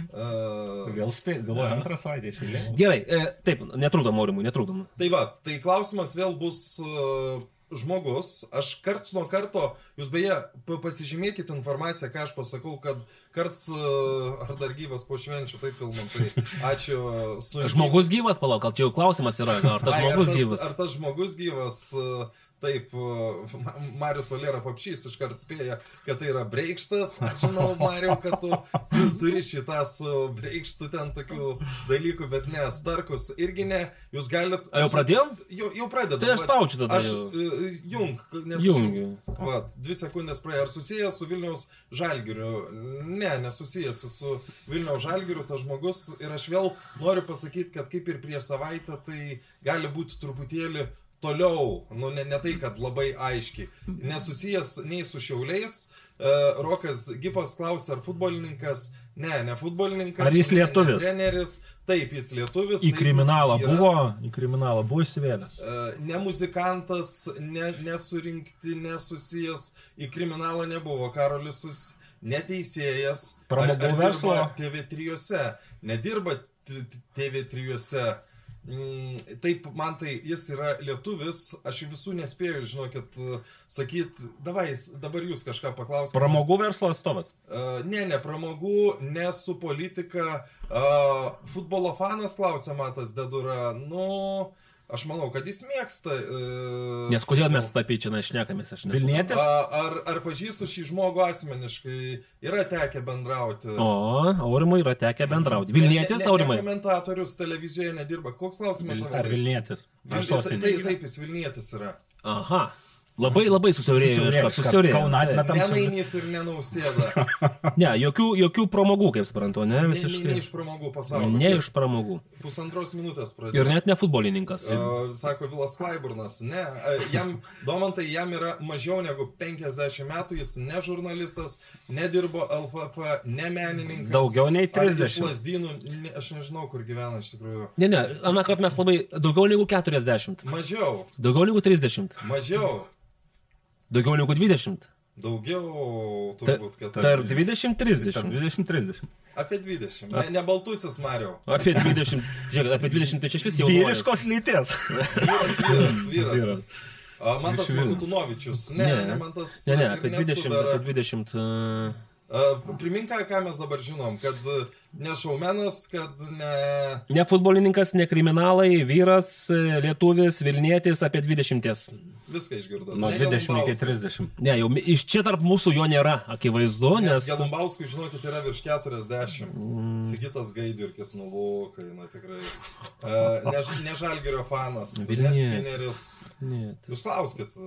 S4: Uh,
S5: Gal spė, galvoju, antrą savaitę išėlė.
S3: Gerai, e, taip, netrukdom, Aurimui, netrukdom.
S4: Tai va, tai klausimas vėl bus uh, žmogus. Aš karts nuo karto, jūs beje, pa- pasižymėkite informaciją, ką aš pasakau, kad karts uh, ar dar gyvas po švenčių, taip filmam, tai ačiū. Su
S3: Žmogus gyvas, palauk, gal čia jau klausimas yra, ar tas
S4: Ai,
S3: žmogus
S4: ar tas,
S3: gyvas.
S4: Ar tas žmogus gyvas, uh, taip, Ma- Marius Valera Papšys iškart spėja, kad tai yra breikštas. Aš žinau, Mariu, kad tu, tu turi šitą su breikštu ten tokių dalykų, bet ne, Starkus irgi ne. Jūs galite...
S3: A, jau pradėjom?
S4: Jau, jau pradedam.
S3: Tai aš spaudžiu tada
S4: Aš uh, jung, nes...
S3: Jungiu.
S4: Vat, dvi sekundės praėjo. Ar susijęs su Vilniaus žalgiriu? Ne, nesusijęs su Vilniaus žalgiriu tas žmogus. Ir aš vėl noriu pasakyti, kad kaip ir prieš savaitę, tai gali būti truputėlį toliau. Nu, ne, ne tai, kad labai aiškiai. Nesusijęs nei su šiauliais. Uh, Rokas Gipas klausė, ar futbolininkas. Ne, ne futbolininkas.
S5: Ar jis
S4: ne- ne
S5: lietuvis?
S4: Treneris. Taip, jis lietuvis.
S6: Į
S4: jis
S6: kriminalą buvo, į kriminalą buvo įsivėlęs.
S4: E, Ne muzikantas, ne, nesurinkti, nesusijęs, į kriminalą nebuvo. Karolis sus... neteisėjas.
S5: Pramogų verslo?
S4: TV3. Nedirba t- t- TV3. Mm, Taip, man tai jis yra lietuvis, aš visų nespėjau, žinokit, sakyt, davai, dabar jūs kažką paklausite.
S5: Pramogų verslo atstovas.
S4: Uh, ne, ne pramogų, ne su politika. Uh, futbolo fanas klausė Matas Dedura. Nu, aš manau, kad jis mėgsta. Uh,
S3: Nes kodėl mes apie čia nešnekamės, aš nežinau.
S5: Vilnietis?
S4: Ar, ar pažįstu šį žmogų asmeniškai? Yra tekę bendrauti.
S3: O, Aurimui yra tekę bendrauti. Vilnietis,
S4: Ne- ne- ne
S3: Aurimai.
S4: Komentatorius televizijoje nedirba. Koks klausimas?
S5: Ar Vilnietis? Ar
S4: Tai, tai,
S5: sostinė?
S4: tai, taip, jis Vilnietis yra.
S3: Aha. Labai labai susiaurėjo iš karto. Susiaurėjo.
S4: Nenainys ir nenausėda.
S3: Ne, jokių, jokių pramogų, kaip suprantu, ne,
S4: Ne, ne,
S3: visiškai.
S4: ne iš pramogų pasaulio.
S3: Ne iš pramogų.
S4: Pusantros minutės
S3: Ir
S4: pradėjo.
S3: net ne futbolininkas.
S4: Uh, sako Vilas Klaiburnas, ne, uh, jam, Domantai, jam yra mažiau negu 50 metų, jis ne žurnalistas, nedirbo LFF, ne menininkas.
S5: Daugiau nei
S4: Ar iš
S5: 30.
S4: Lazdynų, ne, aš nežinau, kur gyvena iš tikrųjų.
S3: Ne, ne, aną kartą mes labai daugiau negu 40.
S4: Mažiau,
S3: Daugiau negu 30.
S4: mažiau,
S3: Daugiau negu 20.
S4: daugiau,
S3: Ta-
S4: turbūt, kad
S3: Tarp 20-30.
S5: Tarp 20-30.
S4: apie 20. Ne, ne baltusis Mario.
S3: Apie 20. Žiūrėk, apie 20 tai čia vis jau.
S5: Vyriškos lyties.
S4: Vyras, vyras, vyras.
S5: Vyras.
S4: Man tas. Magutunovičius. Ne, ne, ne, man tas.
S3: Ne, ne, apie
S4: net
S3: 20.
S4: sudara.
S3: Apie 20. Uh,
S4: A, Primink, ką- mes dabar žinom, kad ne šaumenas, kad ne...
S3: ne futbolininkas, ne kriminalai, vyras, lietuvis, Vilnietis apie 20.
S4: Viską išgirdo.
S5: Nuo 20 iki 30.
S3: Ne, jau iš čia tarp mūsų jo nėra, akivaizdu,
S4: Nes
S3: nes...
S4: Gelumbauskui, žinokit, yra virš 40. Mm. Sigitas Gaidirkis nuvokai, na tikrai. Uh, ne, ne Žalgerio fanas, ne
S3: Vilnietis.
S4: Jūs klauskit.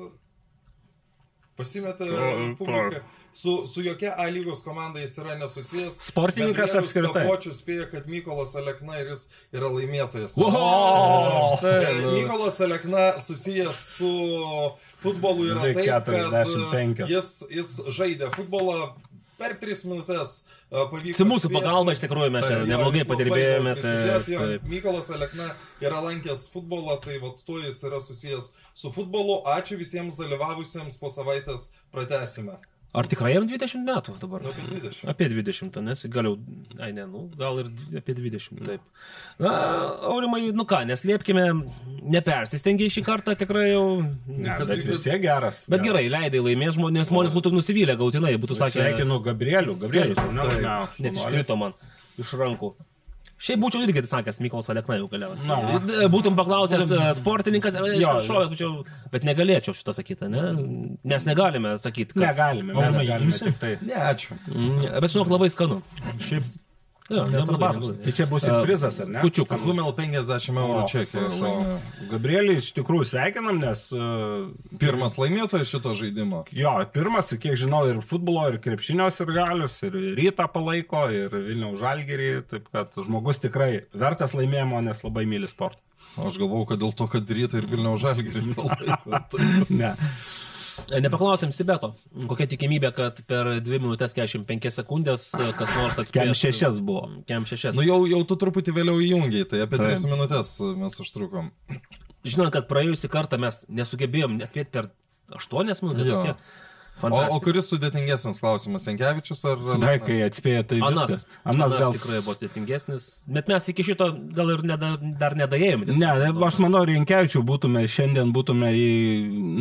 S4: Pasimetė
S5: To-
S4: publiką. Su, su jokia A lygos komanda jis yra nesusijęs.
S5: Sportininkas apskritai.
S4: Kapočius spėja, kad Mykolas Alekna ir jis yra laimėtojas.
S3: O, štai, nu.
S4: Mykolas Alekna susijęs su futbolu yra taip, kad
S5: 45.
S4: jis, jis žaidė futbolą per 3 minutės. e, Pavyko
S3: Su mūsų pagalba iš tikrųjų mes čia
S4: Jo,
S3: neblogai padirbėjome.
S4: jo.
S3: taip.
S4: Mykolas Alekna yra lankęs futbolą, tai va tuo jis yra susijęs su futbolu. Ačiū visiems dalyvavusiems po savaitės pratesime.
S3: Ar tikrai jam 20 metų dabar?
S4: Apie 20.
S3: Apie 20, nes gal jau, ai ne, nu, gal ir apie 20, taip. Na, aurimai, nu ką, neslėpkime, nepersistengiai šį kartą tikrai jau.
S5: Ne,
S4: kad
S5: bet vis tiek geras.
S3: Bet gerai, leidai laimės žmonės, žmonės būtų nusivylę gautinai, būtų sakę,
S5: Sveikinu Gabrielių. Gabrielius, ne, ne,
S3: net iškrito man iš rankų. Šiaip būčiau irgi sakęs Mykolas Alekna jau galiausiai.
S5: Na.
S3: Būtum paklausęs e, sportininkas,
S5: Jo.
S3: jo, šovė, būčiau, bet negalėčiau šito sakyti, ne? Nes negalime sakyti, kas.
S5: Negalime, mes
S6: Aurimai,
S5: galime
S6: imsi?
S5: tik tai.
S4: Ne, ačiū.
S3: Mm, Bet žinok, labai skanu.
S6: Šiaip
S3: Jo, neblogai.
S5: Tai čia bus ir prizas, ar ne?
S3: Kučiukas.
S4: Humel 50 eurų čekį.
S5: Gabrielį iš tikrųjų sveikinam, nes uh,
S4: Pirmas laimėtojas šito žaidimo.
S5: jo, pirmas, kiek žinau, ir futbolo, ir krepšinios ir galius, ir rytą palaiko, ir Vilniaus žalgerį, taip kad žmogus tikrai vertas laimėjimo, nes labai myli sportą.
S4: Aš galvau, kad dėl to, kad rytą ir Vilniaus žalgirį palaiko. Tai
S5: Ne.
S3: Nepaklausėm Sibeto, kokia tikimybė, kad per 2 minutės 45 sekundės e, kas nors atspės.
S5: Kem šešias buvo.
S3: Kem šešias.
S4: Nu jau, jau tu truputį vėliau įjungiai, tai apie
S5: Taip.
S4: 3 minutės mes užtrukom.
S3: Žinant, kad praėjusį kartą mes nesugebėjom nespėti per 8 minutės.
S4: Jo.
S3: Tokie.
S4: O, o
S3: Fantastika.
S4: kuris sudėtingesnis klausimas, Senkevičius ar...
S5: Dar kai atspėjo, tai
S3: Anas,
S5: viskas.
S3: Anas,
S5: Anas gal
S3: tikrai buvo sėtingesnis, bet mes iki šito gal ir neda, dar nedaėjome.
S5: Ne, aš manau, Rinkevičių būtume, šiandien būtume į,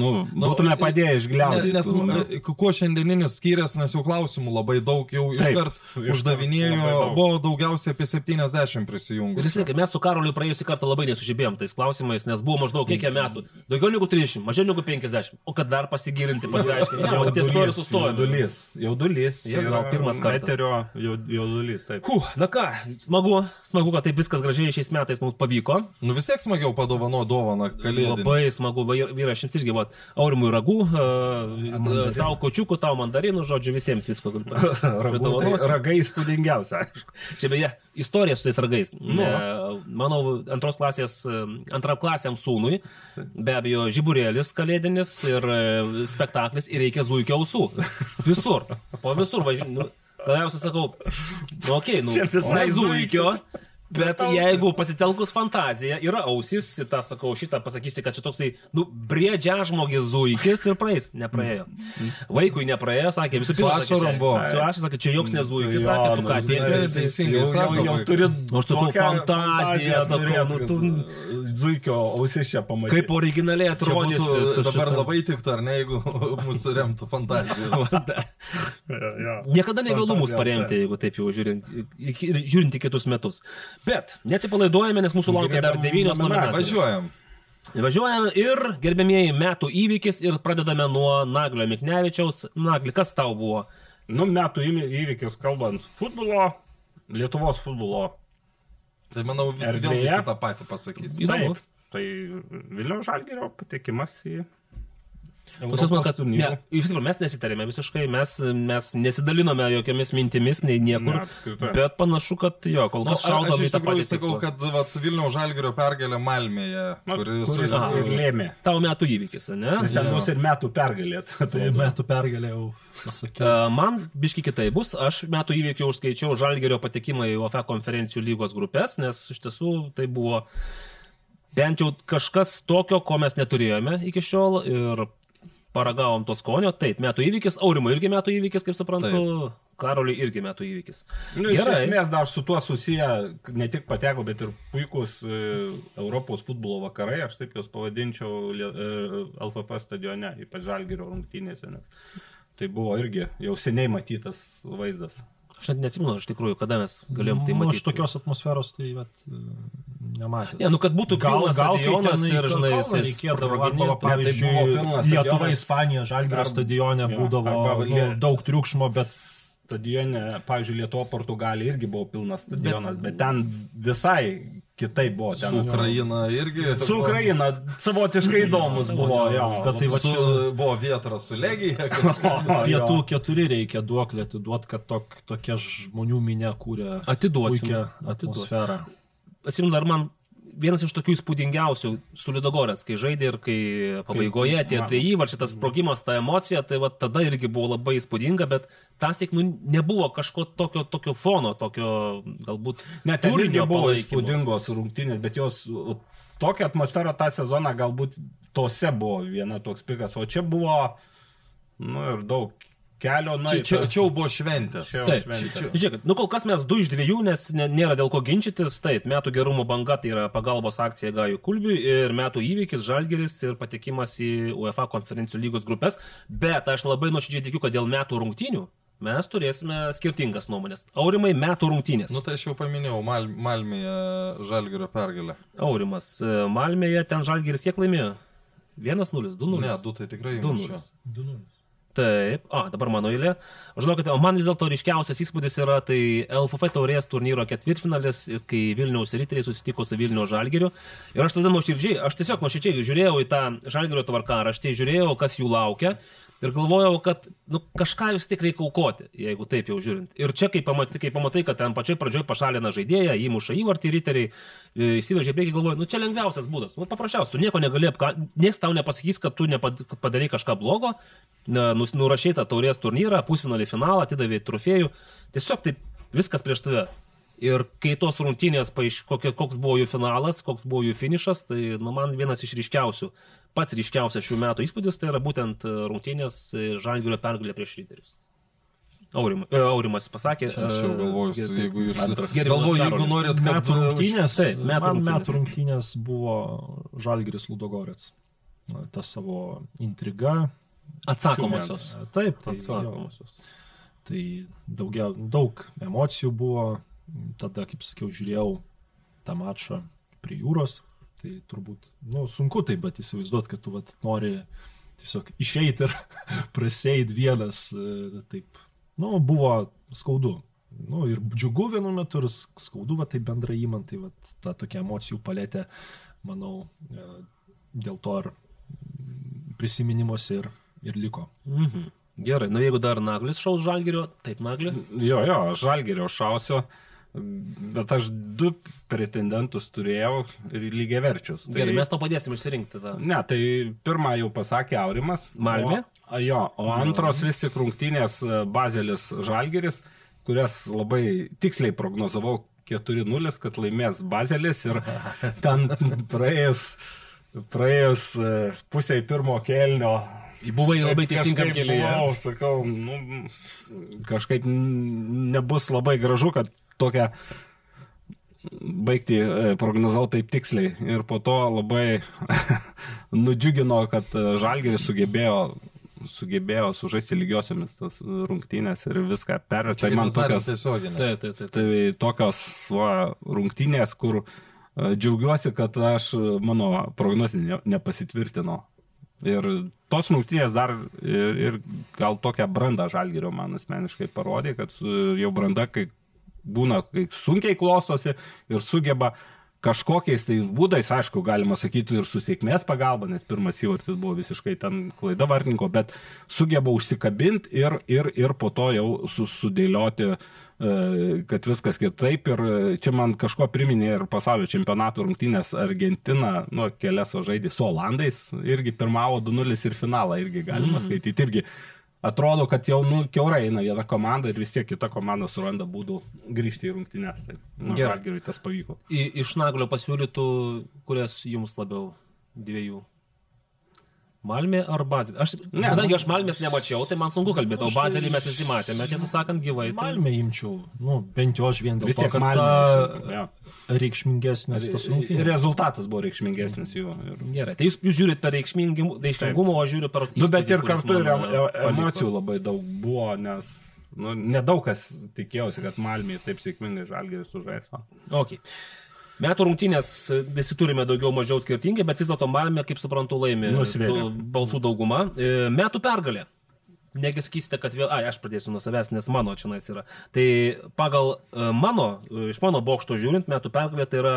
S5: nu, būtume padėję išgliaudyti.
S4: Nes m- kuo šiandieninis skiriasi, nes jau klausimų labai daug, jau iškart
S5: iš-
S4: uždavinėjo,
S5: daug.
S4: buvo daugiausiai apie 70
S3: Ir
S4: prisijungusių.
S3: vis tiek, mes su Karoliu praėjusį kartą labai nesužibėjom tais klausimais, nes buvo maždaug kiek metų. Daugiau negu 30, mažiau negu 50. O kad dar pasigilinti, pasiaiškinti, jau ties to ir sustojome.
S5: Jaudulys, jaudulys.
S3: Gal
S5: yra
S3: pirmas kartas.
S5: Eterio jau- jaudulys, taip.
S3: Puh, na ką, smagu, smagu, kad taip viskas gražiai šiais metais mums pavyko.
S4: Nu vis tiek smagiau padovano dovaną kalėdį.
S3: Labai smagu, vyra, aš jums irgi, va, aurimui ragų, uh, tau kočiukų, tau mandarinų, žodžiu, visiems visko.
S5: Ragų, tai ragai įspūdingiausia, aišku.
S3: Čia beje, istorija su tais ragais. Nu. Mano antros klasės, e, antram klasiam sūnui, be abejo, žiburėlis kalėdinis ir e, spektaklis ir reikia zuikio ausų. Visur. Po visur važiuoju. Nu, galiausiai sakau, nu, okei, okay, nu,
S5: visai
S3: zuikio. Bet jeigu pasitelkus fantaziją, yra ausis, tą sakau, šitą pasakysi, kad čia toksai, nu, briedžia žmogis zuikis ir praeis. Nepraėjo. Vaikui nepraėjo, sakė, visų
S4: Su ašarom buvo.
S3: Su ašarom, sakė, čia joks nezuikis, sakė, tu
S5: nu,
S3: ką tėti.
S4: teisingai
S5: jau,
S4: sako
S5: jau, turi
S3: Nu, aš sakau,
S5: tokią
S3: fantaziją, sakau, nu, tu-
S5: Zuikio ausis čia pamatyti.
S3: Kaip originaliai atrodys.
S4: dabar labai tiktų, ar ne, jeigu mūsų remtų fantazijos.
S3: Niekada nevėlu mus paremti, jeigu taip jau žiūrint į kitus metus. Bet neatsipalaiduojame, nes mūsų laukia dar devynios
S5: nominacijos.
S4: Važiuojam.
S3: Važiuojam ir gerbėmieji metų įvykis ir pradedame nuo Naglio Miknevičiaus. Nagli, kas tau buvo?
S5: Nu, metų įvykis kalbant futbolo, Lietuvos futbolo.
S4: Tai manau, visi vėl visi tą patį pasakys.
S3: Įdomu.
S5: Taip, tai Vilniaus žalgerio patekimas į...
S3: Pas jūs man, kad ne, jūs pirma, mes nesitarėme visiškai, mes, mes nesidalinome jokiamis mintimis, nei niekur.
S5: Ne,
S3: bet panašu, kad jo, kol
S4: Nu,
S3: kas
S4: a- aš
S3: šaudom į
S4: iš
S3: tą
S4: tikrųjų
S3: patį
S4: sakau,
S3: tikslą.
S4: kad vat, Vilniaus Žalgirio pergalė Malmėje,
S5: Nu,
S4: kuris
S5: kuris
S3: Aha.
S5: ir lėmė.
S3: Tavo metų įvykis, ne?
S5: Nes ten bus ir metų pergalė.
S6: tai metų pergalė jau pasakė.
S3: E, Man biški kitai bus, aš metų įvykių užskaičiau Žalgerio patekimą į UEFA konferencijų lygos grupės, nes iš tiesų tai buvo bent jau kažkas tokio, ko mes neturėjome iki šiol ir paragavom to skonio. Taip, metų įvykis, Aurimo irgi metų įvykis, kaip suprantu, Karoliui irgi metų įvykis.
S5: Nu, iš esmės dar su tuo susiję ne tik pateko, bet ir puikus e, Europos futbolo vakarai, aš taip juos pavadinčiau e, LFP stadione, ypač Žalgirio rungtynėse. Nes tai buvo irgi jau seniai matytas vaizdas.
S3: Aš net nesimenu, iš tikrųjų, kada mes galėjom tai
S6: Nu,
S3: matyti.
S6: Aš tokios atmosferos tai vat, nematau.
S3: Ne, nu, kad būtų pilnas stadionas ir, žinai, jisai
S6: reikėdavo, arba,
S5: tai
S6: pavyzdžiui,
S5: pilnas
S6: Lietuva. Ispanija, Žalgirio stadione
S5: jo,
S6: būdavo
S5: arba
S6: nu, daug triukšmo, bet
S5: Stadione, pavyzdžiui, Lietuva, Portugalija irgi buvo pilnas stadionas, bet, bet ten visai kitaip buvo. Ten,
S4: su Ukraina irgi.
S5: Su Ukraina savotiškai įdomus buvo, jo.
S6: Bet tai va
S4: Su, buvo vietra su Legija.
S6: pietų keturi reikia duoklį atiduoti, kad tok, tokia žmonių minė kūrė
S3: atiduosim.
S6: atmosferą.
S3: atsimenu, dar man vienas iš tokių įspūdingiausių su Lidogorets, kai žaidė ir kai pabaigoje tie tai įvarčiai, tas sprogimas, ta emocija, tai va tada irgi buvo labai įspūdinga, bet tas tik nu, nebuvo kažko tokio, tokio fono, tokio galbūt
S5: Net
S3: turinio
S5: buvo
S3: palaikymo.
S5: įspūdingos rungtynės, bet jos tokia atmosfera tą sezoną galbūt tose buvo viena toks pikas, o čia buvo, nu ir daug kelio nuo
S4: Čia, čia, čia jau buvo šventės.
S5: Čia
S3: Taip,
S5: šventė.
S3: čia- Žiūrėkit, nu kol kas mes du iš dviejų, nes ne- nėra dėl ko ginčytis. Taip, metų gerumo banga tai yra pagalbos akcija Gajų Kulbiui ir metų įvykis Žalgeris ir patekimas į UEFA konferencijų lygos grupės. Bet aš labai nuoširdžiai tikiu, kad dėl metų rungtynių mes turėsime skirtingas nuomonės. Aurimai, metų rungtynės.
S4: Nu tai aš jau paminėjau, Mal, Malmėje Žalgirio pergalę.
S3: Aurimas, e, Malmėje ten Žalgeris kiek laimėjo? 1-0, 2-0.
S4: Ne, du tai tikrai
S3: 2-0. Taip, a, dabar mano eilė. Žinokite, o man vis dėlto ryškiausias įspūdis yra tai LFF taurės turnyro ketvirtfinalis, kai Vilniaus riteriai susitiko su Vilniaus žalgeriu. Ir aš tada nuoširdžiai, aš tiesiog nuoširdžiai žiūrėjau į tą žalgerio tvarkaraštį, žiūrėjau, kas jų laukia. Ir galvojau, kad nu, kažką vis tik reikia aukoti, jeigu taip jau žiūrint. Ir čia, kai pamatai, kai pamatai kad ten pačioj pradžioj pašalina žaidėją, įmuša įvartį riteriai, e, įsivežė į priekį, galvoju, nu čia lengviausias būdas. Nu, paprasčiausiai, tu nieko negali apkaltinti, niekas tau nepasakys, kad tu nepad- padarai kažką blogo, na, nus- nurašei tą taurės turnyrą, pusfinalį finalą, atidavė trofėjų. Tiesiog taip viskas prieš tave. Ir kai tos rungtynės, paaiš, kokia, koks buvo jų finalas, koks buvo jų finišas, tai nu, man vienas iš ryškiausių, pats ryškiausias šių metų įspūdis, tai yra būtent e, rungtynės e, Žalgirio pergalė prieš Ryterius. Aurim, e, Aurimas pasakė.
S4: Aš jau galvoju, jeigu jūs... Galvoju, jeigu norit, kad...
S6: Metų rungtynės,
S3: Taip, metų
S6: man
S3: rungtynės.
S6: metų rungtynės buvo Žalgiris Ludogorets. Ta savo intriga.
S3: Atsakomosios.
S6: Taip, tai, jo,
S3: Atsakomosios.
S6: tai daugia, daug emocijų buvo. Tada, kaip sakiau, žiūrėjau tą mačą prie jūros. Tai turbūt, nu, sunku tai, bet įsivaizduot, kad tu vat, nori tiesiog išeiti ir praseit vienas. e, Taip, nu, buvo skaudu. Nu, ir džiugu vienu metu, ir skaudu, va, tai bendrai įman, tai va, ta tokia emocijų palėtė, manau, e, dėl to ir prisiminimuose ir, ir liko.
S3: Mhm. Gerai, nu jeigu dar Naglis šaus Žalgirio, taip Nagli.
S5: Jo, jo, žalgerio šausio, bet aš du pretendentus turėjau ir lygiai verčius.
S3: Gerai, mes to padėsim išsirinkti tada.
S5: Ne, tai pirmą jau pasakė Aurimas.
S3: Malmė?
S5: O, jo, o antros vis tik rungtynės e, Bazelis Žalgeris, kurias labai tiksliai prognozavau 4-0, kad laimės Bazelis ir ten praėjus, praėjus e, pusiai pirmo kelnio
S3: Buvai labai teisingam kelyje.
S5: buvau, sakau, nu, kažkaip nebus labai gražu, kad tokią baigti e, prognozavau taip tiksliai. Ir po to labai nudžiugino, kad e, Žalgeris sugebėjo sugebėjo sužaisti lygiosiomis tas rungtynės ir viską perėti. Tai man tokios.
S3: Taip, taip, taip.
S5: tai tokios va, rungtynės, kur e, džiaugiuosi, kad aš mano prognozė ne- nepasitvirtino. Ir tos rungtynės dar ir, ir gal tokią brandą žalgerio man asmeniškai parodė, kad jau branda, kai būna, sunkiai klostosi ir sugeba kažkokiais tai būdais, aišku, galima sakyti ir su sėkmės pagalba, nes pirmas įvartis buvo visiškai ten klaida vartininko, bet sugeba užsikabinti ir, ir, ir po to jau su, sudėlioti, e, kad viskas kitaip. Ir e, čia man kažko priminė ir pasaulio čempionato rungtynės Argentina, nu, kelias o žaidė su Olandais, irgi pirmavo 2-0 ir finalą irgi galima mm. skaityti. Irgi atrodo, kad jau, nu, keurai eina viena komanda ir vis tiek kita komanda suranda būdų grįžti į rungtynės. Tai, nu,
S3: Gerai.
S5: Tas pavyko.
S3: I, iš Naglio pasiūlytų, kurias jums labiau dviejų. Malmė ar Bazilė? Aš,
S5: Ne,
S3: kadangi
S5: nu-
S3: aš Malmės nemačiau, tai man sunku kalbėti, o
S6: tai-
S3: Bazilį mes visi matėme, tiesą sakant, gyvai. Tai...
S6: Malmė imčiau, nu, bent jau aš vien dėl
S5: Vis
S6: to, kad
S5: Malmė,
S6: ta
S5: jo.
S6: reikšmingesnės tos
S5: Ir
S6: rungtynės.
S5: rezultatas buvo reikšmingesnis jų. Ir...
S3: Gerai, tai jūs, jūs žiūrit per reikšmingumą, o žiūriu per...
S5: Nu, bet ir kartu ir
S3: e,
S5: emocijų labai daug buvo, nes nu, nedaug kas tikėjosi, kad Malmė taip sėkmingai žalgerį sužais. o.
S3: Okay. Metų rungtynės e, visi turime daugiau mažiau skirtingai, bet vis dėlto Malmė, kaip suprantu, laimė
S5: Nusvėrė.
S3: tų balsų daugumą. E, Metų pergalė. Negi sakysite, kad vėl, ai, aš pradėsiu nuo savęs, nes mano čia nais yra. Tai pagal e, mano, iš mano bokšto žiūrint, metų pergalė tai yra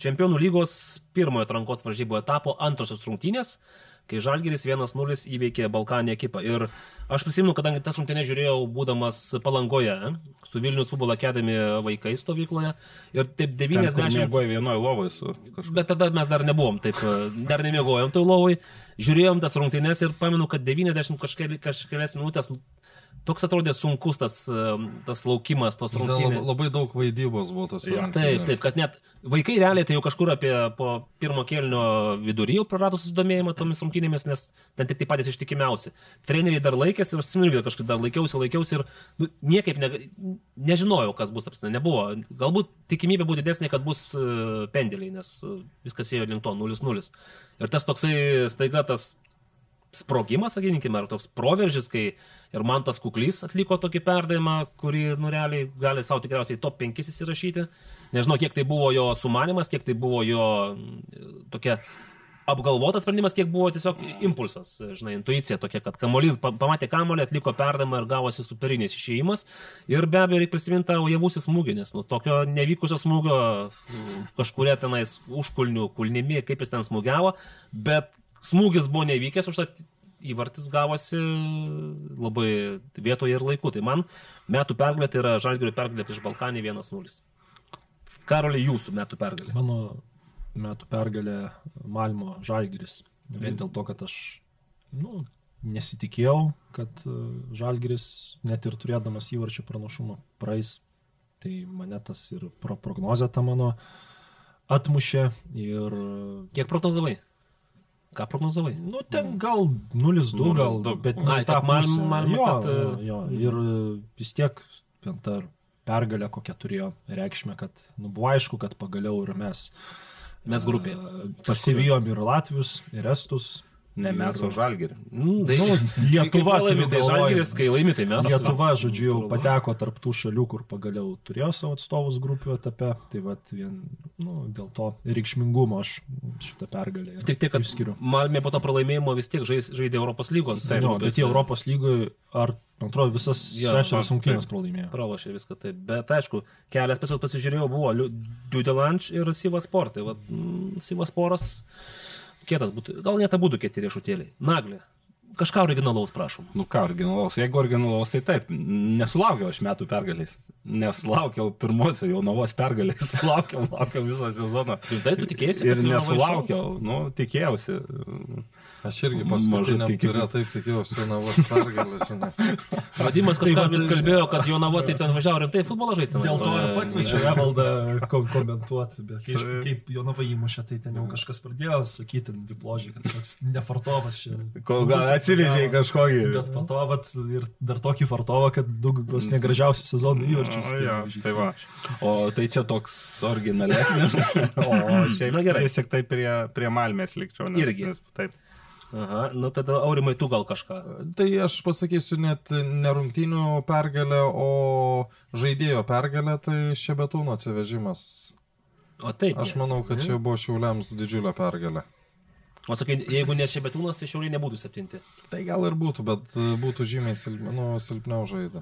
S3: Čempionų lygos pirmojo atrankos varžybų etapo antrosios rungtynės, kai Žalgiris 1-0 įveikė Balkanį ekipą. Ir aš prisimenu, kadangi tas rungtynės žiūrėjau būdamas Palangoje, su Vilnius futbolo akademi vaikais stovykloje. Ir taip 90...
S5: Mėgoja vienoje lovoje su kažkuo.
S3: Bet tada mes dar nebuvom, taip, e, dar nemiegojom toj lovoj, žiūrėjom tas rungtynes ir pamenu, kad 90 kažkeli- kažkelias minutės toks atrodė sunkus tas, e, tas laukimas, tos rungtynės.
S4: labai daug vaidybos buvo tas.
S5: Jo.
S3: Taip, taip, kad net vaikai realiai tai jau kažkur apie po pirmo kelnio vidury jau prarado susidomėjimą tomis rungtynėmis, nes ten tik tai patys ištikimiausi. Treneriai dar laikėsi, aš atsimenu, kad kažkaip dar laikiausi, laikiausi ir nu, niekaip ne, nežinojau, kas bus apsina, nebuvo. Galbūt tikimybė buvo didesnė, kad bus uh, pendeliai, nes uh, viskas ėjo link to 0-0. Ir tas toksai staiga tas sprogimas, sakykime, ar toks proveržis, kai ir man tas kuklys atliko tokį perdavimą, kurį, nu, realiai gali savo tikriausiai top 5 įsirašyti. Nežinau, kiek tai buvo jo sumanimas, kiek tai buvo jo mm, tokia apgalvotas sprendimas, kiek buvo tiesiog impulsas, žinai, intuicija tokia, kad kamolys pa- pamatė kamolį, atliko perdavimą ir gavosi superinis išėjimas. Ir be abejo, reikia prisiminti tą javusi smūgį, nes nu, tokio nevykusio smūgio kažkuria tenais užkulnių, kulnimi, kaip jis ten smūgiavo, bet smūgis buvo nevykęs, užtat įvartis gavosi labai vietoje ir laiku. Tai man metų pergalė tai yra Žalgirio pergalė prieš Balkanį 1-0. Karolį, jūsų metų pergalė.
S6: Mano metų pergalė Malmo Žalgiris. Vien dėl to, kad aš nu, nesitikėjau, kad e, Žalgiris net ir turėdamas įvarčio pranašumą praeis. Tai mane tas ir pro prognozė ta mano atmušė ir
S3: Kiek prognozavai? Ką prognozavai?
S6: Nu, ten gal 0-2, gal,
S5: 0-2.
S6: bet
S3: Ai,
S6: ne tą
S3: kad Mal-
S6: pusę.
S3: Malmė,
S6: jo,
S3: kad,
S6: jo,
S3: e,
S6: jo, ir e, vis tiek ta pergalė kokia turėjo reikšmę, kad nu, buvo aišku, kad pagaliau ir mes
S3: Mes grupėje.
S6: e, pasivijom ir Latvius, ir Estus.
S5: Ne mes, o žalgerį.
S3: Mm, tai,
S6: Nu, Lietuva,
S3: laimi, tai žalgeris, kai laimi, tai mes.
S6: Lietuva, žodžiu, jau pateko tarp tų šalių, kur pagaliau turėjo savo atstovus grupių etape. Tai vat vien nu, dėl to reikšmingumo aš šitą pergalę
S3: Tik tiek, kad
S6: išskiriu.
S3: Malmė po to pralaimėjimo vis tiek žais, žaidė Europos lygos.
S6: Jo, bet
S3: grupėse.
S6: jie Europos lygoje, ar, man atrodo, visas šešias
S5: taip.
S6: rungtynės pralaimėjo.
S3: Pralošė viską taip. Bet aišku, kelias pasižiūrėjau, buvo Dudelanč ir Sivas Sport. Tai va, mm, Sivas Sporas, kietas būtų, gal net abu kieti riešutėliai. Naglė. Kažką originalaus prašom.
S5: Nu ką, originalaus. Jeigu originalaus, tai taip. Nesulaukiau aš metų pergalės. Nesulaukiau pirmosios jaunavos pergalės. Laukiau, laukiau visą sezoną.
S3: Rimtai tu tikėjaisi, kad
S5: Ir nesulaukiau. Nu, tikėjausi.
S4: Aš irgi
S5: tikimybė.
S4: turė taip tikėjausi Navos pergalę.
S3: Vadimas kažką
S6: vat-
S3: vis kalbėjo, kad Jonava taip ten važiavo rimtai futbolą žaisti.
S6: Dėl to ir pakviečiau Evaldą ko- komentuoti, bet kaip, kaip Jonava įmušė, tai ten jau kažkas pradėjo sakyti, dipložiai, kad toks nefartovas čia.
S5: Kol gal
S6: Bus
S5: atsivežė
S6: atsigavo.
S5: kažkokį.
S6: Bet po to vat, ir dar tokį fartovą, kad daug vos negražiausių sezonų įvarčius. Pavyzdžiui,
S5: tai va. O tai čia toks originalesnis. o šiaip
S3: Na, gerai.
S5: vis tik tai prie, prie Malmės likčiau. Nes,
S3: Irgi.
S5: Nes, taip.
S3: Aha, nu tada Aurimai tu gal kažką.
S4: Tai aš pasakysiu net ne rungtynių pergalę, o žaidėjo pergalę, tai Šebetūno atsivežimas.
S3: O taip.
S4: Aš manau, kad čia buvo Šiauliams didžiulė pergalė.
S3: O sakai, jeigu ne Šebetūnas, tai šiauliai nebūtų septinti.
S4: Tai gal ir būtų, bet būtų žymiai silp, nu, silpniau žaidę.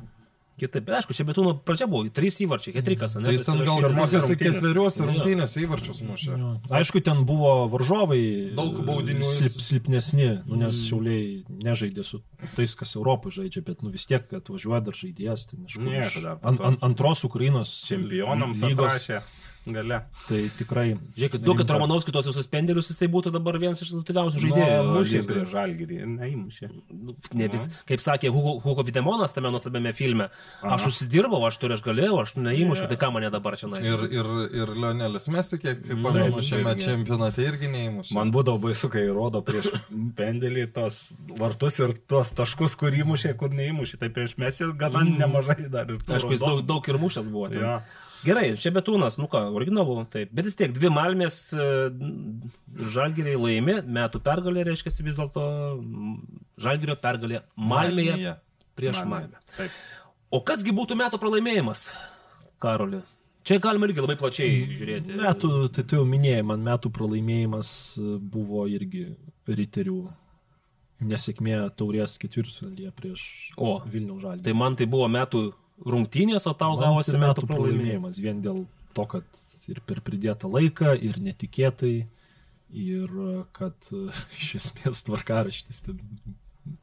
S3: Kitaip, bet aišku, Šebetūno pradžia buvo trys įvarčiai, ketrikas, ne?
S4: Tai jis ten gal
S5: rungtynėse.
S4: ketveriuose rungtynėse įvarčius mušė.
S6: Jo. Aišku, ten buvo varžovai.
S4: Daug baudinių
S6: Silp, silpnesni, nu, nes šiauliai nežaidė su tais, kas Europoje žaidžia, bet nu, vis tiek atvažiuoja dar žaidėjas. Tai, nežinau,
S5: po
S6: an, an, antros Ukrainos
S5: Čempionams
S6: lygos.
S5: atrašė gale.
S6: Tai tikrai.
S3: Žiūrėkit, duokit. Romanovskį tuos visus pendelius, jisai būtų dabar vienas iš rezultatyviausių
S5: Žaidėjai.
S3: žaidėjų.
S5: Mušė
S3: lygoje.
S5: prie žalgyrį. Neįmušė.
S3: Nu, Ne vis, kaip sakė Hugo, Hugo Videmonas tame nuostabiame filme, aš užsidirbau, aš turiu, aš galėjau, aš neįmušiu, tai ką mane dabar čia
S4: Ir,
S3: nais.
S4: ir, ir Lionelis Mesi, kiek kaip pamenu, šiame čempionate irgi neįmušė.
S5: Man būdavo baisu, kai rodo prieš pendelį tos vartus ir tuos taškus, kur įmušė, kur neįmušė. Tai prieš mes ir gana nemažai dar. ir tų
S3: Aišku, jis daug, daug ir mušęs buvo. ten.
S5: Jo.
S3: Gerai, čia betūnas, nu ką, originalu, taip. Bet vis tiek dvi malmės žalgeriai laimi, metų pergalė reiškia vis dėlto mm, žalgerio pergalė Malmėje
S4: Malmėje.
S3: prieš. Malmę.
S5: Taip.
S3: O kasgi būtų metų pralaimėjimas, Karoli? Čia galima irgi labai plačiai žiūrėti.
S6: Metų, tai tu jau minėjai, man metų pralaimėjimas e, buvo irgi riterių nesėkmė taurės ketvirtfinalyje prieš
S3: O,
S6: Vilnių žalį.
S3: Tai man tai buvo metų rungtynės, o tau gavosi metų pralaimėjimas.
S6: pralaimėjimas. Vien dėl to, kad ir per pridėtą laiką, ir netikėtai, ir e, kad e, iš esmės tvarkaraštis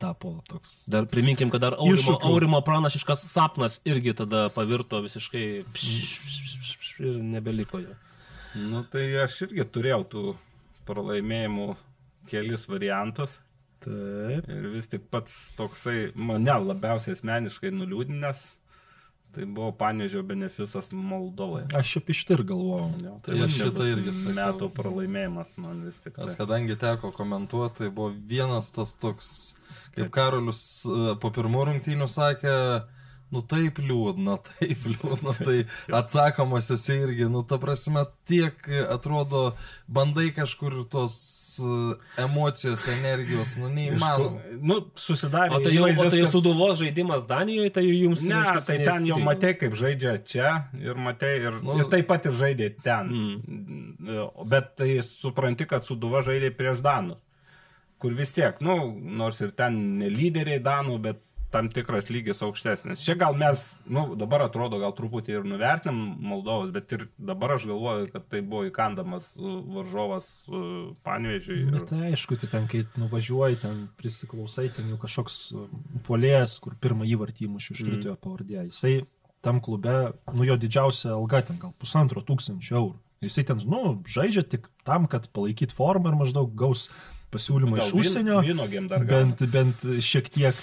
S6: tapo toks.
S3: Dar priminkim, kad dar Aurimo,
S6: Iššūkių.
S3: Aurimo pranašiškas sapnas irgi tada pavirto visiškai pš, pš, pš, pš, ir nebeliko jo.
S5: Nu, tai aš irgi turėjau tų pralaimėjimų kelis variantus.
S3: Taip.
S5: Ir vis tik pats toksai mane labiausiai asmeniškai nuliūdinęs, tai buvo Panežio benefisas Moldovai.
S6: Aš apie štai ir galvojau.
S5: Jo,
S4: Tai
S5: čia
S4: šitą irgi sakiau.
S5: Metų pralaimėjimas man vis tik.
S4: Nes
S5: Tai.
S4: kadangi teko komentuoti, tai buvo vienas tas toks, kaip Karolius e, po pirmų rungtynių sakė, nu taip liūdna, taip liūdna, tai atsakomas esi irgi, nu ta prasme, tiek atrodo, bandai kažkur tos e, emocijos, energijos, nu neįmanoma.
S5: Nu, susidarė.
S3: O tai jau, o
S5: įvaizdis,
S3: tai
S5: kad-
S3: suduvos žaidimas Danijoje, tai jums
S5: Ne, tai ten jau matei, kaip žaidžia čia ir matei ir,
S4: Nu.
S5: nu, ir taip pat ir žaidė ten. Mm. Bet tai supranti, kad Suduva žaidė prieš Danus, kur vis tiek, nu, nors ir ten ne lyderiai Danų, bet tam tikras lygis aukštesnis. Čia gal mes, nu, dabar atrodo, gal truputį ir nuvertinam Moldovos, bet ir dabar aš galvoju, kad tai buvo įkandamas uh, varžovas Panvežiui.
S6: Bet tai aišku, tai ten, kai nuvažiuoji, ten prisiklausai, ten jau kažkoks polėjas, kur pirmą įvartį įmušiu iškrito jo pavardė. Jisai tam klube, nu jo didžiausia alga ten gal pusantro tūkstančio eurų. Ir Jisai ten, nu, žaidžia tik tam, kad palaikyt formą ir maždaug gaus pasiūlymą iš užsienio.
S5: Vynogėm dar gauna.
S6: bent, bent šiek tiek.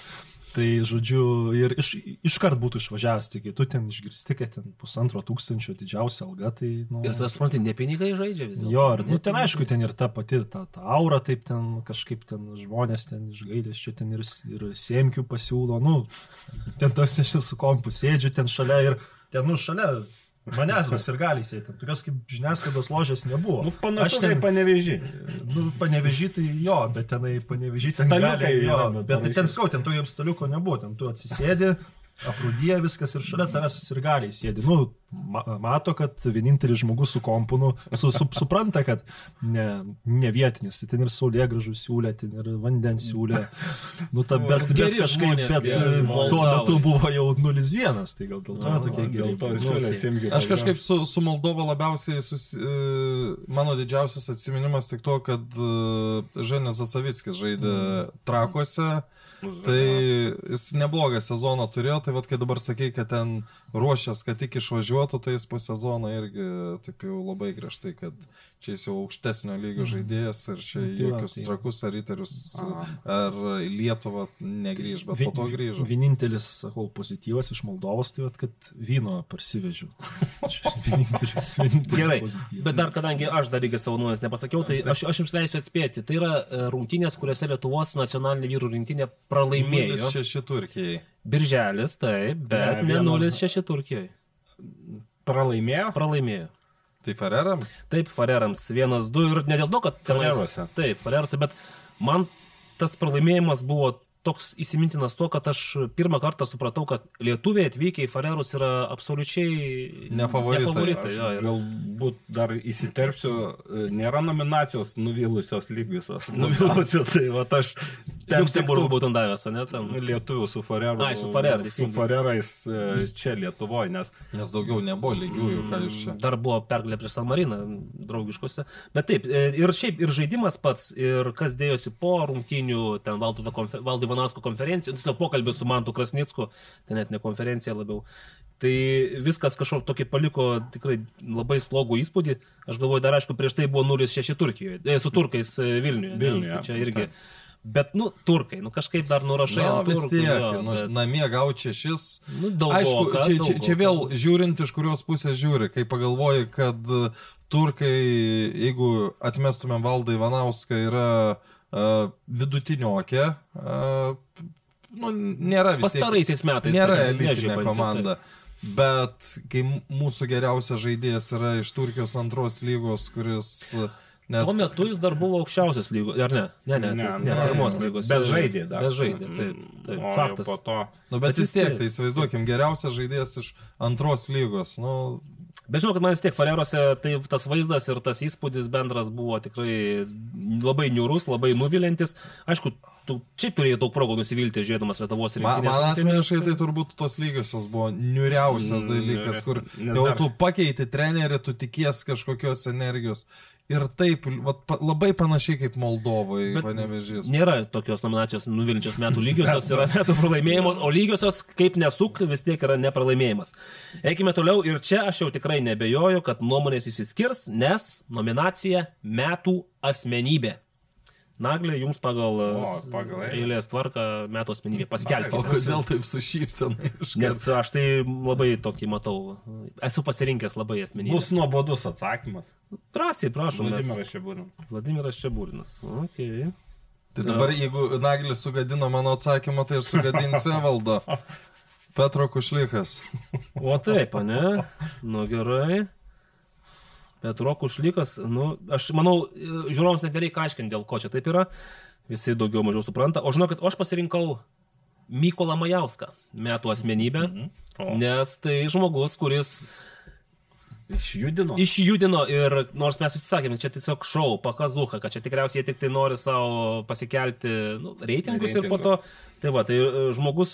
S6: Tai žodžiu, ir iš, iškart būtų išvažiavęs, tik tu ten išgirsti, kad ten pusantro tūkstančio didžiausia alga, tai... Nu,
S3: Ir tas, man tai ne pinigai žaidžia vis dėlto.
S6: Jo, ir nu,
S3: Ne
S6: ten aišku, ten ir ta pati, ta, ta aura, taip ten kažkaip ten žmonės ten iš gailės, čia ten ir, ir siemkių pasiūlo, nu, ten tos aš su kompu sėdžiu ten šalia ir ten, nu, šalia manęs mes ir gali sėti, tokios kaip žiniasklaidos ložės nebuvo.
S5: Nu, panašu,
S6: Aš
S5: tai
S6: ten,
S5: panevežį.
S6: nu, panevežį tai jo, bet tenai panevežį ten
S5: Staliukai
S6: gali, jo,
S5: yra, bet
S6: bet tai ten skau, ten to jiems staliuko nebuvo, ten tu atsisėdi, aprūdė viskas ir šalia tavęs ir gali sėdi. Nu, ma mato, kad vienintelis žmogus su kompu, nu, su, su, supranta, kad ne, ne vietinis, tai ten ir saulė gražų siūlė, ten ir vandens siūlė. Nu, ta, bet, bet
S3: Geri
S6: kažkaip,
S3: žmonės,
S6: bet e, tuo metu buvo jau 0-1, tai gal dėl to tokie
S5: Dėl
S6: geri.
S5: to
S6: Nu.
S5: Simgi.
S4: Aš kažkaip su, su Moldova labiausiai, susi, e, mano didžiausias atsiminimas tik to, kad e, Ženės Zasavickis žaidė trakuose. Tai jis neblogą sezoną turėjo, tai vad, kai dabar sakai, kad ten ruošęs, kad tik išvažiuotų, tai jis po sezono irgi taip jau labai griežtai, kad čia jis jau aukštesnio lygio žaidėjas ir čia
S6: Tai va,
S4: jokius
S6: tai-
S4: trakus ar įtarius ar Lietuvą negrįž, bet po to grįžo.
S6: Vienintelis, sakau, pozityvas iš Moldovos, tai vat, kad vyno parsivežiau. Vienintelis, vienintelis
S3: Gerai,
S6: pozityvas.
S3: bet dar kadangi aš dar irgi savo nuomonės nepasakiau, tai aš, aš jums leisiu atspėti. Tai yra e, rungtynės, kuriuose Lietuvos nacionalinė vyrų rinktinė pralaimėjo.
S4: Šeši Turkijai.
S3: Birželis, taip, bet
S5: Ne,
S3: ne
S5: vienos-
S3: 0-6 Turkijoje.
S5: Pralaimėjo?
S3: Pralaimėjo.
S4: Tai Ferrerams?
S3: Taip, Farerams 1-2 ir ne dėl to, kad tenais-
S5: Fareruose.
S3: Taip, Fareruose, bet man tas pralaimėjimas buvo toks įsimintinas to, kad aš pirmą kartą supratau, kad lietuviai atvykę į Farerus yra absoliučiai
S4: Ne favoritai.
S3: favoritai
S5: Aš
S3: jo, ir...
S5: galbūt dar įsiterpsiu, nėra nominacijos nuvylusios lygiosios. Nuvylusios, tai va aš tų
S3: būtų davęs, ne tam.
S5: Lietuvių su Fareru.
S3: Ai, su Fareru,
S5: Su. Farerais e, čia Lietuvoje, nes
S4: Nes daugiau nebuvo lygiųjų, ką jūs čia.
S3: Dar buvo pergalė prieš San Mariną, draugiškose. Bet taip, e, ir šiaip ir žaidimas pats, ir kas dėjosi po rungtynių, ten Valdo konfer... Ivanausko konferencija, tiksliau pokalbis su Mantu Krasnicku, ten net ne konferencija labiau. Tai viskas kažkokį tokį paliko tikrai labai slogų įspūdį. Aš galvoju, dar aišku, prieš tai buvo 0-6 Turkijoje, e, su turkais e, Vilniuje.
S5: Vilniuje,
S3: Tai čia irgi. Bet, nu, turkai, nu kažkaip dar nurašai.
S4: Na, vis tiek,
S3: jo,
S4: nu,
S3: bet-
S4: namie gauti šešis.
S3: Nu, daugoka,
S4: Aišku, čia, čia, čia
S3: daugoka.
S4: vėl žiūrint, iš kurios pusės žiūri, kai pagalvoji, kad e, turkai, jeigu atmestumėm valdą Ivanauską, yra uh, vidutiniokė, nu, nėra vis tiek.
S3: Pastaraisiais metais.
S4: Nėra elitinė komanda. Bet kai mūsų geriausias žaidėjas yra iš Turkijos antros lygos, kuris net...
S3: Tuo metu jis dar buvo aukščiausios lygos, ar ne? Ne, ne,
S5: Ne,
S3: ne, ne, pirmos lygos.
S5: Bet žaidė dar.
S3: Bet žaidė, taip. taip
S5: O
S3: faktas.
S5: Po to.
S4: Nu, bet,
S3: Bet
S4: vis tiek. tai įsivaizduokim, geriausias žaidėjas iš antros lygos. Nu,
S3: Bet žinau, kad man vis tiek Fareruose tai tas vaizdas ir tas įspūdis bendras buvo tikrai labai niūrus, labai nuvilintis. Aišku, tu čia turėjai daug progų nusivilti, žiūrėdamas Lietuvos
S4: man,
S3: rinktinės.
S4: man
S3: rungtynes.
S4: asmeniškai tai turbūt tos lygiosios buvo niuriausias dalykas, kur jau tu pakeiti trenerį, tu tikies kažkokios energijos. Ir taip, vat, pa, labai panašiai kaip Moldovoje, panevežys.
S3: Nėra tokios nominacijos nuvilinčios metų lygiosios, yra metų pralaimėjimas, o lygiosios, kaip nesuk, vis tiek yra nepralaimėjimas. Eikime toliau ir čia aš jau tikrai nebejoju, kad nuomonės įsiskirs, nes nominacija metų asmenybė. Naglė, jums pagal,
S5: O,
S3: s-
S5: pagal
S3: eilės tvarką metų asmenybė paskelbti.
S4: O kodėl taip su šypsena
S3: Nes aš tai labai tokį matau. Esu pasirinkęs labai asmenybę.
S5: Bus nuobodus atsakymas.
S3: Drąsiai, prašom.
S5: Vladimiras būna.
S3: Vladimiras Čiabūrinas. Okay.
S4: Tai dabar, jeigu Naglis sugadino mano atsakymą, tai aš sugadinsiu Evaldo. Petro Kušlikas.
S3: O taip, ne? Nu gerai. Petro Kušlikas, nu, aš manau, žiūrovams net nereikia aiškinti, dėl ko čia taip yra. Visi daugiau mažiau supranta. O žinokit, aš pasirinkau Mykolą Majauską, metų asmenybę,
S5: O.
S3: nes tai žmogus, kuris
S5: Išjudino.
S3: išjudino ir nors mes visi sakėme, čia tiesiog šau, pakazuha, kad čia tikriausiai jie tik tai nori savo pasikelti nu, reitingus ir po to. Tai va, tai e, žmogus,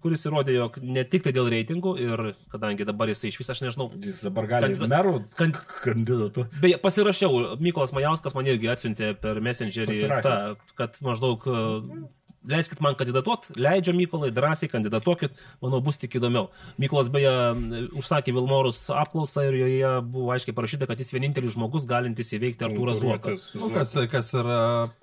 S3: kuris įrodė, jog ne tik tai dėl reitingų ir kadangi dabar jisai iš vis, aš nežinau,
S5: Jis dabar gali
S3: Kad-
S5: merų
S3: kan-
S5: kandidatu.
S3: Beje, pasirašiau, Mykolas Majauskas man irgi atsiuntė per Messengerį, tą, kad maždaug e, leiskit man kandidatuot, leidžia Mykolai, drąsiai kandidatuokit, manau, bus tik įdomiau. Mykolas beje užsakė Vilmorus apklausą ir joje buvo aiškiai parašyta, kad jis vienintelis žmogus galintis įveikti Artūrą Zuoką.
S4: Nu, kas, kas yra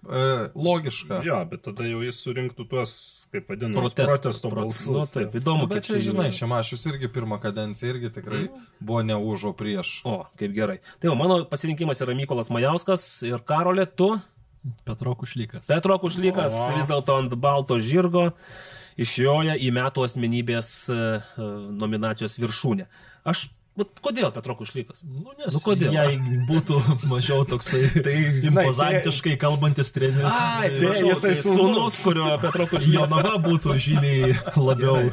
S4: e, logiška.
S5: Jo, bet tada jau jis surinktų tuos, kaip vadinamas,
S3: Protesto,
S5: protesto
S3: pro-
S5: balsus.
S3: Nu, taip, įdomu,
S4: Bet
S3: kaip
S4: čia, žinai. Šimašius irgi pirmą kadenciją irgi tikrai buvo ne už, o prieš.
S3: O, kaip gerai. Tai jau mano pasirinkimas yra Mykolas Majauskas ir Karolė, tu,
S6: Petro Kušlykas.
S3: Petro Kušlykas, vis dėlto ant balto žirgo išjoja į metų asmenybės e, e, nominacijos viršūnę. Aš, vat kodėl Petro Kušlykas?
S6: Nu, nes
S3: Nu, kodėl?
S6: Jei būtų mažiau toksai tai,
S5: žinai,
S6: impozantiškai kalbantis treneris.
S3: Ai,
S6: tai
S3: atsiprašau,
S5: jisai
S3: tai sūnus, kurio Petro Kušlykas.
S6: Jonava būtų žymiai labiau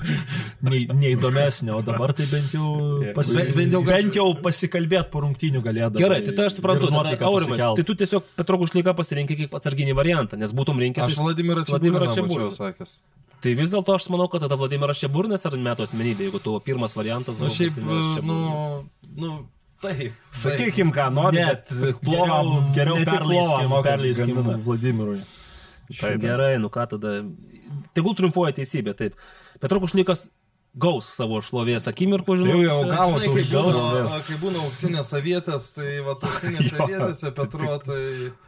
S6: nei, neįdomesnė, o dabar tai bent jau, pasi,
S4: Bent- bent jau
S6: bent jau pasikalbėti po rungtynių galėdavo.
S3: Gerai, tai, tai aš suprantu, tada, Aurimai, tai tu tiesiog Petro Kušlyką pasirinkai kaip atsarginį variantą, nes būtum rinkęs.
S4: Aš Vladimirą
S3: Vladimirą
S4: Čiaburiną būčiau sakęs.
S3: Tai vis dėlto aš manau, kad tada Vladimiras Čiaburnas ar metų asmenybė, jeigu tavo pirmas variantas
S4: Na
S3: buvo
S4: šiaip, nu, nu, taip.
S5: Sakykim, ką nori,
S6: Ne,
S5: bet
S6: plovą, geriau
S5: plovą
S6: perleiskim, perleiskim. Vladimirui.
S5: Taip,
S3: Gerai, nu ką tada. Tegul triumfuoja teisybė, taip. Petro Kušlykas gaus savo šlovės akimirkų, žinau.
S5: Jau, jau gavo
S4: Žinai, kai būna,
S5: gaus.
S4: kai būna auksinės avietės, tai va, auksinėse
S5: Jo.
S4: vietose Petro, tai...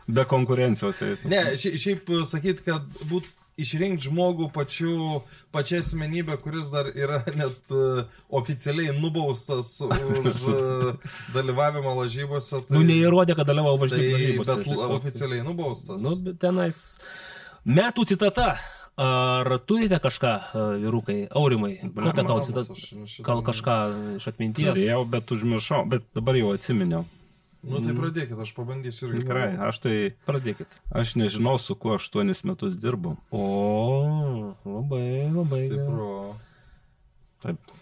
S5: Be konkurencijos. tai-
S4: Ne, šia- šiaip sakyt, kad būt išrinkti žmogų pačiu, pačia asmenybė, kuris dar yra net uh, oficialiai nubaustas už uh, dalyvavimą lažybose. Tai,
S3: Nu, neįrodė, kad dalyvavo
S4: tai,
S3: važinėjimo lažybose.
S4: bet
S3: tiesiog.
S4: oficialiai nubaustas.
S3: Nu, bet tenais. Metų citata. Ar turite kažką, e, vyrukai, aurimai? Kokią tau citatą? Gal kažką iš atminties?
S5: Turėjau, bet užmiršau, bet dabar jau atsiminiau.
S4: Nu tai pradėkit, aš pabandysiu irgi.
S5: Gerai, aš tai,
S3: Pradėkit.
S5: aš nežinau, su kuo aštuonis metus dirbu.
S3: O, labai, labai.
S4: Stipru.
S5: Taip.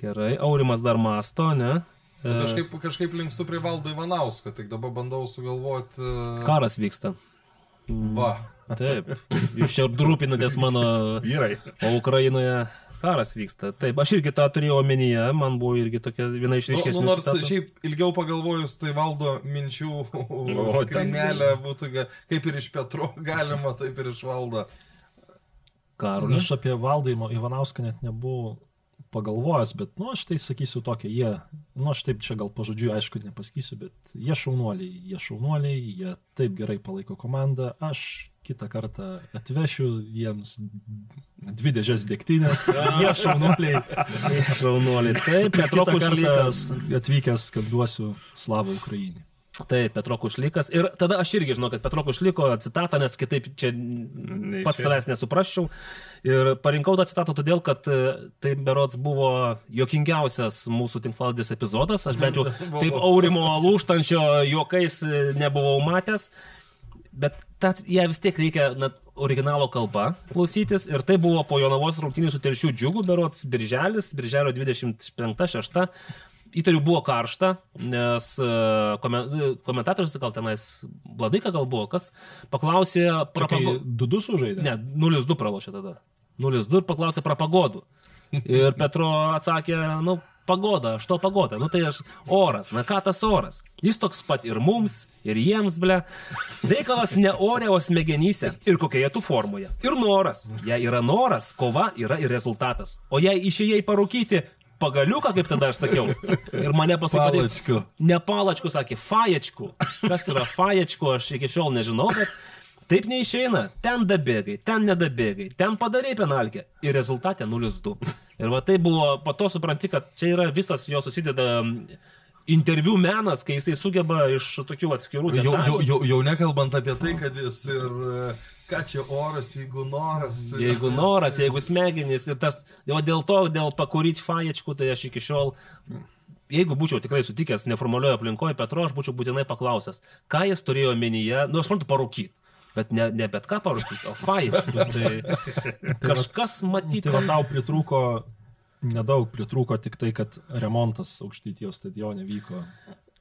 S3: Gerai, aurimas dar masto, ne? E,
S4: Nu, Kažkaip, kažkaip linkstu prie valdo Ivanausko, tik dabar bandau sugalvoti. Uh,
S3: Karas vyksta.
S4: Va.
S3: Taip. Jūs čia rūpinatės mano.
S5: Vyrai.
S3: O Ukrainoje karas vyksta. Taip, aš irgi tą turėjau omenyje, man buvo irgi tokia viena iš
S4: Nu,
S3: ryškesnių.
S4: nu, nors
S3: citatų.
S4: šiaip ilgiau pagalvojus, tai valdo minčių
S5: ten-
S4: skrinelė būtų kaip ir iš Petro galima, taip ir iš valdo.
S3: Karolį.
S6: Aš apie Valdai Ivanauską net nebuvau pagalvojęs, bet, nu, aš tai sakysiu tokia, jie, nu, aš taip čia gal pažodžiu, aišku, nepasakysiu, bet jie šaunuoliai, jie šaunuoliai, jie taip gerai palaiko komandą, aš kitą kartą atvešiu jiems dvi dėžės dėktinės, jie šaunuoliai.
S3: Šaunuoliai. Taip, Petro Kušlykas.
S6: atvykęs, kad duosiu slavą Ukrainai.
S3: Taip, Petro Kušlykas. Ir tada aš irgi žinau, kad Petro Kušlyko citatą, nes kitaip čia pats
S5: čia.
S3: savęs nesuprasčiau. Ir parinkau tą citatą todėl, kad e, tai berots buvo jokingiausias mūsų tinklaladės epizodas. Aš bent jau taip aurimo lūštančio juokais e, nebuvau matęs. Bet tą, ją vis tiek reikia na, originalo kalba klausytis. Ir tai buvo po Jonavos rungtynių su telšių džiugu, berots birželis, birželio 25-6. Įtariu buvo karšta, nes e, e, komentatorius, gal tenais Vladika gal buvo, kas paklausė, propago...
S6: du sužaidė?
S3: ne, 0-2 pralošė tada. 0-2 ir paklausė prapagodų. Ir Petro atsakė, nu, pagoda, aš to pagoda, nu tai aš oras, na ką tas oras. Jis toks pat ir mums, ir jiems, ble. Reikalas ne ore, o smegenyse. Ir kokioje tu formoje. Ir noras. Jei yra noras, kova yra ir rezultatas. O jei išėjai parūkyti pagaliuką, kaip tada aš sakiau, ir mane paskui...
S4: Palačku.
S3: Ne palačku, sakė, faječku. Kas yra faječku, aš iki šiol nežinau, bet Taip neišeina, ten dabėgai, ten nedabėgai, ten padarai penalkę ir rezultate 0-2. Ir va tai buvo, po to supranti, kad čia yra visas jo susideda interviu menas, kai jisai sugeba iš tokių atskirų
S4: Jau, jau,
S3: detalių.
S4: jau, jau nekalbant apie tai, kad jis ir... Ką čia oras, jeigu noras.
S3: Jeigu noras, jeigu smegenys ir tas, jau dėl to, dėl pakuryti faječkų, tai aš iki šiol, jeigu būčiau tikrai sutikęs neformalioje aplinkoje Petro, aš būčiau būtinai paklausęs, ką jis turėjo omenyje, nu aš suprantu, parūkyti. Bet ne, ne bet ką parūkyti, o faječkų. Tai kažkas matyti.
S6: Tai tau pritrūko, nedaug pritrūko tik tai, kad remontas aukštytijos stadione vyko.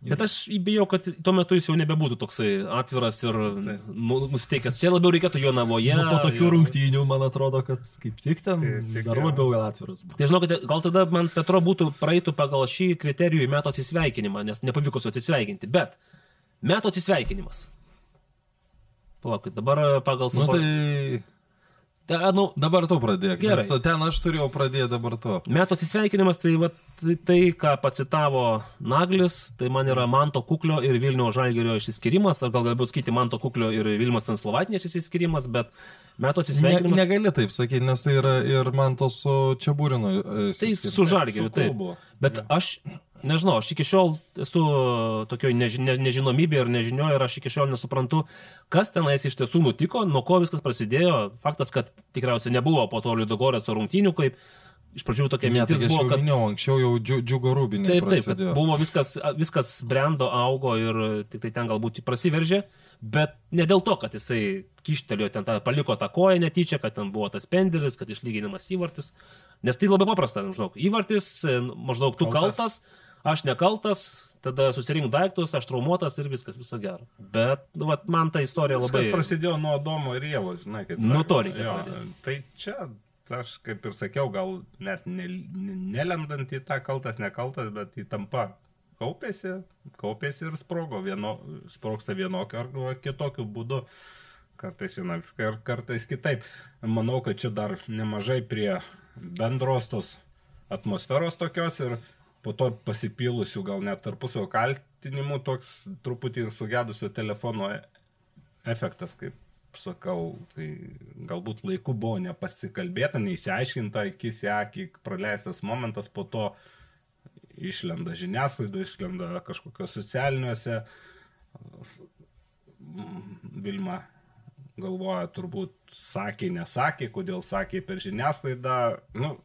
S3: Bet aš bijau, kad tuo metu jis jau nebebūtų toksai atviras ir nu, nusiteikęs. Čia labiau reikėtų jo navoje.
S6: Nu, po tokių
S3: ir-
S6: rungtynių, man atrodo, kad kaip tik ten
S5: Tik
S6: dar labiau gal atviras.
S3: Tai žinokite, gal tada man Petro būtų praeitų pagal šį kriterijų metų atsisveikinimą, nes nepavyko su atsisveikinti. Bet metų atsisveikinimas. Palaukit, dabar pagal
S4: Nu
S3: savo...
S4: tai
S3: Ta, nu,
S4: dabar tu pradėk.
S3: Gerai.
S4: Nes ten aš turėjau pradėti dabar tu.
S3: Metų atsisveikinimas, tai, va, tai, tai, ką pacitavo Naglis, tai man yra Manto Kuklio ir Vilnių Žalgerio išsiskirimas, ar gal galbūt skaityti Manto Kuklio ir Vilmos Tanslovatinės išsiskirimas, bet metų
S4: Ne,
S3: atsisveikinimas...
S4: negali taip sakyti, nes tai yra ir man to su Čiabūrinu.
S3: Tai su Žalgeriu, taip. Bet aš, nežinau, aš iki šiol esu tokioj neži, ne, nežinomybė ir nežinioje ir aš iki šiol nesuprantu, kas tenais iš tiesų nutiko, nuo ko viskas prasidėjo. Faktas, kad tikriausiai nebuvo po to Liudogorėco rungtynių, kaip iš pradžių tokia
S4: Ne, tai
S3: mintis
S4: aš
S3: buvo, kad...
S4: minėjau, anksčiau jau džiu- džiugo rūbinė.
S3: Taip, taip, kad buvo viskas, viskas brendo, augo ir tik tai ten galbūt prasiveržė, bet ne dėl to, kad jisai kištelėjo ten, tą, paliko tą koją netyčia, kad ten buvo tas pendelis, kad išlyginimas įvartis. Nes tai labai paprasta, žinok, įvartis, e, maždaug tu kaltas, aš nekaltas, tada susirink daiktus, aš traumuotas ir viskas, viso gero. Bet nu, vat, man ta istorija
S5: Labai...
S3: labai...
S5: prasidėjo nuo Domo ir Jėvo, žinai, kaip.
S3: Nuo to reikia
S5: Jo. Tai čia, aš kaip ir sakiau, gal net ne, ne, nelendant į tą kaltas, nekaltas, bet įtampa kaupėsi, kaupėsi ir sprogo. Vieno, sprogsta vienokiu ar kitokiu būdu. Kartais vienaip, kar- kartais kitaip. Manau, kad čia dar nemažai prie bendros tos atmosferos tokios ir po to pasipylusių gal net tarpusio kaltinimų toks truputį ir sugedusio telefono efektas, kaip sakau, tai galbūt laiku buvo nepasikalbėta, neįsiaiškinta, akis į akį praleistas momentas, po to išlenda žiniasklaido, išlenda kažkokios socialiniuose. Vilma galvoja, turbūt sakė, nesakė, kodėl sakė per žiniasklaidą. Nu,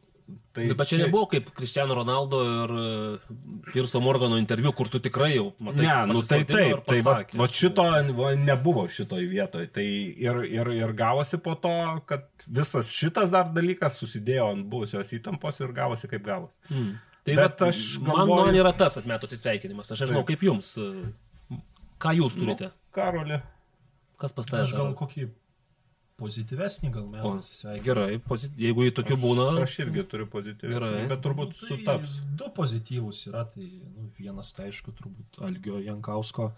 S5: tai
S3: Bet čia nebuvo kaip Cristiano Ronaldo ir e, Pirso Morgano interviu, kur tu tikrai jau matai.
S5: Ne, nu tai taip, tai va, va šito va, nebuvo šitoj vietoj. Tai ir, ir, ir gavosi po to, kad visas šitas dar dalykas susidėjo ant buvusios įtampos ir gavosi kaip gavosi.
S3: Mm. Tai
S5: Bet
S3: bet
S5: aš
S3: aš man,
S5: galvoju-
S3: man yra tas atmetų atsisveikinimas. Aš nežinau, kaip jums. Ką jūs turite?
S5: Karoli.
S3: Kas pas
S6: Aš gal kokį pozityvesnį gal
S3: O,
S6: metų atsisveikinimą.
S3: Gerai, pozit... jeigu į tokių būna.
S5: Aš irgi turiu pozityvų.
S3: Gerai.
S5: Bet turbūt
S6: Tai
S5: sutaps.
S6: Du pozityvus yra, tai nu, vienas tai aišku, turbūt Algio Jankausko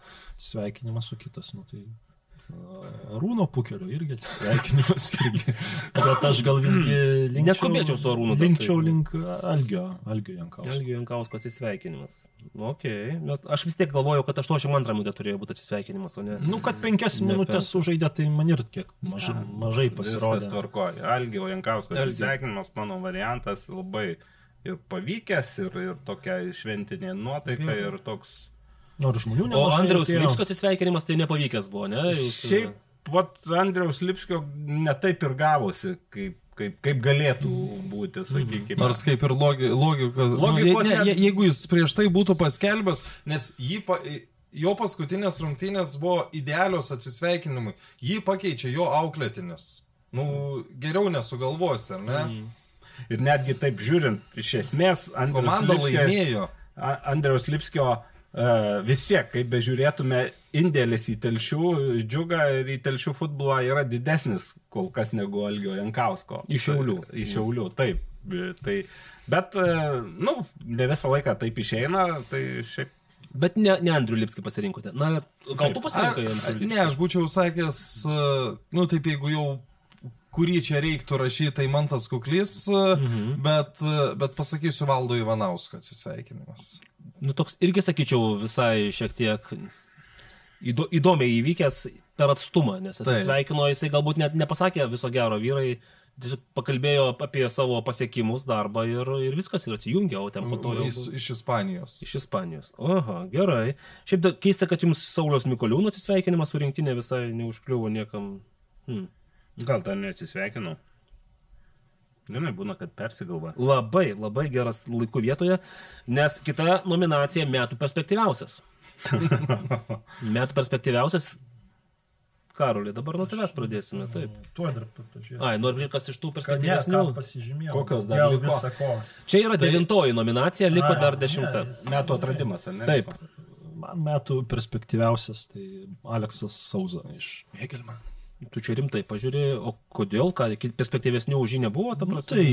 S6: sveikinimas, o kitas, nu tai a, Arūno Pukelio irgi atsisveikinimas. Irgi. Bet aš gal visgi linkčiau,
S3: Neskubėčiau su Arūnu dar,
S6: Linkčiau link Algio, Algio Jankausko.
S3: Elgio Jankausko atsisveikinimas. Nu, okay. Bet aš vis tiek galvoju, kad 82 minutė turėjo būti atsisveikinimas, o ne.
S6: Nu, kad penkias
S3: Ne
S6: minutės sužaidė, tai man ir kiek maža, mažai
S5: Viskas
S6: pasirodė.
S5: tvarkoja. Algio Jankausko
S3: Algi.
S5: atsisveikinimas, mano variantas, labai ir pavykęs, ir, ir tokia šventinė nuotaika, ir toks
S6: Nors žmonių
S3: O
S6: nemažai
S3: Andriaus
S6: atėjo.
S3: Lipsko atsisveikinimas tai nepavykęs buvo, ne? Jūs,
S5: Šiaip, vat Andriaus Lipskio netaip ir gavosi, kaip, kaip, kaip galėtų būti, sakykime.
S4: Nors kaip ir logi, logikos.
S5: Logikos
S4: nu, je,
S5: net-
S4: ne, jeigu jis prieš tai būtų paskelbęs, nes jį, pa, jo paskutinės rungtynės buvo idealios atsisveikinimui, jį pakeičia jo auklėtinis. Nu, geriau nesugalvosi, ar ne? Mm.
S5: Ir netgi taip žiūrint, iš esmės, Andriaus
S4: Komanda
S5: Lipskio,
S4: laimėjo.
S5: Andriaus Lipskio uh, vis tiek, kaip bežiūrėtume, indėlis į telšių džiugą ir į telšių futbolą yra didesnis kol kas negu Algio Jankausko.
S3: Iš Šiaulių.
S5: Iš Šiaulių, taip. Tai, bet, nu, ne visą laiką taip išeina, tai šiaip
S3: Bet ne, ne Andrių Lipskį pasirinkote. Na, gal tu pasirinkai Andrių Lipskį?
S4: Ne, aš būčiau sakęs, e, nu taip jeigu jau kurį čia reiktų rašyti, tai man tas kuklys, mhm. bet, e, bet pasakysiu valdo Ivanausko atsisveikinimas.
S3: Nu, toks irgi sakyčiau visai šiek tiek įdo, įdomiai įvykęs per atstumą, nes
S4: Taip.
S3: atsisveikino, jisai galbūt net nepasakė viso gero vyrai, tiesiog pakalbėjo apie savo pasiekimus, darbą ir, ir viskas ir atsijungė, o ten po to jau...
S4: Jis iš Ispanijos.
S3: Iš Ispanijos. Aha, gerai. Šiaip da, keista, kad jums Saulius Mikoliūno atsisveikinimas su rinktinė visai neužkliuvo niekam. Hmm.
S5: Gal ten neatsisveikinau. Žinai, būna, kad persigalva.
S3: Labai, labai geras laikų vietoje, nes kita nominacija metų perspektyviausias. metų perspektyviausias. Karolį, dabar nuo tavęs pradėsime. Taip.
S6: Tuo dar pažiūrėsiu.
S3: Ai, noriu kas iš tų
S6: ne,
S3: perspektyvesnių.
S6: ką pasižymėjau.
S5: Kokios dar liko?
S6: visako.
S3: Čia yra devintoji nominacija, liko
S6: Ai,
S3: dar
S6: ne,
S3: dešimta.
S5: Metų atradimas, ar ne?
S3: Taip.
S6: Man metų perspektyviausias tai Aleksas Sauza iš
S2: Hegelman.
S3: Tu čia rimtai pažiūrė, o kodėl, ką perspektyvesnių už jį nebuvo,
S6: Nu, tai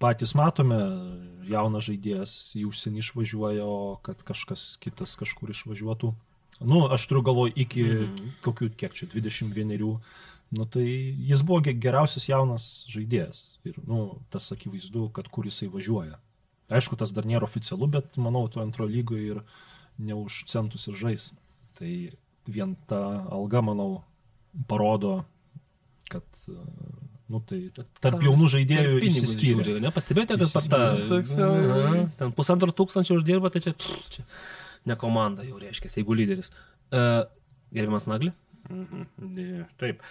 S6: patys matome, jaunas žaidėjas į užsienį išvažiuoja, o kad kažkas kitas kažkur išvažiuotų. Nu, aš turiu galvoj iki mm. kokių, kiek čia, 21. Nu, tai jis buvo ge- geriausias jaunas žaidėjas. Ir, nu, tas akivaizdu, kad kur jisai važiuoja. Aišku, tas dar nėra oficialu, bet manau, to antro lygoje ir ne už centus ir žais. Tai vien ta alga, manau, parodo, kad, e, nu, tai tarp jaunų žaidėjų išsiskyrė.
S3: žiūri, ne? Pastebėjote, kad per tą...
S4: Toks jau-
S3: Ten pusantro tūkstančio uždirba, tai čia, čia ne komanda jau reiškia, jeigu lyderis. Uh, gerbiamas Nagli?
S5: Mhm. Ne, Taip.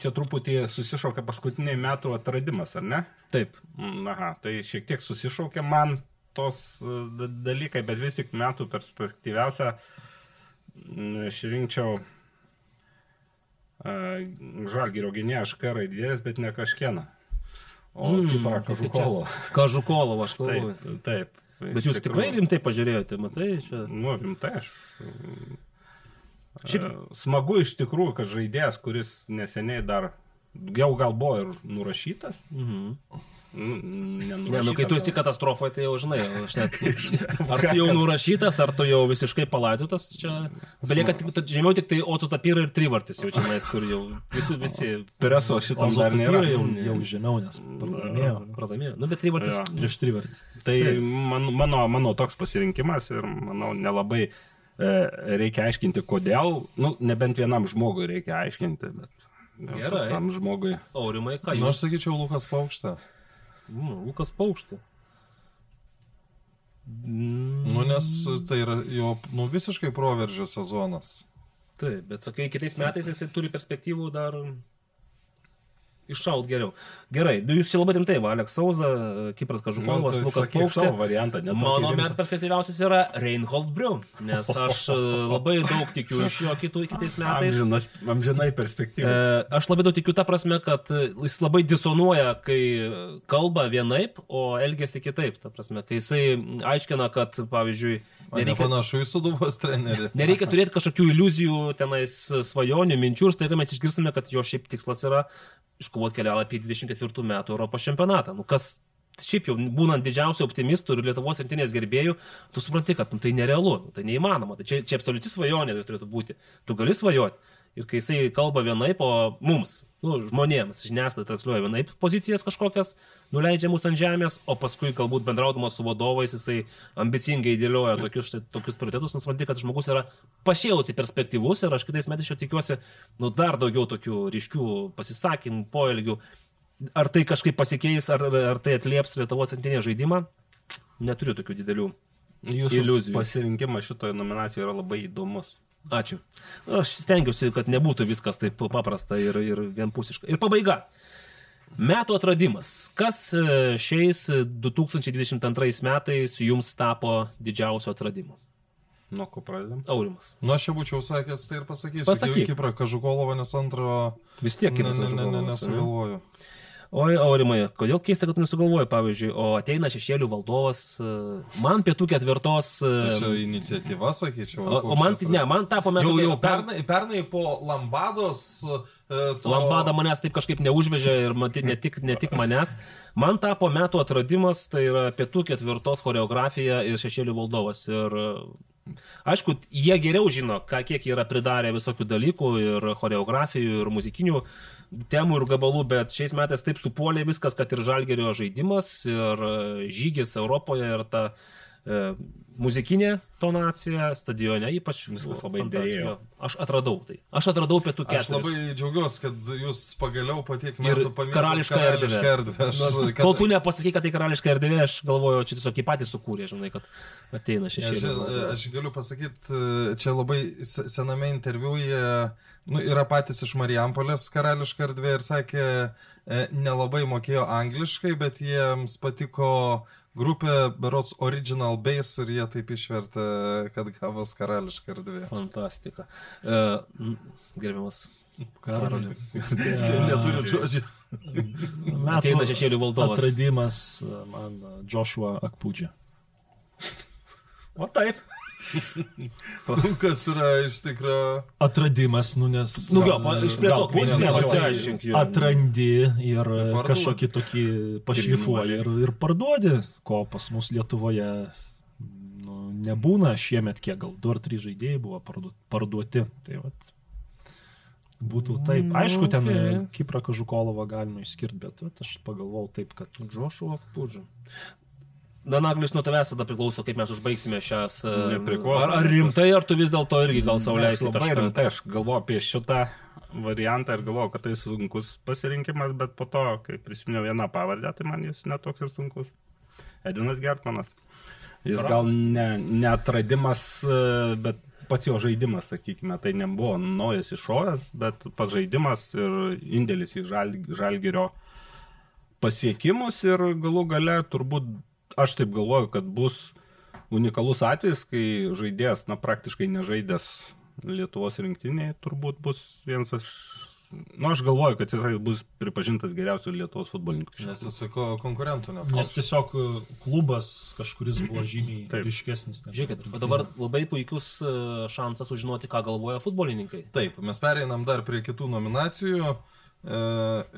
S5: Čia truputį susišaukia paskutiniai metų atradimas, ar ne?
S3: Taip.
S5: Mm, Aha, tai šiek tiek susišaukia man tos e, da- dalykai, bet vis tik metų perspektyviausia mm, aš rinkčiau uh, Žalgirio gynėją Šk raidės, bet ne kažkieną. O mm, tipo Kažukovo.
S3: Kažukolo, aš galvoju.
S5: Taip, taip.
S3: Bet jūs tikrai rimtai pažiūrėjote, matai, čia.
S5: Nu, rimtai aš.
S3: Šiaip-
S5: Smagu iš tikrųjų, kad žaidėjas, kuris neseniai dar jau gal buvo ir nurašytas.
S3: Mhm.
S5: Nu,
S3: Ne, nu, kai tu esi katastrofoje, tai jau žinai, aš net, ar tu jau nurašytas, ar tu jau visiškai palaidotas, čia belieka tik, žemiau tik tai Ocu Tapyra ir Trivartis jau čia, nes kur jau visi, visi
S5: Pereso šitam dar nėra.
S6: Jau, jau žemiau, nes pralaimėjo
S3: pradamėjo. Nu, bet Trivartis,
S5: Jo.
S6: prieš trivartį.
S5: Tai man, mano, mano toks pasirinkimas ir manau nelabai e, reikia aiškinti, kodėl, nu, nebent vienam žmogui reikia aiškinti, bet
S3: Gerai.
S5: tam žmogui.
S3: Aurimai, ką
S4: Nu, aš
S3: jūs?
S4: sakyčiau, Lukas Paukštė.
S3: Mm, Lukas Paukštė. Mm,
S4: Nu, nes tai yra jo nu, visiškai proveržio sezonas.
S3: Taip, bet sakai, kitais metais jisai turi perspektyvų dar iššaut geriau. Gerai, nu, jūs čia labai rimtai, va, Aleks Sauza, Kipras Kažukovas,
S5: tai
S3: Lukas Paukštė.
S5: variantą,
S3: Mano metų perspektyviausias yra Reinhold Briu, nes aš e, labai daug tikiu iš jo kitų kitais metais.
S5: Amžinas, amžinai perspektyvą.
S3: E, Aš labai daug tikiu tą prasme, kad jis labai disonuoja, kai kalba vienaip, o elgesi kitaip. Ta prasme, kai jisai aiškina, kad, pavyzdžiui, nereikia,
S4: nepanašu į suduvos trenerį.
S3: nereikia turėti kažkokių iliuzijų, tenais svajonių, minčių ir staiga mes išgirsime, kad jo šiaip tikslas yra iškovoti kelialapį į 24 metų Europos čempionatą. Nu, kas šiaip jau būnant didžiausiu optimistu ir Lietuvos rinktinės gerbėjų, tu supranti, kad nu, tai nerealu, nu, tai neįmanoma. Tai čia, čia absoliuti svajonė tai turėtų būti. Tu gali svajoti. Ir kai jisai kalba vienaip, o mums, nu, žmonėms, žiniasklaida transliuoja vienaip pozicijas kažkokias, nuleidžia mus ant žemės, o paskui galbūt bendraudamas su vadovais jisai ambicingai dėlioja tokius, štai, tokius prioritetus, nusipranti, kad žmogus yra pašėlusi perspektyvus ir aš kitais metais jo tikiuosi, nu, dar daugiau tokių ryškių pasisakymų, poelgių. Ar tai kažkaip pasikeis, ar, ar tai atlieps Lietuvos centrinė žaidimą, neturiu tokių didelių
S5: Jūsų
S3: iliuzijų.
S5: pasirinkimas šitoje nominacijoje yra labai įdomus.
S3: Ačiū. Aš stengiuosi, kad nebūtų viskas taip paprasta ir, ir vienpusiška. Ir pabaiga. Metų atradimas. Kas e, šiais 2022 metais jums tapo didžiausiu atradimu?
S5: Nuo ko pradedam?
S3: Aurimas.
S4: Nu, aš čia būčiau sakęs, tai ir pasakysiu.
S3: Pasakyk.
S4: Kiprą Kažukolovą, nes antro...
S3: Vis tiek
S4: Ne,
S3: Kipras
S4: ne, ne, ne,
S3: Kažukolovas, ane?
S4: Nesugalvoju.
S3: Oi, Aurimai, kodėl keista, kad tu nesugalvoji, pavyzdžiui, o ateina šešėlių valdovas, e, man pietų ketvirtos... e,
S4: Tai čia iniciatyva, sakyčiau.
S3: O, o man, tai- ne, man tapo metų...
S4: Jau, jau
S3: per-
S4: pernai, pernai po Lambados... e, To...
S3: Lambada manęs taip kažkaip neužvežė ir matyt, ne, tik, ne tik manęs. Man tapo metų atradimas, tai yra pietų ketvirtos choreografija ir šešėlių valdovas. Ir aišku, jie geriau žino, ką, kiek yra pridarę visokių dalykų ir choreografijų, ir muzikinių temų ir gabalų, bet šiais metais taip supuolė viskas, kad ir žalgerio žaidimas, ir žygis Europoje, ir ta e, muzikinė tonacija, stadione ypač
S5: Viskas labai dėjo.
S3: Aš atradau tai. Aš atradau pietų
S4: Aš
S3: keturis.
S4: labai džiaugiuosi, kad jūs pagaliau po tiek
S3: Ir
S4: metų paminėjote
S3: karališką erdvę.
S4: erdvę. Aš,
S3: Kol
S4: kad,
S3: tu nepasakai, kad tai karališka erdvė, aš galvoju, čia tiesiog jį patys sukūrė, žinai, kad ateina
S4: aš,
S3: šešėlė.
S4: aš galiu pasakyti, čia labai se- sename interviu jie nu, yra patys iš Marijampolės karališka erdvė ir sakė, e, nelabai mokėjo angliškai, bet jiems patiko grupė Berots Original Base ir jie taip išvertė, kad gavos karališka erdvė.
S3: Fantastika. Uh, gerbiamas Karoli.
S4: Tai neturi žodžių.
S3: Ateina šešėlių valdovas.
S6: Atradimas e, man e, Joshua Akpūdžia.
S5: O taip.
S4: Kas yra iš tikrųjų.
S6: Atradimas, nu nes...
S3: Nu, jo, pa- išplėtok,
S6: galbūt
S3: mintis,
S6: nes
S3: pasiaiškink.
S6: Atrandi ir kažkokį tokį pašlifuoji ir, ir parduodi, ko pas mus Lietuvoje nu, nebūna šiemet, kiek gal du ar trys žaidėjai buvo pardu- parduoti. Tai vat, būtų taip. Aišku, ten
S3: okay.
S6: Kiprą Kažukolovą galima išskirti, bet vat, aš pagalvojau taip, kad
S3: Joshua Pudžu. Danaglis nuo tavęs tada priklauso, kaip mes užbaigsime šias. e. Ar, ar rimtai, ar tu vis dėlto irgi gal
S5: Aš
S3: sauliaisi
S5: labai
S3: kažką?
S5: rimtai, aš galvoju apie šitą variantą ir galvoju, kad tai sunkus pasirinkimas, bet po to, kai prisiminiau vieną pavardę, tai man jis netoks ir sunkus. Edinas Gertmanas. Jis
S3: Bravo.
S5: gal ne, neatradimas, e, bet pats jo žaidimas, sakykime, tai nebuvo naujas išorės, bet pats žaidimas ir indėlis į žal, žalgerio pasiekimus ir galų gale turbūt aš taip galvoju, kad bus unikalus atvejis, kai žaidėjas, na, praktiškai nežaidęs Lietuvos rinktiniai, turbūt bus vienas iš... Na, aš galvoju, kad jisai bus pripažintas geriausiu Lietuvos futbolininku.
S4: Nes jis sako konkurentų net.
S6: nes tiesiog e, klubas kažkuris buvo žymiai ryškesnis.
S3: Žiūrėkit, o dabar labai puikus e, šansas sužinoti, ką galvoja futbolininkai.
S4: Taip, mes pereinam dar prie kitų nominacijų. E,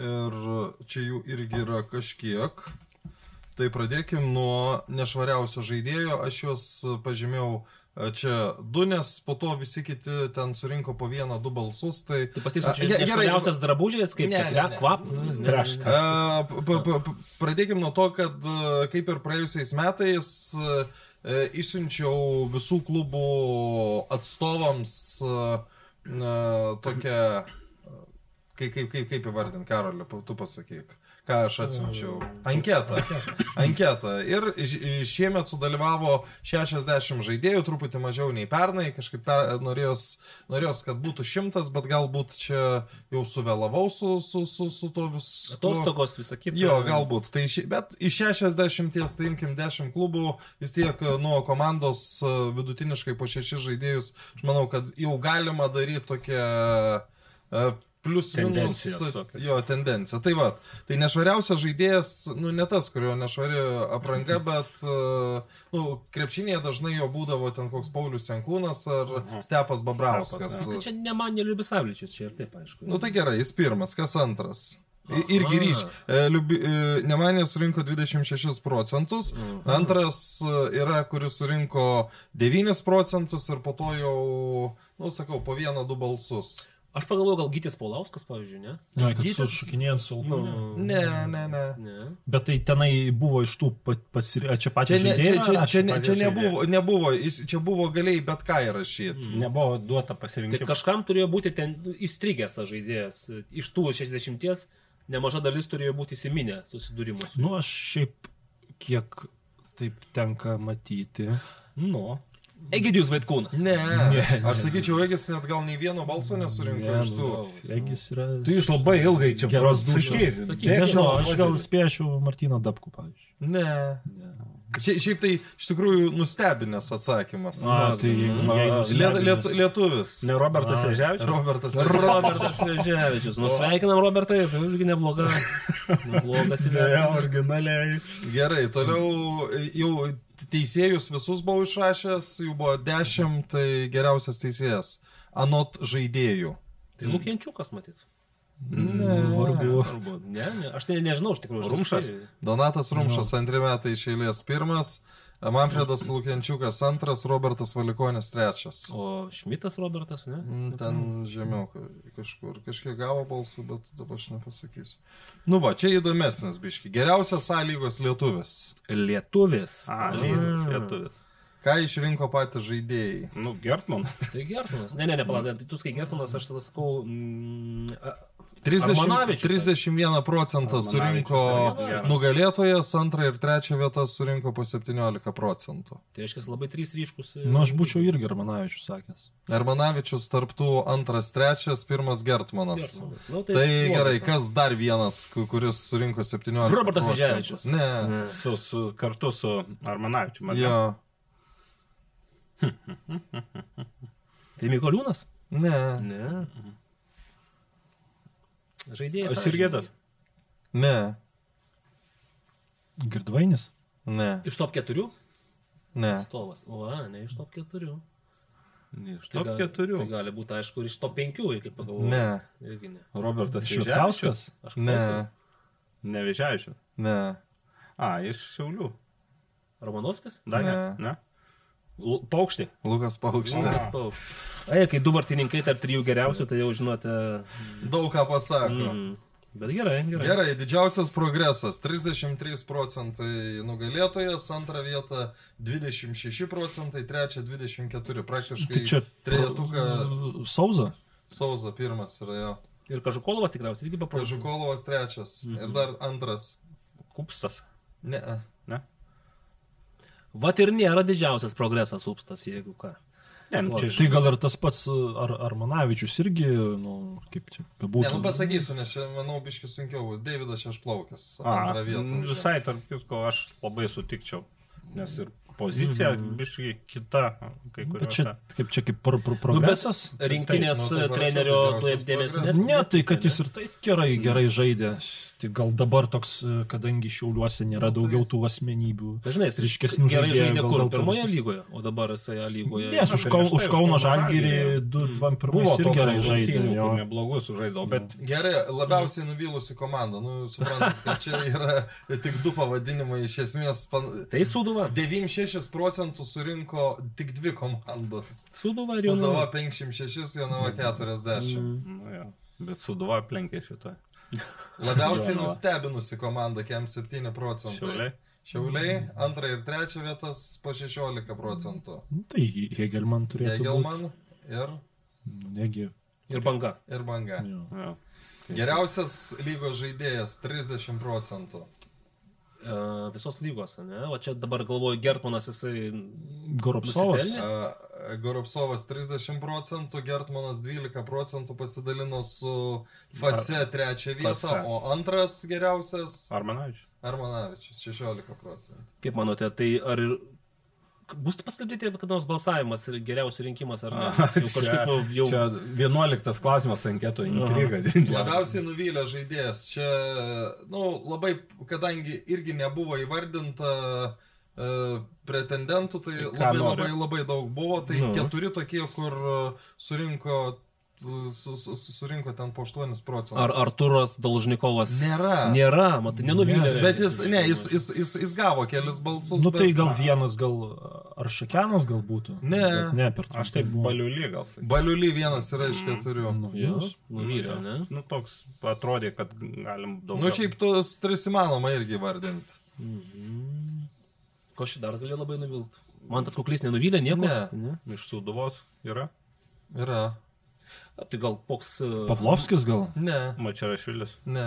S4: ir čia jų irgi yra kažkiek. Tai pradėkim nuo nešvariausio žaidėjo. Aš juos pažymėjau e, čia du, nes po to visi kiti ten surinko po vieną, du balsus. Tai,
S3: Tai pasteiksiu,
S4: A,
S3: čia
S4: ge- gerai,
S3: nešvariausias drabužės, kaip
S4: Ne,
S3: čia
S4: ne,
S3: kvap. ne,
S5: Prieš
S3: ne.
S5: tą.
S4: E, p- p- p- Pradėkim nuo to, kad e, kaip ir praėjusiais metais e, e, išsiunčiau visų klubų atstovams e, e, tokią, e, kaip, kaip, kaip, kaip įvardinti, Karolė, tu pasakyk, ką aš atsiunčiau. Anketą. Anketą. Ir šiemet sudalyvavo 60 žaidėjų, truputį mažiau nei pernai, kažkaip per, norėjos, norėjos, kad būtų šimtas, bet galbūt čia jau suvėlavau su, su, su, su to visų.
S3: Atostogos, visą kitą.
S4: Jo, galbūt. Tai bet iš 60, tai imkim 10 klubų, vis tiek nuo komandos vidutiniškai po 6 žaidėjus, aš manau, kad jau galima daryti tokią plius minus. Jo, tendencija. Tai va, tai nešvariausias žaidėjas, nu ne tas, kurio nešvari apranga, bet, e, nu, krepšinėje dažnai jo būdavo ten koks Paulius Senkūnas ar Stepas Babrauskas.
S3: Tai čia ne man, ne Liubisavličius, čia ir taip, aišku.
S4: Nu tai gerai, jis pirmas, kas antras? I- Irgi
S3: Aha.
S4: ryš. E, e, Nemanė surinko 26 procentus, antras e, yra, kuris surinko 9 procentus ir po to jau, nu sakau, po vieną, du balsus.
S3: Aš pagalvoju, gal Gytis Paulauskas, pavyzdžiui, ne?
S6: Ne, kad
S4: Gytis-
S6: sušukinėjant su
S3: Nu,
S6: alkoholiu.
S4: Ne, ne, ne.
S3: ne.
S6: Bet tai tenai buvo iš tų pasirinkti, čia
S4: Čia,
S6: pačią
S4: ne, čia, čia, čia, ne,
S5: patys
S4: čia nebuvo, nebuvo, jis, čia buvo galiai bet ką įrašyti.
S5: Nebuvo duota
S3: Tai
S5: pasirinkti.
S3: kažkam turėjo būti ten nu, įstrigęs tas žaidėjas. Iš tų 60 nemaža dalis turėjo būti įsiminę susidūrimus.
S6: Nu, aš šiaip kiek taip tenka matyti.
S5: Nu,
S3: Egidijus Vaitkūnas.
S4: Ne,
S6: Ne,
S4: aš sakyčiau, Egis net gal nei vieno balso nesurinko
S6: Ne,
S4: iš tų.
S6: nu, Egis yra.
S5: tu jūs labai ilgai čia
S6: Geros.
S3: Sakyk,
S6: Nežinau, aš gal spėčiau Martyną Dabku, pavyzdžiui.
S4: Ne. Šia, šiaip tai iš tikrųjų nustebinęs atsakymas.
S6: A, tai
S4: Liet, liet, lietuvis.
S5: Ne Robertas. Ježevičius?
S4: Robertas.
S3: Robertas Veževičius. Nusveikinam Robertai, tai irgi nebloga. Neblogas
S5: Ne,
S3: įvertinimas.
S5: originaliai.
S4: Gerai, toliau jau teisėjus visus buvau išrašęs, jų buvo dešimt, tai geriausias teisėjas. Anot žaidėjų.
S3: Tai Lukienčiukas matyt.
S4: Ne.
S6: Vargu.
S3: Ne, ne, aš tai nežinau iš tikrųjų. aš
S5: Rumšas?
S3: tai-
S4: Donatas Rumšas antrį metą iš eilės pirmas. Manfredas Lukiančiukas antras, Robertas Valikonis trečias.
S3: O Šmitas Robertas, ne?
S4: Mm, Ten žemiau ka- kažkur, kažkiek gavo balsų, bet dabar aš nepasakysiu. Nu va, čia įdomesnis biški. Geriausias sąlygos lietuvis.
S3: Lietuvis.
S5: A, lyderis, lietuvis.
S4: Ką išrinko patys žaidėjai?
S5: Nu, Gertman.
S3: Tai Gertonas. Ne, ne, ne, palauk, tai tu skai Gertonas, aš tada sakau. Mm, a,
S4: 30,
S3: Armanavičius.
S4: 31 procentą surinko nugalėtojas, antrą ir trečią vietą surinko po 17 procentų.
S3: tai reiškia labai trys ryškus.
S6: Na, Nu, aš būčiau irgi Armanavičius sakęs.
S4: Armanavičius tarptų antras, trečias, pirmas Gertmanas.
S3: Gertmanas. Nu,
S4: Tai,
S3: tai
S4: gerai, kas dar vienas, ku- kuris surinko 17?
S3: Robertas
S4: procentų?
S3: Veževičius.
S4: Ne.
S5: Su, su, kartu su Armanavičiu. matėm.
S4: Jo.
S3: Tai Mikoliūnas?
S4: Ne.
S3: Ne. Žaidėjas.
S5: Sirgėdas.
S4: Ne.
S6: Girdvainis?
S4: Ne.
S3: Iš top 4?
S4: Ne.
S3: Atstovas. O, ne iš top 4.
S5: Iš
S3: Tai
S5: top
S3: gal-
S5: keturių.
S3: Tai gali būti, aišku, ir iš top 5, kaip pagalvoju.
S4: Ne.
S3: Irgi ne.
S5: Robertas
S6: Švitkauskas?
S3: Aš
S4: Ne.
S3: klausiau.
S5: Nevežiaičiu.
S4: Ne.
S5: A, iš Šiaulių.
S3: Romanovskis?
S5: Dar ne.
S4: Ne.
S5: ne? Paukštį.
S4: Lukas Paukštė.
S3: Lukas Paukštis. Ai, kai du vartininkai tarp trijų geriausių, tai jau žinote.
S4: Daug ką pasako.
S3: Mm. Bet gerai, gerai.
S4: Gerai, didžiausias progresas - 33 procentai nugalėtojas, antrą vietą 26 procentai, trečią 24, praktiškai
S6: Tai čia
S4: trejetuką
S6: Sauza?
S4: Sauza pirmas yra jo.
S3: Ir Kažukolovas tikriausiai irgi paprašė.
S4: Žukolovas trečias ir dar antras.
S5: Kupstas.
S4: Ne.
S5: Ne?
S3: Vat ir nėra didžiausias progresas upstas, jeigu ką.
S5: Ne, nu, čia
S6: Tai gal ir tas pats ar, Armanavičius irgi, nu, kaip čia
S4: Ne,
S6: bebūtų.
S4: nu pasakysiu, nes čia, manau, biški sunkiau. Davidas Šešplaukis.
S5: A, visai tarp kitko aš labai sutikčiau. Nes ir pozicija biškai kita, kai
S6: Bet
S5: kuriuose.
S6: čia, kaip čia kaip pro, pro,
S3: Nu,
S6: progresas?
S3: rinktinės
S4: Taip, nu, tai
S3: trenerio dėmesio.
S4: progresas.
S3: nes-
S6: Ne, tai kad jis ir taip gerai, gerai žaidė. Tai gal dabar toks, e, kadangi šiauliuose nėra daugiau tų asmenybių.
S3: Dažnai jis
S6: ryškesnių
S3: gerai
S6: žaidėjų,
S3: žaidė
S6: gal
S3: kur pirmoje lygoje, o dabar jisai A lygoje.
S6: Nes už,
S5: prieš
S6: Kau,
S5: tai
S6: už Kauno Žalgirį
S5: Žalgirį.
S6: 2-1
S5: Buvo
S6: ir gerai žaidė.
S5: žaidė.
S6: jo.
S5: Neblogus sužaidavo, bet
S4: Gerai, labiausiai nuvylusi komanda. Nu, suprantat, kad čia yra tik du pavadinimai. Iš esmės, pan...
S3: Tai Suduva.
S4: 96 procentų surinko tik dvi komandos.
S3: Suduva ir Jonava.
S4: 56, Jonava 40.
S5: Nu, jo. Bet suduva aplenkė šitą.
S4: Labiausiai nustebinusi komanda, kem 7 procentai.
S5: Šiauliai.
S4: Šiauliai, antra ir trečia vietas po 16 procentų.
S6: Nu, Tai Hegelman turėtų būti.
S4: Hegelman ir,
S6: Nu, Negi.
S3: Ir banga.
S4: ir Banga.
S6: jo.
S5: Jo.
S4: Geriausias lygos žaidėjas 30 procentų.
S3: E, visos lygos, ne? O čia dabar galvoju, Gertmanas jisai...
S6: Goropsovas.
S4: Goropsovas 30 procentų, Gertmanas 12 procentų pasidalino su Fase trečią vietą,
S5: Fase.
S4: o antras geriausias
S5: Armanavičius.
S4: Armanavičius 16 procentų.
S3: Kaip manote, tai ar ir... Bus paskelbėti kada nors balsavimas ir geriausių rinkimas ar ne? Jau kažkaip jau... jau...
S5: Čia 11 klausimas anketo intriga.
S4: Labiausiai nuvylė žaidėjas. Čia, na, nu, labai, kadangi irgi nebuvo įvardinta uh, pretendentų, tai labai, labai, labai daug buvo. Tai
S3: Nu.
S4: keturi tokie, kur uh, surinko, su, su, su- surinko ten po 8 procentų.
S3: Ar Arturas Dolžnikovas?
S4: Nėra.
S3: Nėra, matai, nenuvylė.
S6: Ne,
S4: Bet jis, ne, jis, jis, jis, jis gavo kelis balsus.
S6: Nu tai
S4: bet-
S6: gal vienas, gal ar Šakianas gal būtų?
S4: Ne.
S6: Bet ne per
S5: Aš taip baliulį gal sakyčiau.
S4: Baliuly vienas yra iš keturių.
S6: Nu,
S3: Jo,
S6: jūs.
S3: nuvylė, ne?
S5: Nu, toks atrodė, kad galim daug.
S4: Nu, šiaip tos tris įmanoma irgi vardinti.
S3: Ko šį dar gali labai nuvilti? Man tas kuklys nenuvylė nieko?
S4: Ne.
S3: ne?
S5: Iš suduvos yra.
S4: Yra.
S3: Tai gal koks...
S6: Pavlovskis gal?
S4: Ne,
S5: Mačiarašvilis.
S4: ne.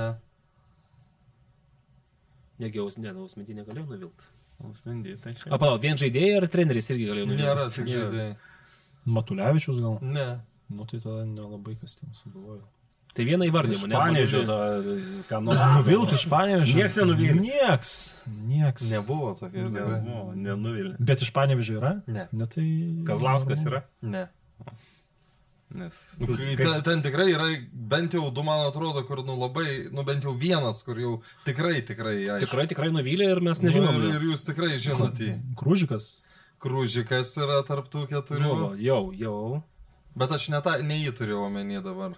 S3: Negiaus, ne, naus metį negalėjau nuvilti.
S5: Ausmendy, tai čia.
S3: A, palauk, vien žaidėjai ar treneris irgi galėjo nuvilti?
S4: Nėra tik žaidėjai.
S6: Matulevičius gal?
S4: Ne.
S6: Nu tai tada nelabai kas ten sugalvojo.
S3: Tai vieną įvardymą, ne? Pavyzdžiui,
S5: ką nors.
S6: Nuvilti iš Panevežio?
S5: Nieks nenuvylė.
S6: Nieks. Nieks.
S4: Nebuvo tokia.
S5: Nebuvo, nenuvilė.
S6: Bet iš Panevežio yra?
S4: Ne.
S6: Ne tai...
S5: Kazlauskas yra?
S4: Ne.
S5: Nes.
S4: Nu, kai, ten, ten tikrai yra bent jau du, man atrodo, kur nu labai, nu bent jau vienas, kur jau tikrai, tikrai. Aišku.
S3: Tikrai, tikrai nuvylė ir mes nežinom.
S4: Nu, ir, ir jūs tikrai žinote. jį.
S6: Krūžikas.
S4: Krūžikas yra tarptų keturių.
S3: Nu, jau, jau.
S4: Bet aš ne, tą, ne jį turėjau omeny dabar.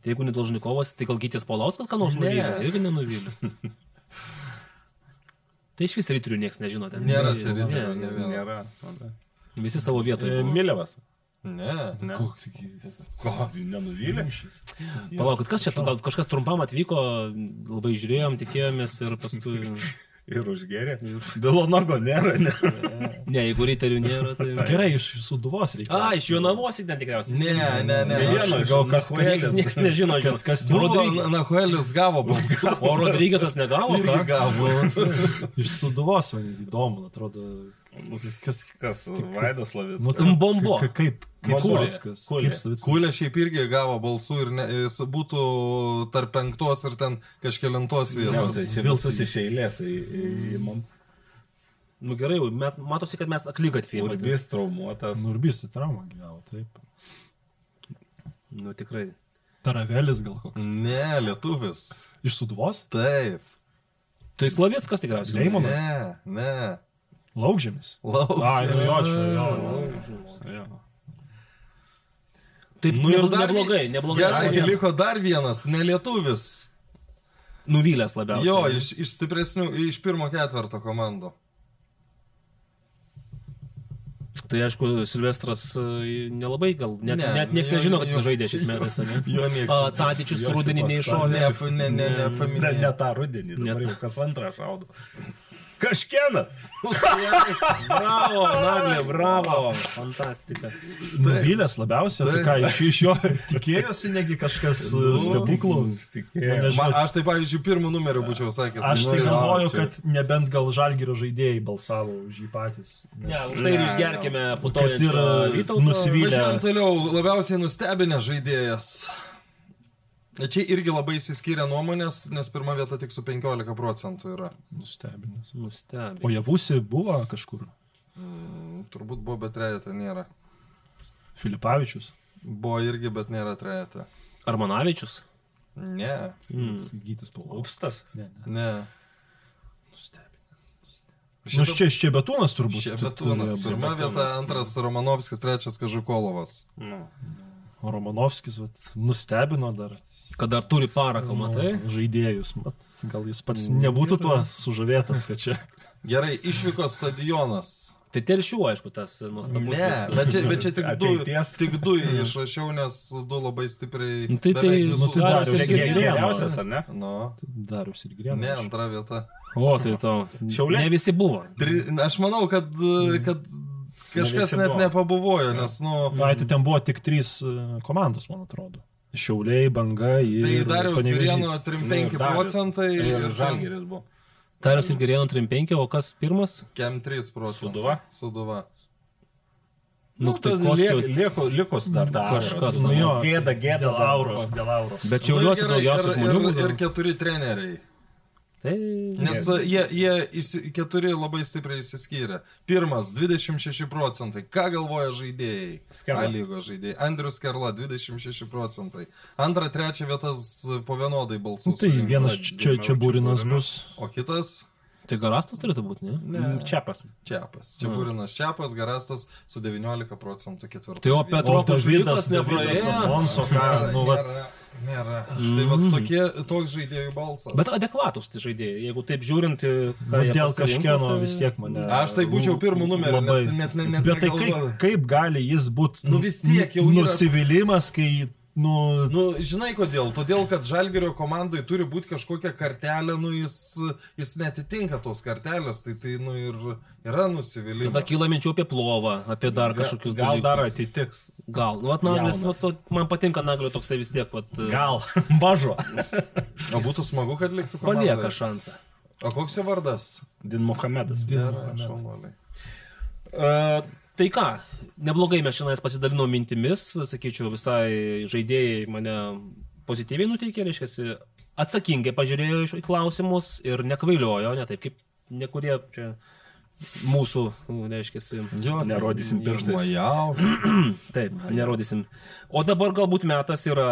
S3: Tai jeigu ne Dolžnikovas, tai gal Gytis Paulauskas ką nors
S4: Ne.
S3: nuvylė? Irgi nenuvylė. Tai iš vis rytrių niekas nežino. Ten.
S4: Nėra čia
S3: Ne,
S4: rytrių,
S3: ne,
S4: ne vieno.
S5: Nėra.
S3: Visi savo vietoje.
S5: Milevas.
S4: Ne.
S5: Ne. Ko, nenuvylė?
S3: Palaukit, kas čia, gal kažkas trumpam atvyko, labai žiūrėjom, tikėjomės ir paskui...
S5: Ir užgerė. Bilonogo nėra, ne.
S3: Ne, jeigu ryterių nėra, tai...
S6: Gerai, iš suduvos reikia.
S3: A, iš Jonavos į ten tikriausiai.
S4: Ne, ne, ne. Aš-
S5: gal kas
S3: Niekas, niekas nežino, žinot,
S6: kas
S4: Buvo,
S3: Rodrygas.
S4: Nahuelis gavo balsų.
S3: O Rodrygasas negavo,
S4: Irgi gavo.
S6: Iš suduvos, man įdomu, atrodo. Kas,
S5: Kas? Vaidas
S6: nu,
S5: Lavickas.
S6: tai-
S3: Bombo.
S6: ka- Kaip, kaip
S5: Bombo. Kulė.
S6: Kaip Savickas.
S4: Kulė šiaip irgi gavo balsų ir ne, jis būtų tarp penktos ir ten kažkelintos
S5: Ne,
S4: vietos.
S5: tai čia visus iš eilės į- į- įmam.
S3: Nu gerai, met, matosi, kad mes aklygatvėje.
S5: Urbis traumuotas.
S6: Nurbys į traumą gyvavo, taip.
S3: Nu tikrai.
S6: Taravelis gal koks.
S4: Ne, lietuvis.
S6: Iš suduvos?
S4: Taip.
S3: Tai Slavickas tikriausiai.
S6: Leimonas.
S4: Ne, ne.
S6: Laukžėmis.
S4: Lauk.
S6: Ai, nu jo, čia, jo, jo.
S5: Jo.
S3: Taip,
S4: Nu ir dar
S3: neblogai, neblogai.
S4: Gerai,
S3: Dar-
S4: liko dar vienas, nelietuvis.
S3: Nuvylęs labiausiai.
S4: Jo, iš, iš stipresnių, iš pirmo ketverto komandų.
S3: Tai aišku, Silvestras e, nelabai gal, net,
S4: Ne,
S3: net niekas
S4: jo,
S3: nežino, kad
S4: jo.
S3: jis žaidė šiais metais, ne?
S4: Jo niekas.
S3: Tadičius rudenį
S4: Ne,
S3: neiššovė.
S4: ne, ne, ne,
S5: Ne,
S4: paminėjau.
S5: ne tą rudenį, dabar
S3: Ne.
S5: jau kas antrą šaudo. Kažkieną.
S3: Bravo, Naglė, bravo. Fantastika.
S6: Nuvylęs labiausiai, tai ką iš, iš jo tikėjosi, negi kažkas
S4: Nu,
S6: stebuklų.
S4: Man, aš tai, pavyzdžiui, pirmų numerių būčiau sakęs.
S6: Aš tai galvoju, kad nebent gal žalgyrio žaidėjai balsavo už jį patys.
S3: Ne,
S6: Nes,
S3: už tai ir
S5: Ne,
S3: išgerkime
S6: kad ir
S3: putojančią Vytautą.
S6: nusivylę.
S4: Važiuojam toliau, labiausiai nustebinę žaidėjas. Čia irgi labai įsiskyrė nuomonės, nes pirma vieta tik su 15 procentų yra.
S6: Nustebinęs.
S3: Nustebė.
S6: O javusi buvo kažkur.
S4: Mm, Turbūt buvo, bet trejata nėra.
S6: Filipavičius.
S4: Buvo irgi, bet nėra trejata.
S3: Armanavičius.
S4: Ne,
S3: Mm.
S6: Gytis Paulius.
S5: Upstas.
S6: Ne, ne.
S4: ne.
S6: Nu, čia Ščiabetūnas turbūt.
S4: Šebetūnas. Pirma vieta, antras Romanovskis, trečias Kažukolovas.
S5: Nu.
S6: O Romanovskis vat, nustebino dar.
S3: Kad dar turi paraką, matai?
S6: Nu, žaidėjus. Mat, gal jis pats nebūtų tuo sužavėtas, kad čia.
S4: Gerai, išvykos stadionas.
S3: Tai telšių, aišku, tas nuostabus.
S4: Ne, bet čia, bet čia tik, du,
S5: Ateities.
S4: tik du išrašiau, nes du labai stipriai.
S3: Nu, tai- tai- nu, tai dar
S4: taškų.
S3: ir.
S5: Geriausias, ar ne?
S4: Nu,
S6: Darius ir
S4: ne,
S6: Grėnas.
S4: antra vieta.
S3: O, tai to.
S5: Šiauliai?
S3: Ne visi buvo.
S4: Tri, aš manau, kad, kad kažkas
S5: visi
S4: net
S5: buvo.
S4: nepabuvojo, nes, nu,
S6: Na, tai ten buvo tik trys e, komandos, man atrodo. Šiauliai, banga ir...
S4: tai Dariaus. Girieno 3-5 procentai
S5: Ir
S4: ir
S5: Žalgiris buvo.
S3: Tarius ir Gerėno 35, o kas pirmas?
S4: Kem 3 procentai.
S5: Suduva?
S4: Suduva.
S3: Nu, tai kos jau.
S5: liek- Liko, likus dar tą
S3: Kažkas,
S6: Nu jo,
S5: Gėda, gėda.
S6: Dėl
S5: dar
S6: auros, dėl auros.
S3: Bet
S4: Nu,
S3: šiauliuosi
S4: gerai,
S3: daugiausiai
S4: ir,
S3: žmonių.
S4: ir, ir keturi treneriai.
S3: Tai.
S4: Nes
S5: Ne.
S4: jie, jie keturi labai stipriai įsiskyrė. Pirmas - 26 procentai. Ką galvoja žaidėjai?
S5: Skerla.
S4: A lygos žaidėjai. Andrius Kerla - 26 procentai. Antra, trečia vietas po vienodai balsų.
S6: Nu, tai
S4: surinko.
S6: vienas čia, čia būrinas bus.
S4: O kitas
S3: Tai garastas turėtų būti, ne?
S4: Ne.
S5: Čiapas.
S4: Čiapas. Čia būrinas Čiapas, Garastas su 19 procentų ketvirtu.
S3: Tai o Petro
S6: Davidas,
S3: nepraėjo.
S6: Alonso, ką,
S4: Nėra,
S6: nu, vat,
S4: nėra, nėra. Štai vat tokie, toks žaidėjų balsas.
S3: Bet adekvatus tai žaidėjai, jeigu taip žiūrint,
S6: nu,
S3: jie
S6: dėl kažkieno
S3: tai-
S6: vis tiek mane.
S4: Aš tai būčiau pirmų numerių, net- net- net- net
S6: Bet tai kaip, kaip gali jis būti
S4: Nu, vis tiek jau yra-
S6: nusivylimas, kai, nu,
S4: Nu, žinai kodėl? Todėl, kad Žalgerio komandai turi būti kažkokia kartelė, nu jis, jis netitinka tos kartelės, tai tai, nu ir yra nusivylimas.
S3: Tada kyla minčių apie plovą, apie dar kažkokius
S5: Gal dar
S3: dalykus.
S5: atitiks.
S3: Gal. Nu, vat, Naglis, nu,
S5: Jaunas.
S3: to, man patinka Naglio toksai vis tiek, vat,
S5: Gal. Mažo.
S4: O būtų smagu, kad liktų komandoje.
S3: palieka šansą.
S4: O koks jo vardas?
S5: Din Mohamedas.
S4: Gerai, šaunuoliai.
S3: E, tai ką, neblogai mes šiandien pasidalinom mintimis, sakyčiau, visai žaidėjai mane pozityviai nuteikė, reiškia, atsakingai pažiūrėjo iš- į klausimus ir nekvailiojo, ne taip kaip nekurie čia mūsų, reiškia,
S4: Jo,
S5: Nerodysim pirštais.
S3: Taip, nerodysim. O dabar galbūt metas yra,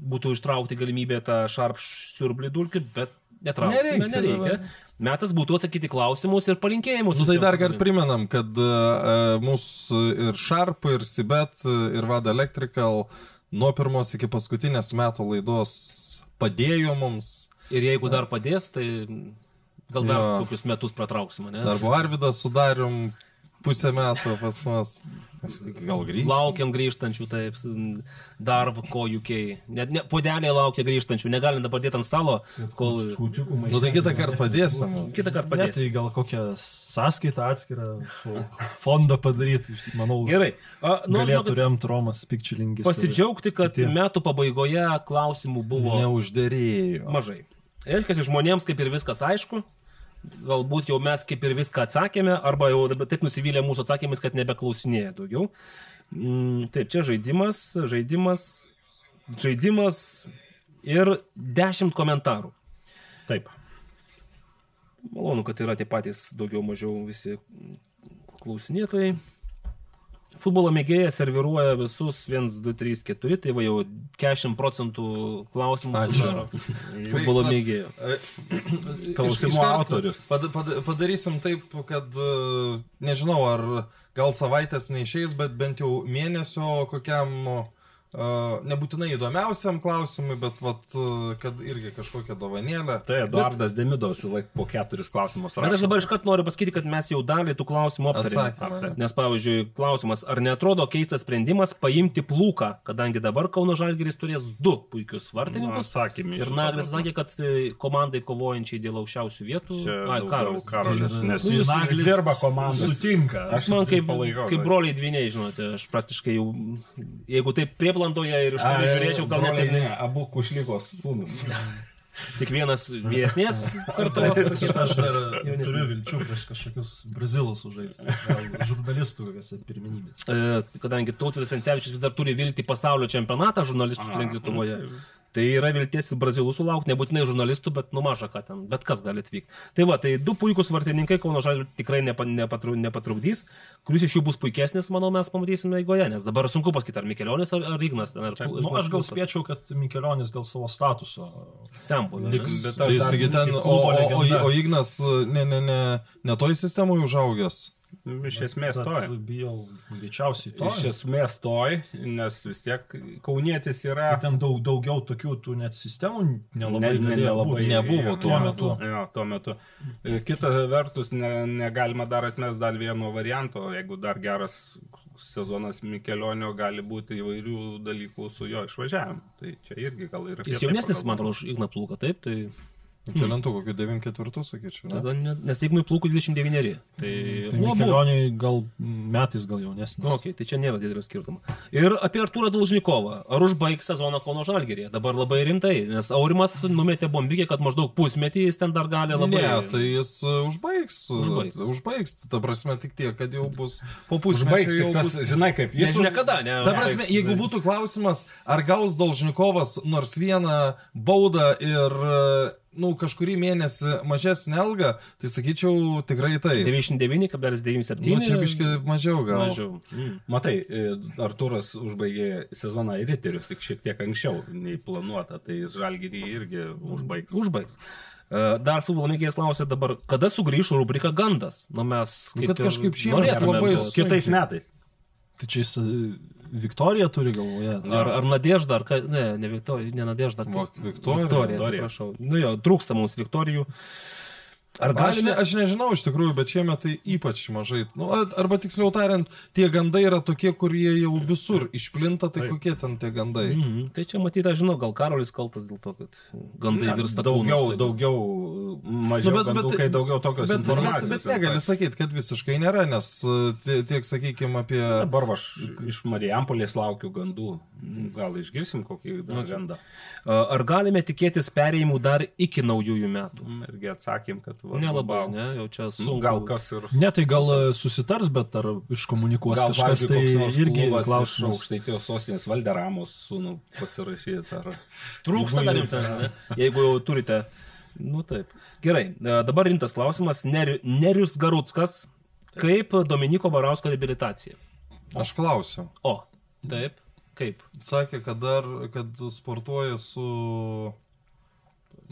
S3: būtų ištraukti galimybę tą šarp siurblį dulkį, bet netrauksime,
S4: Nereikia
S3: nereikia. Metas būtų atsakyti klausimus ir palinkėjimus.
S4: Nu, tai dar kartą primenam, kad uh, mūsų ir Sharp, ir Sibet, uh, ir Vada Electrical nuo pirmos iki paskutinės metų laidos padėjo mums.
S3: Ir jeigu dar padės, tai Gal dar
S4: Jo.
S3: kokius metus pratrauksim, ne?
S4: Dar buvo Arvidas sudarim pusę metų pas mus. Gal grįžti?
S3: Laukiam grįžtančių, taip, dar ko UK. Net ne, podeliai laukia grįžtančių, negalim dabar dėti ant stalo, kol
S4: Nu tai kitą kartą padėsim.
S3: kitą kartą
S6: Ne,
S3: padėsim.
S6: tai gal kokią sąskaitą atskirą fondą padaryti, manau.
S3: Gerai. A, nu,
S6: Galėtų
S3: žinokit,
S6: remti Romas Pikčiulingis.
S3: pasidžiaugti, kad
S6: kiti.
S3: metų pabaigoje klausimų buvo
S4: Neuždėrėjo.
S3: mažai. Reiškia, žmonėms kaip ir viskas aišku. Galbūt jau mes kaip ir viską atsakėme, arba jau taip nusivylė mūsų atsakymais, kad nebeklausinėja daugiau. Mm, taip, čia žaidimas, žaidimas, žaidimas ir dešimt komentarų.
S5: Taip.
S3: Malonu, kad yra tie patys daugiau mažiau visi klausinėtojai. Futbolo mėgėjas serviruoja visus 1, 2, 3, 4, tai va jau 40 procentų klausimų sudaro futbolo
S4: Veiksmas-
S3: mėgėjo.
S4: Iš-
S5: Klausimų autorius.
S4: Pad, pad, padarysim taip, kad e, nežinau, ar gal savaitės neišeis, bet bent jau mėnesio kokiam, uh, nebūtinai įdomiausiam klausimui, bet vat, kad irgi kažkokią dovanėlę.
S5: Tai Eduardas Demidovas laik po keturis klausimus
S3: Bet aš dabar iškart noriu pasakyti, kad mes jau dalį tų klausimų aptarėme.
S4: Atsakymą.
S3: Nes, pavyzdžiui, klausimas, ar netrodo keistas sprendimas paimti plūką, kadangi dabar Kauno Žalgiris turės du puikius vartininkus.
S5: Atsakymį.
S3: Ir Naglis sakė, kad e, komandai kovojančiai dėl aukščiausių vietų. Ai, Karolis.
S5: Karolis. Nes
S3: Nu,
S5: jis
S6: Naglis
S5: dirba komandos.
S6: Sutinka.
S3: Aš man kaip,
S5: palaikau,
S3: kaip
S5: bet-
S3: broliai dviniai, žinote, aš praktiškai jau, jeigu taip prieplantoje ir iš toli žiūrėčiau, gal net ir ne.
S5: Abu kušlygos sūnus.
S3: Tik vienas vyresnės kartos,
S6: Aš
S3: kitas
S6: dar
S3: jaunesnis.
S6: turiu vilčių prieš kažkokius brazilus užžaisti. Gal Žurnalistų kokiose pirmenybės.
S3: E, kadangi Tautvidas Vencevičius vis dar turi vilti pasaulio čempionatą žurnalistų Lietuvoje. Tai yra vilties ir brazilų sulaukti, nebūtinai žurnalistų, bet numaža ką ten, bet kas gali atvykti. Tai va, tai du puikūs vartininkai, Kauno Žalgirio tikrai nepa, nepatru, nepatrukdys. Kuris iš jų bus puikesnis, manau, mes pamatysime eigoje, nes dabar sunku pasakyti, ar Mikelionis, ar, ar Ignas. Ten, ar,
S6: Nu, aš gal spėčiau, kad Mikelionis dėl savo statuso
S3: Sempo.
S6: liks.
S5: Bet
S4: Tai
S5: dar
S4: ten, o, o, o, o Ignas ne, ne, ne, ne toj sistemoje užaugęs.
S5: Iš esmės
S6: Bet
S5: toj.
S6: bijau, greičiausiai to.
S5: Iš esmės toj, nes vis tiek kaunietis yra.
S6: Ten daug, daugiau tokių tų net sistemų nelabai,
S5: Ne- ne- nelabai.
S4: Nebuvo tuo
S6: tuo
S4: metu.
S6: metu.
S5: Jo, tuo metu. E, Kita vertus, ne, negalima dar atmest dar vieno varianto. Jeigu dar geras sezonas Mikelionio gali būti įvairių dalykų su jo išvažiavimu. Tai čia irgi gal ir... apie
S3: Jis
S5: tai
S3: jaunesnis, man atrodo, už Igną Plūką, taip, tai
S4: Čia lentų kokiu 94, sakyčiau. Ne?
S3: tada, ne, nes Ignui Plūkui 29. Tai,
S6: Tai
S3: nu,
S6: Mikelioniai gal metais gal jaunesnis.
S3: Nu, okay, tai čia nėra didelio skirtumo. Ir apie Arturą Dalžnikovą. Ar užbaigs sezoną Kauno Žalgirėje? Dabar labai rimtai, nes Aurimas numetė bombikį, kad maždaug pusmetį jis ten dar gali labai...
S4: Ne, tai jis uh, užbaigs.
S3: Užbaigs.
S4: Užbaigs. Užbaigs. Ta prasme tik tiek, kad jau bus po
S5: Užbaigs
S4: pusmečio jau
S5: tas,
S4: bus.
S5: žinai, kaip jis...
S3: Nežinia kada, ne?
S4: Ta prasme, jeigu būtų klausimas, ar gaus Dolžnikovas nors vieną baudą ir, nu, kažkurį mėnesį mažesnį algą, tai sakyčiau tikrai tai.
S3: 99,97.
S4: Nu, čia biškai mažiau gal.
S3: mažiau. Mm.
S5: Matai, e, Arturas užbaigė sezoną į Riterius tik šiek tiek anksčiau nei planuota, tai Žalgirį irgi užbaigs.
S3: Užbaigs. E, Dar futbolo mėgėjas klausė dabar, kada sugrįš rubrika Gandas. Na mes
S4: Nu, kad
S3: ir
S4: kažkaip šiemet
S3: norėtumėm,
S4: labai
S3: bet-
S4: su-
S5: Kitais metais.
S6: Tai čia jis Viktoriją turi galvoje.
S3: Ar, ar Nadežda, ar ką, ne, ne Viktorija, ne Nadežda.
S4: Viktorija.
S3: Viktorija,
S5: Viktorija.
S3: atsiprašau. Nu jo, trūksta mums Viktorijų. Ar
S4: Aš, ne,
S3: galime...
S4: aš nežinau iš tikrųjų, bet šiemet tai ypač mažai. Nu, arba tiksliau tariant, tie gandai yra tokie, kurie jau visur išplinta, tai
S5: Taip.
S4: kokie ten tie gandai.
S3: Mhm. Tai čia matyti, aš žinau, gal Karolis kaltas dėl to, kad gandai
S5: Ne,
S3: virsta
S5: daugiau,
S3: kūnu staiga.
S5: daugiau, mažiau, nu, bet, kai daugiau tokios
S4: bet, bet,
S5: informacijos.
S4: bet negali sakyti, kad visiškai nėra, nes tie- tiek, sakykime, apie...
S5: Dabar aš iš Marijampolės laukiu gandų. Gal išgirsim kokį dar gandą.
S3: Ar galime tikėtis perėjimų dar iki naujųjų metų?
S5: Irgi atsakym, kad... va,
S3: Nelabai,
S5: bau.
S3: ne, jau čia
S5: Nu,
S3: sunku.
S5: gal kas ir...
S6: Ne, tai gal e, susitars, bet ar iškomunikuos
S5: Gal,
S6: kažkas, tai irgi
S5: klubas iš
S6: klausimas.
S5: Aukštaitijos sostinės Valderamos sūnų pasirašys. Ar...
S3: Trūksta dar rimtas, ne? Jeigu jau turite. Nu taip. Gerai, e, dabar rimtas klausimas. Neri- Nerius Garutskas. Kaip Dominiko Barausko reabilitacija?
S4: Aš klausiu.
S3: O, taip. Kaip?
S4: Sakė, kad dar, kad sportuoja su...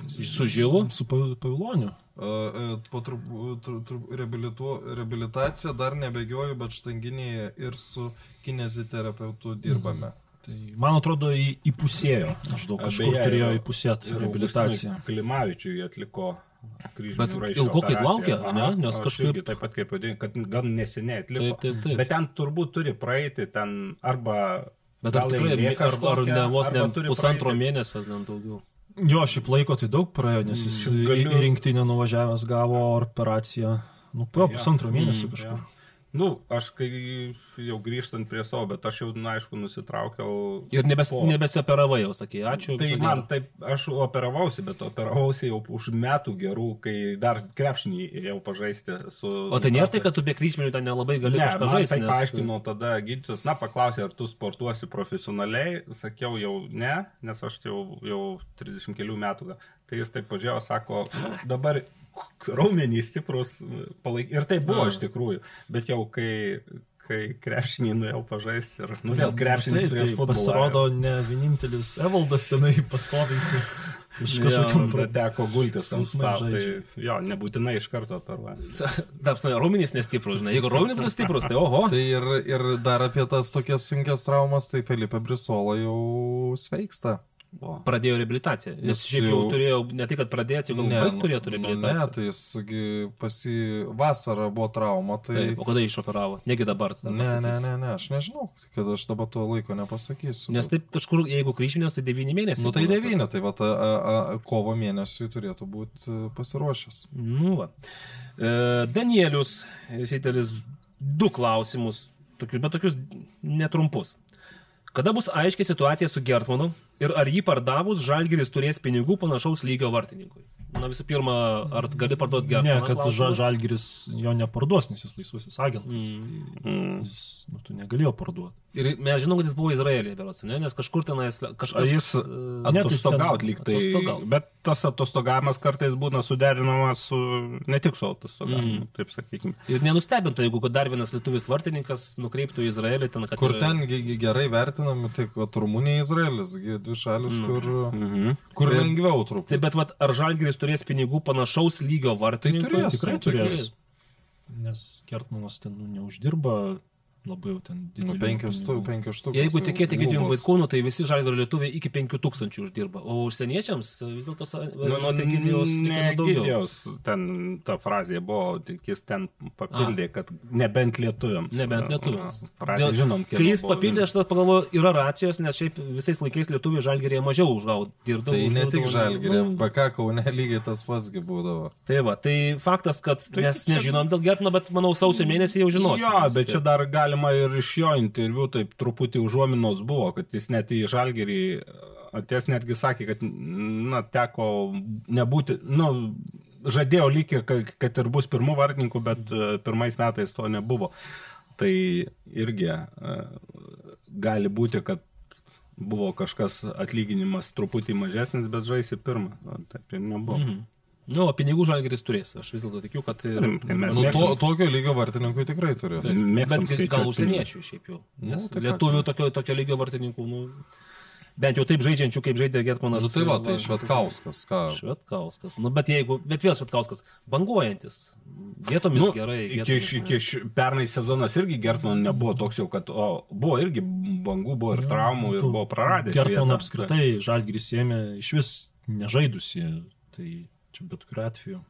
S3: Su Žilu?
S6: Su Pa- Paviloniu.
S4: Uh, po trup, tru, tru, reabilituo, reabilitacija dar nebegioju, bet štanginėje ir su kineziterapeutu dirbame.
S6: Tai man atrodo į, įpusėjo. Maždaug kažkur
S5: Beje,
S6: turėjo įpusėti reabilitaciją.
S5: Klimavičiui atliko
S3: Bet ilgokai laukia, ne? Nes
S5: aš
S3: kažkaip-
S5: irgi Taip pat kaip kad gan neseniai atliko.
S3: Taip, taip, taip.
S5: Bet ten turbūt turi praeiti, ten arba...
S3: Bet ar tikrai, ar, ar ne vos ne pusantro
S5: praeiti.
S3: mėnesio, ten daugiau.
S6: Jo, šiaip laiko tai daug praėjo, nes jis į,
S5: galiu-
S6: į rinktinę nuvažiavęs gavo operaciją. Nu, po pusantro mėnesio
S3: Mm,
S6: kažkur.
S5: Nu, aš kai jau grįžtant prie savo, bet aš jau, na, aišku, nusitraukiau.
S3: Ir nebes,
S5: po-
S3: nebesioperavai jau, sakė, ačiū.
S5: Tai
S3: viso
S5: man taip, aš operavausi, bet operavausi jau už metų gerų, kai dar krepšinį ėjau pažaisti su...
S3: O tai nėra tai, kad tu be kryžminių ten nelabai gali
S5: Ne,
S3: kažką žaisti.
S5: tai
S3: nes-
S5: paaiškino tada gydytojas, na, paklausė, ar tu sportuosi profesionaliai, sakiau jau ne, nes aš jau, jau 30 kelių metų. Tai jis taip pažiūrėjo, sako, "Nu, dabar raumenys stiprus, palaik... ir tai buvo iš tikrųjų, bet jau kai, kai krepšinį nuėjau pažaisti ir, nu, vėl krepšinis
S6: tai,
S5: prieš
S6: tai
S5: futbolą.
S6: pasirodo ne vienintelis Evaldas tenai pastovysi. Iš kažkokiam
S5: Tada teko gultis ant stalo. Tai jo, nebūtinai iš karto operuoja.
S3: Tapsime, raumenys nestiprus, žinai, jeigu raumenys būtų stiprus, tai oho.
S4: Tai ir, ir dar apie tas tokias sunkias traumas, tai Felipe Brisola jau sveiksta.
S5: O.
S3: Pradėjo reabilitaciją. Nes
S4: Jis
S3: šiaip jau
S4: jau-
S3: turėjo, ne tik, kad pradėti, gal baigti turėtų
S4: nu, ne,
S3: reabilitaciją.
S4: tai jisgi pasi vasarą buvo trauma, tai...
S3: Taip, o kada išoperavo? Negi dabar.
S4: Ne, ne,
S3: pasakys.
S4: ne, ne, aš nežinau, kad aš dabar to laiko nepasakysiu.
S3: Nes taip kažkur, jeigu kryžminės, tai 9 mėnesiai.
S4: Nu tai
S3: būna
S4: devynė,
S3: tas.
S4: tai va, ta, a, a, kovo mėnesiui turėtų būti pasiruošęs.
S3: Nu, va. E, Danielius, Seiteris, du klausimus, tokius, bet tokius netrumpus. Kada bus aiškiai situacija su Gertmanu ir ar jį pardavus Žalgiris turės pinigų panašaus lygio vartininkui? Na visų pirma, ar gali parduoti
S6: Ne,
S3: Gertmaną?
S6: kad
S3: klausimas?
S6: Žalgiris jo neparduos, nes jis laisvasis agentas.
S3: Mm.
S6: Tai jis, nu, tu negalėjo parduoti.
S3: Ir mes žinom, kad jis buvo Izraelyje, berots, ne? nes kažkur tenais kažkas...
S5: Jis
S3: e,
S6: Ne,
S5: atostogaut
S6: ten
S5: lyg tai.
S3: atostogaut.
S5: Bet tas atostogavimas kartais būna suderinamas su, ne tik su atostogavimu,
S3: Mm.
S5: taip sakykime.
S3: Ir nenustebintų, jeigu kad dar vienas lietuvis vartininkas nukreiptų į Izraelį, ten kad...
S4: Kur ten gerai vertinami, tai Rumunija, Izraelis, gi dvi šalis, kur,
S5: Mhm.
S4: kur
S3: Ir-
S4: lengviau truputį.
S3: Tai bet vat, ar Žalgiris turės pinigų panašaus lygio vartininkui?
S4: turės,
S6: Tikrai
S4: tai
S6: turės. Nes Kertmanas ten nu, neuždirba labai jau ten
S4: Nu,
S6: didelių
S4: penkios,
S6: pinigų.
S4: tu, penkios štukos.
S3: Jeigu tikėti Gidijum
S4: lubos.
S3: Vaikūnų, tai visi Žalgirio lietuviai iki 5000 uždirba, o užsieniečiams vis dėlto sa- nuo tai Gidijos
S5: ne
S3: daugiau.
S5: Ten ta frazė buvo, tik jis ten papildė, kad nebent lietuviam.
S3: Nebent lietuviams.
S5: Frazė žinom, kiek
S3: Kai jis papildė, aš tada pagalvoju, yra racijos, nes šiaip visais laikais lietuviai Žalgirėje mažiau užgaudavo.
S4: Tai ne tik žalgerė,
S3: Nu,
S4: BK Kaune lygiai tas pats gi būdavo.
S3: Tai va, tai faktas, kad mes nežinom dėl Gertino, bet manau sausio mėnesį jau žinosime.
S5: Jo, bet čia dar galima ir iš jo interviu taip truputį užuominos buvo, kad jis net į žalgerį atės netgi sakė, kad, na, teko nebūti, nu, žadėjo lygį, kad, ir bus pirmų vartininkų, bet e, pirmais metais to nebuvo. Tai irgi e, gali būti, kad buvo kažkas atlyginimas truputį mažesnis, bet žaisi pirmą. O Taip ir nebuvo. Mhm.
S3: Nu, o pinigų Žalgiris turės. Aš vis dėlto tikiu, kad... ir-
S5: Tai mes
S4: Nu, to,
S5: mėgstam-
S4: tokio lygio vartininkui tikrai turės.
S5: mėgstam
S3: Bet gal
S5: skaičiuot
S3: užsieniečių šiaip jau.
S4: Nu,
S3: Nes
S4: tai ką,
S3: lietuvių tokio, tokio lygio vartininkų, nu, bent jau taip žaidžiančių, kaip žaidė Getmanas.
S4: Nu tai va, tai Švetkauskas, ką.
S3: Švetkauskas. Nu, bet jeigu, bet vėl Švetkauskas, banguojantis. Vietomis
S5: Nu,
S3: gerai.
S5: iki,
S3: vietomis
S5: iki ši- pernai sezonas irgi Gertman nebuvo toks jau, kad o, buvo irgi bangų, buvo ir traumų, ir buvo praradęs.
S6: Gertmaną
S5: vietą.
S6: apskritai Žalgiris ėmė iš vis nežaidusi. Tai čia bet kuriu atveju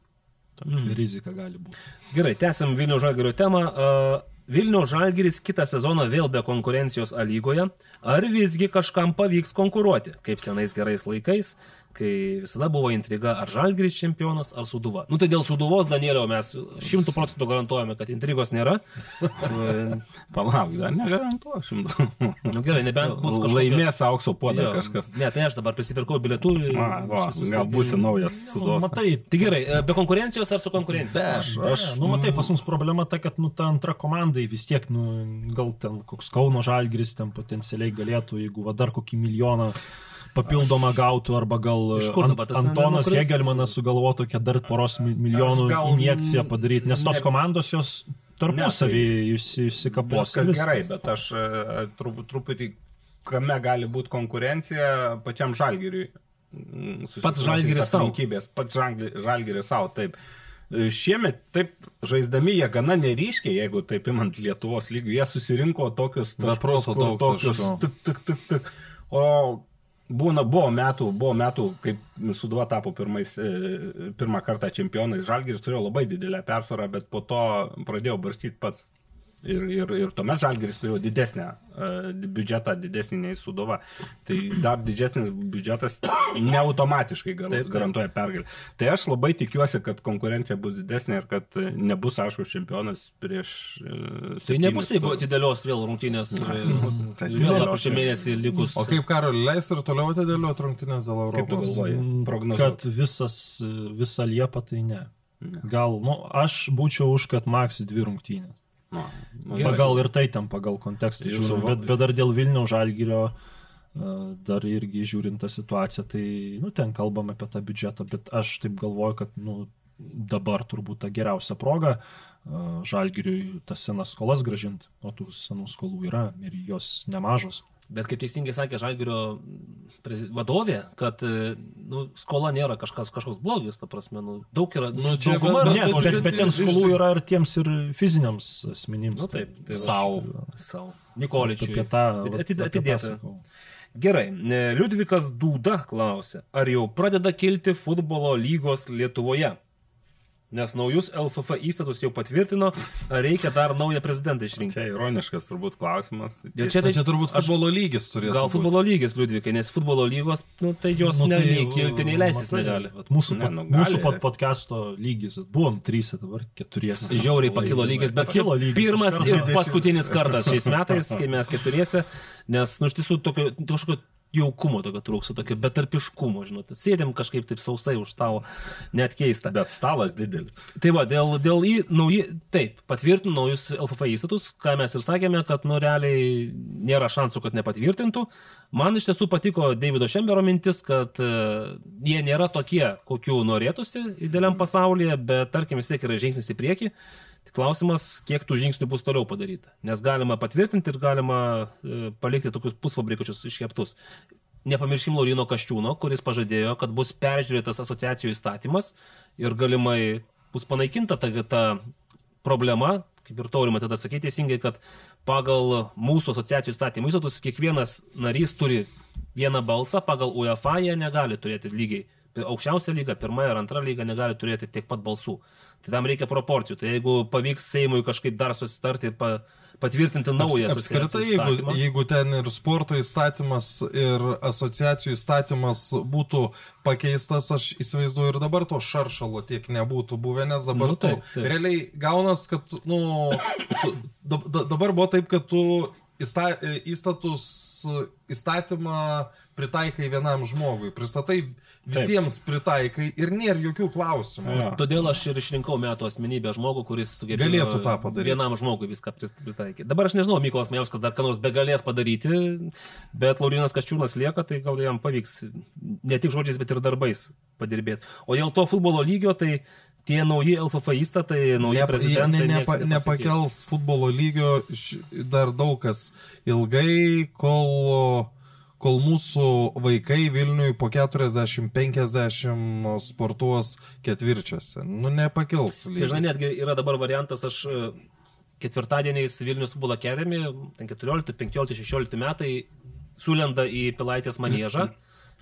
S6: tokia
S3: Mm.
S6: rizika gali būti.
S3: Gerai, tęsiam Vilnių Žalgirio temą. Uh, Vilnių Žalgiris kitą sezoną vėl be konkurencijos A lygoje. Ar visgi kažkam pavyks konkuruoti, kaip senais gerais laikais, kai visada buvo intriga, ar Žalgiris čempionas, ar Suduva. Nu tai dėl Suduvos, Danielio, mes šimtų procentų garantuojame, kad intrigos nėra.
S5: Palauk, dar negarantuoju šimtų.
S3: Nu gerai, nebent bus kažkokia...
S5: Laimės aukso puodą kažkas.
S3: Ne, tai aš dabar prisipirkau bilietų.
S5: Gal būsi naujas
S6: Nu,
S5: sudos.
S6: matai,
S3: Tai gerai, e, be konkurencijos ar su konkurencija?
S5: Aš,
S6: Aš, nu, matai, pas mus problema ta, kad, nu, ta antra komandai vis tiek, nu, gal ten koks Kauno Žalgris ten potencialiai galėtų, jeigu va, dar kokį milijoną papildomą gautų, arba gal
S3: kur
S6: Ant-
S3: dabar
S6: Antonas
S3: nenukris?
S6: Hegelmanas sugalvojo tokią dar poros mi- milijonų
S5: gal
S6: injekciją padaryti, nes tos
S5: ne-
S6: komandos jos tarpusavį
S5: Ne,
S6: išsikapos.
S5: Viskas gerai, bet aš e, trup, truputį, kame gali būti konkurencija pačiam žalgiriui. Mm,
S3: Pats Žalgiris sau.
S5: aplinkybės, Pats Žalgi- žalgiris savo, taip. E, Šiemet taip žaisdami jie gana neryškiai, jeigu taip imant Lietuvos lygių, jie susirinko tokius
S4: Be proto
S5: kur
S4: daug
S5: tokius tik, tik, tik, tik. O Būna, buvo metų, buvo metų, kaip Suduva tapo pirmais, e, pirmą kartą čempionais. Žalgiris turėjo labai didelę persvarą, bet po to pradėjo barstyti pats. Ir, ir, ir tuomet Žalgiris turėjo didesnę uh, biudžetą, didesnį nei Sudova. Tai dar didesnis biudžetas neautomatiškai gar,
S3: Taip, taip.
S5: garantuoja pergalę. Tai aš labai tikiuosi, kad konkurencija bus didesnė ir kad e, nebus aiškus čempionas prieš... Uh,
S3: Tai nebus, jeigu atidėlios vėl rungtynės ir
S5: tai
S3: vėl
S5: atidėlios,
S3: lapkričio
S5: jo.
S3: mėnesį likus.
S4: O kaip Karol leis ir toliau atidėlioti rungtynės dėl Europos?
S5: galvoji?
S6: Kad
S5: Prognozuot.
S6: visas, visa Liepa tai ne. Gal, nu, aš būčiau už, kad Maksi dvi rungtynės.
S5: Nu, nu,
S6: Pagal ir tai ten, pagal kontekstą žiūrint,
S5: va-
S6: bet, bet dar dėl Vilniaus žalgyrio, dar irgi žiūrint tą situaciją, tai, nu, ten kalbam apie tą biudžetą, bet aš taip galvoju, kad, nu, dabar turbūt ta geriausia proga žalgyriui tas senas skolas gražinti, o tų senų skolų yra ir jos nemažos.
S3: Bet kaip teisingai sakė Žalgirio vadovė, kad e, nu, skola nėra kažkas, kažkoks blogis, ta prasme, nu, daug yra.
S4: Nu, čia
S3: dauguma
S4: bet-
S6: Ne,
S4: bet-
S6: bet, ten skolų yra ir tiems ir fiziniams asmenims.
S3: Nu, taip, tai va-
S5: Sau.
S3: Sau. Nikoličiui.
S6: Apie tą
S3: Bet
S6: vat,
S3: atid-
S6: apie tą
S3: atidėta.
S6: sakau.
S3: Gerai, e, Liudvikas Dūda klausė, ar jau pradeda kilti futbolo lygos Lietuvoje? Nes naujus LFF įstatus jau patvirtino, reikia dar naują prezidentą išrinkti?
S5: Čia ironiškas turbūt klausimas.
S3: Ir
S4: Čia,
S3: tai-
S4: čia turbūt futbolo lygis turėtų
S3: Gal futbolo lygis, Liudvikai, nes futbolo lygos, nu, tai jos
S6: Nu, tai,
S3: nei kilti, nei leistis
S6: matai,
S3: negali.
S6: vat Mūsų,
S5: Ne, nu, gali.
S6: mūsų pod podcast'o lygis, buvom trys, dabar keturiesi.
S3: Žiauriai pakilo lygis, bet
S6: Pakilo lygis,
S3: pirmas ir paskutinis kartas šiais metais, kai mes keturiese, nes, nu, iš tiesų, tokio, kažkokio jaukumo tokio trūksta, tokio betarpiškumo, žinot, sėdėm kažkaip taip sausai už stalo, net keista.
S5: Bet stalas didelis.
S3: Tai va, dėl, dėl į nauji, taip, patvirtino naujus LFF įstatus, ką mes ir sakėme, kad, nu, realiai nėra šansų, kad nepatvirtintų. Man iš tiesų patiko Davido Šembero mintis, kad uh, jie nėra tokie, kokių norėtųsi idealiam pasaulyje, bet, tarkim, vis tiek yra žingsnis į priekį. Tik klausimas, kiek tų žingsnių bus toliau padaryta. Nes galima patvirtinti ir galima e, palikti tokius pusfabrikačius iškeptus. Nepamirškim Laurino Kaščiūno, kuris pažadėjo, kad bus peržiūrėtas asociacijų įstatymas ir galimai bus panaikinta ta, ta problema, kaip ir taurima tada sakyti teisingai, kad pagal mūsų asociacijų įstatymų įstatus kiekvienas narys turi vieną balsą, pagal UEFA jie negali turėti lygiai. Aukščiausia lyga, pirma ir antra lyga negali turėti tiek pat balsų. Tai tam reikia proporcijų. Tai jeigu pavyks Seimui kažkaip dar susitarti ir pa, patvirtinti naują
S4: Aps- Apskritai, jeigu, jeigu ten ir sporto įstatymas, ir asociacijų įstatymas būtų pakeistas, aš įsivaizduoju ir dabar to šaršalo tiek nebūtų buvę, nes dabar
S3: Nu,
S4: tu
S3: taip, taip.
S4: realiai gaunas, kad, nu, tu, da, da, dabar buvo taip, kad tu įsta, įstatus, įstatymą pritaikai vienam žmogui, pristatai visiems pritaikai ir nėra jokių klausimų.
S5: Jo.
S3: Todėl aš ir išrinkau metų asmenybę žmogų, kuris sugebėjo
S4: Galėtų tą padaryti.
S3: Vienam žmogui viską pritaikyti. Dabar aš nežinau, Mykolas Majauskas dar ką nors begalės padaryti, bet Laurinas Kaščiūnas lieka, tai gal jam pavyks ne tik žodžiais, bet ir darbais padirbėti. O dėl to futbolo lygio, tai tie nauji LFF įstatai, nauji
S4: Nepa-
S3: prezidentai.
S4: ne,
S3: nepasikeis.
S4: nepakels futbolo lygio dar daug kas ilgai, kol, kol mūsų vaikai Vilniui po 40-50 sportuos ketvirčiuose. Nu, nepakils.
S3: Tai žinai, netgi yra dabar variantas, aš e, ketvirtadieniais Vilnius Futbolo Academy, ten 14, 15, 16 metai, sulenda į Pilaitės manėžą,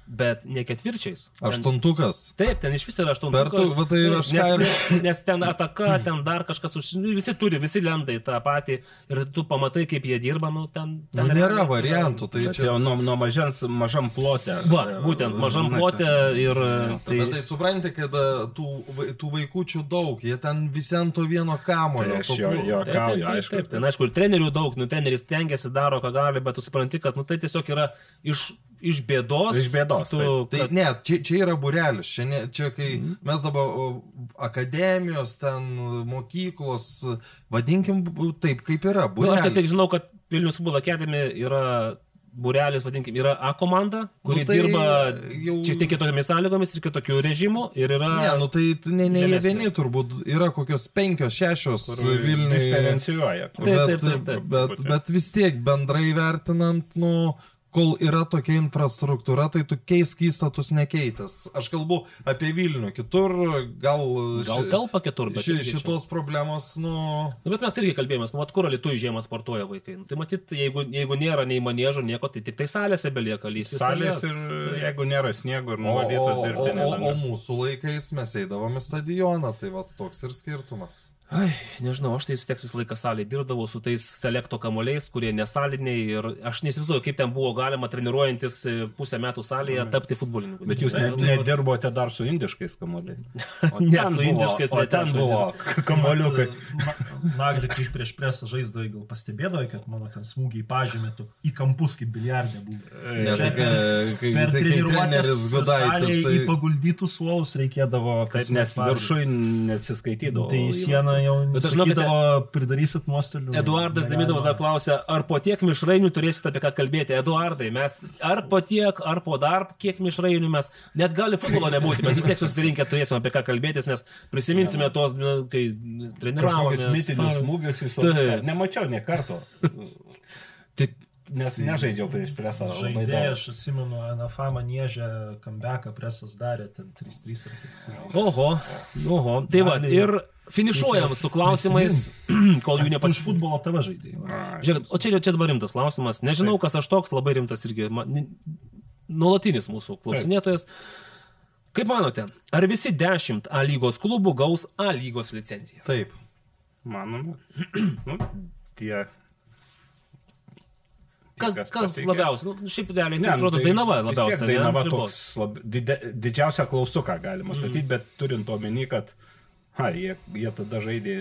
S3: bet ne ketvirčiais. Ten-
S4: Aštuntukas.
S3: Taip, ten iš vis yra
S4: Per
S3: aštuntukas.
S4: tu- va tai aš
S3: nes,
S4: ir-
S3: nes, nes ten ataka, ten dar kažkas, už, nu, visi turi, visi lenda į tą patį ir tu pamatai, kaip jie dirba, nu ten... ten
S4: Nu, nėra
S3: realiai-
S4: variantų. Tai čia...
S5: jau nuo, nuo mažens mažam plote.
S3: Va, būtent, mažam
S5: Na,
S3: plote ir...
S4: Tai, tai supranti, kad a, tų, tų vaikųčių daug, jie ten visi ant to vieno kamulio.
S5: Tai aš jo- jo-
S3: Taip, taip,
S5: Juokauju,
S3: taip,
S5: aišku.
S3: taip. Ten, aišku, ir trenerių daug, nu, treneris tengiasi, daro, ką gali, bet tu supranti, kad, nu, tai tiesiog yra iš, iš bėdos.
S5: Iš bėdos,
S3: Tu,
S5: taip.
S4: Tai
S3: kad,
S4: ne, čia, čia yra burelis, čia, ne, čia kai mm. mes dabar akademijos, ten mokyklos, vadinkim taip, kaip yra.
S3: nu, aš tai
S4: Burelis.
S3: tik žinau, kad Vilnius Futbolo Academy yra burelis, vadinkim, yra A komanda, kuri
S4: Nu, tai
S3: dirba
S4: jau-
S3: šiek tiek kitomis sąlygomis ir kitokiu režimu. Ir yra...
S4: Ne, nu tai ne, ne jie vieni turbūt, yra kokios penkios, šešios Vilniuje.
S5: Diferencijuoja.
S3: Taip,
S4: Bet,
S3: taip, taip, taip.
S4: bet, bet vis tiek bendrai vertinant, nu, kol yra tokia infrastruktūra, tai tu keisk įstatus nekeitęs. Aš kalbu apie Vilnių, kitur gal...
S3: Gal telpa kitur, bet
S4: ši,
S3: irgi čia-
S4: šitos problemos, nu...
S3: Nu, bet mes irgi kalbėjomės, nu, vat kur lietuvių žiemą sportuoja vaikai. Nu, tai matyt, jeigu, jeigu nėra nei manėžo, nieko, tai tik tai salėse belieka lysti. į
S5: Salės ir jeigu nėra sniego ir
S4: O, o,
S5: nuvalytos
S4: o,
S5: dirbtinė
S4: o, o
S5: danga.
S4: mūsų laikais mes eidavom į stadioną, tai va toks ir skirtumas.
S3: Ai, nežinau, aš tai vis tiek visą laiką salėje dirbdavau su tais selekto kamuoliais, kurie nesaliniai ir aš neįsivaizduoju, kaip ten buvo galima treniruojantis e, pusę metų salėje tapti futbolininku.
S5: Bet jūs ne, nedirbote dar su indiškais kamuoliais.
S3: Ne, su indiškais
S5: O ten buvo kamuoliukai.
S6: Nagli, kai prieš presą žaisdavai, gal pastebėdavai, kad mano ten smūgiai pažymėtų į kampus kaip biliardė buvo.
S4: Ne,
S6: Čia
S4: tai, kai,
S6: Per
S4: tai,
S6: treniruotės salėje
S4: tai
S6: į paguldytus suolus reikėdavo,
S5: Kad nes viršui neatsiskaitydavo.
S6: Tai į sieną jau
S3: Bet aš žinau, kad
S6: sakydavo, pridarysit nuostolių.
S3: Eduardas. Demidovas dar klausė, ar po tiek mišrainių turėsite apie ką kalbėti. Eduardai, mes ar po tiek, ar po dar kiek mišrainių mes, net gali futbolo nebūti, mes vis tiek susirinkę turėsime apie ką kalbėtis, nes prisiminsime tos, nu, kai treniravomės.
S5: mitinius smūgius į savo. Nemačiau ne karto.
S3: Tai
S5: Nes nežaidžiau prieš presą.
S6: Žaidėjai, aš atsimenu, NFA manėžę, kambeką presas darė, ten 3-3 ar tik su
S3: Oho, oho. Tai va, ir finišuojam su klausimais, kol jų
S6: Iš
S3: nepasižiūrėjau.
S6: futbolo TV žaidėjai.
S3: Žiūrėk, o čia, čia dabar rimtas klausimas. Nežinau, kas aš toks, labai rimtas irgi. Nuolatinis mūsų klausinėtojas. Kaip manote, ar visi 10 A lygos klubų gaus A lygos licencijas?
S4: taip.
S5: Manoma. Nu, tie.
S3: Kas,
S5: kas
S3: kas labiausiai? Nu, šiaip realiai,
S5: Ne,
S3: tai
S5: nu,
S3: atrodo,
S5: tai
S3: Dainava labiausiai. ne,
S5: Dainava
S3: ribos.
S5: toks lab, dide, didžiausią klaustuką galima statyti, mm. bet turint omeny, kad ha, jie, jie tada žaidė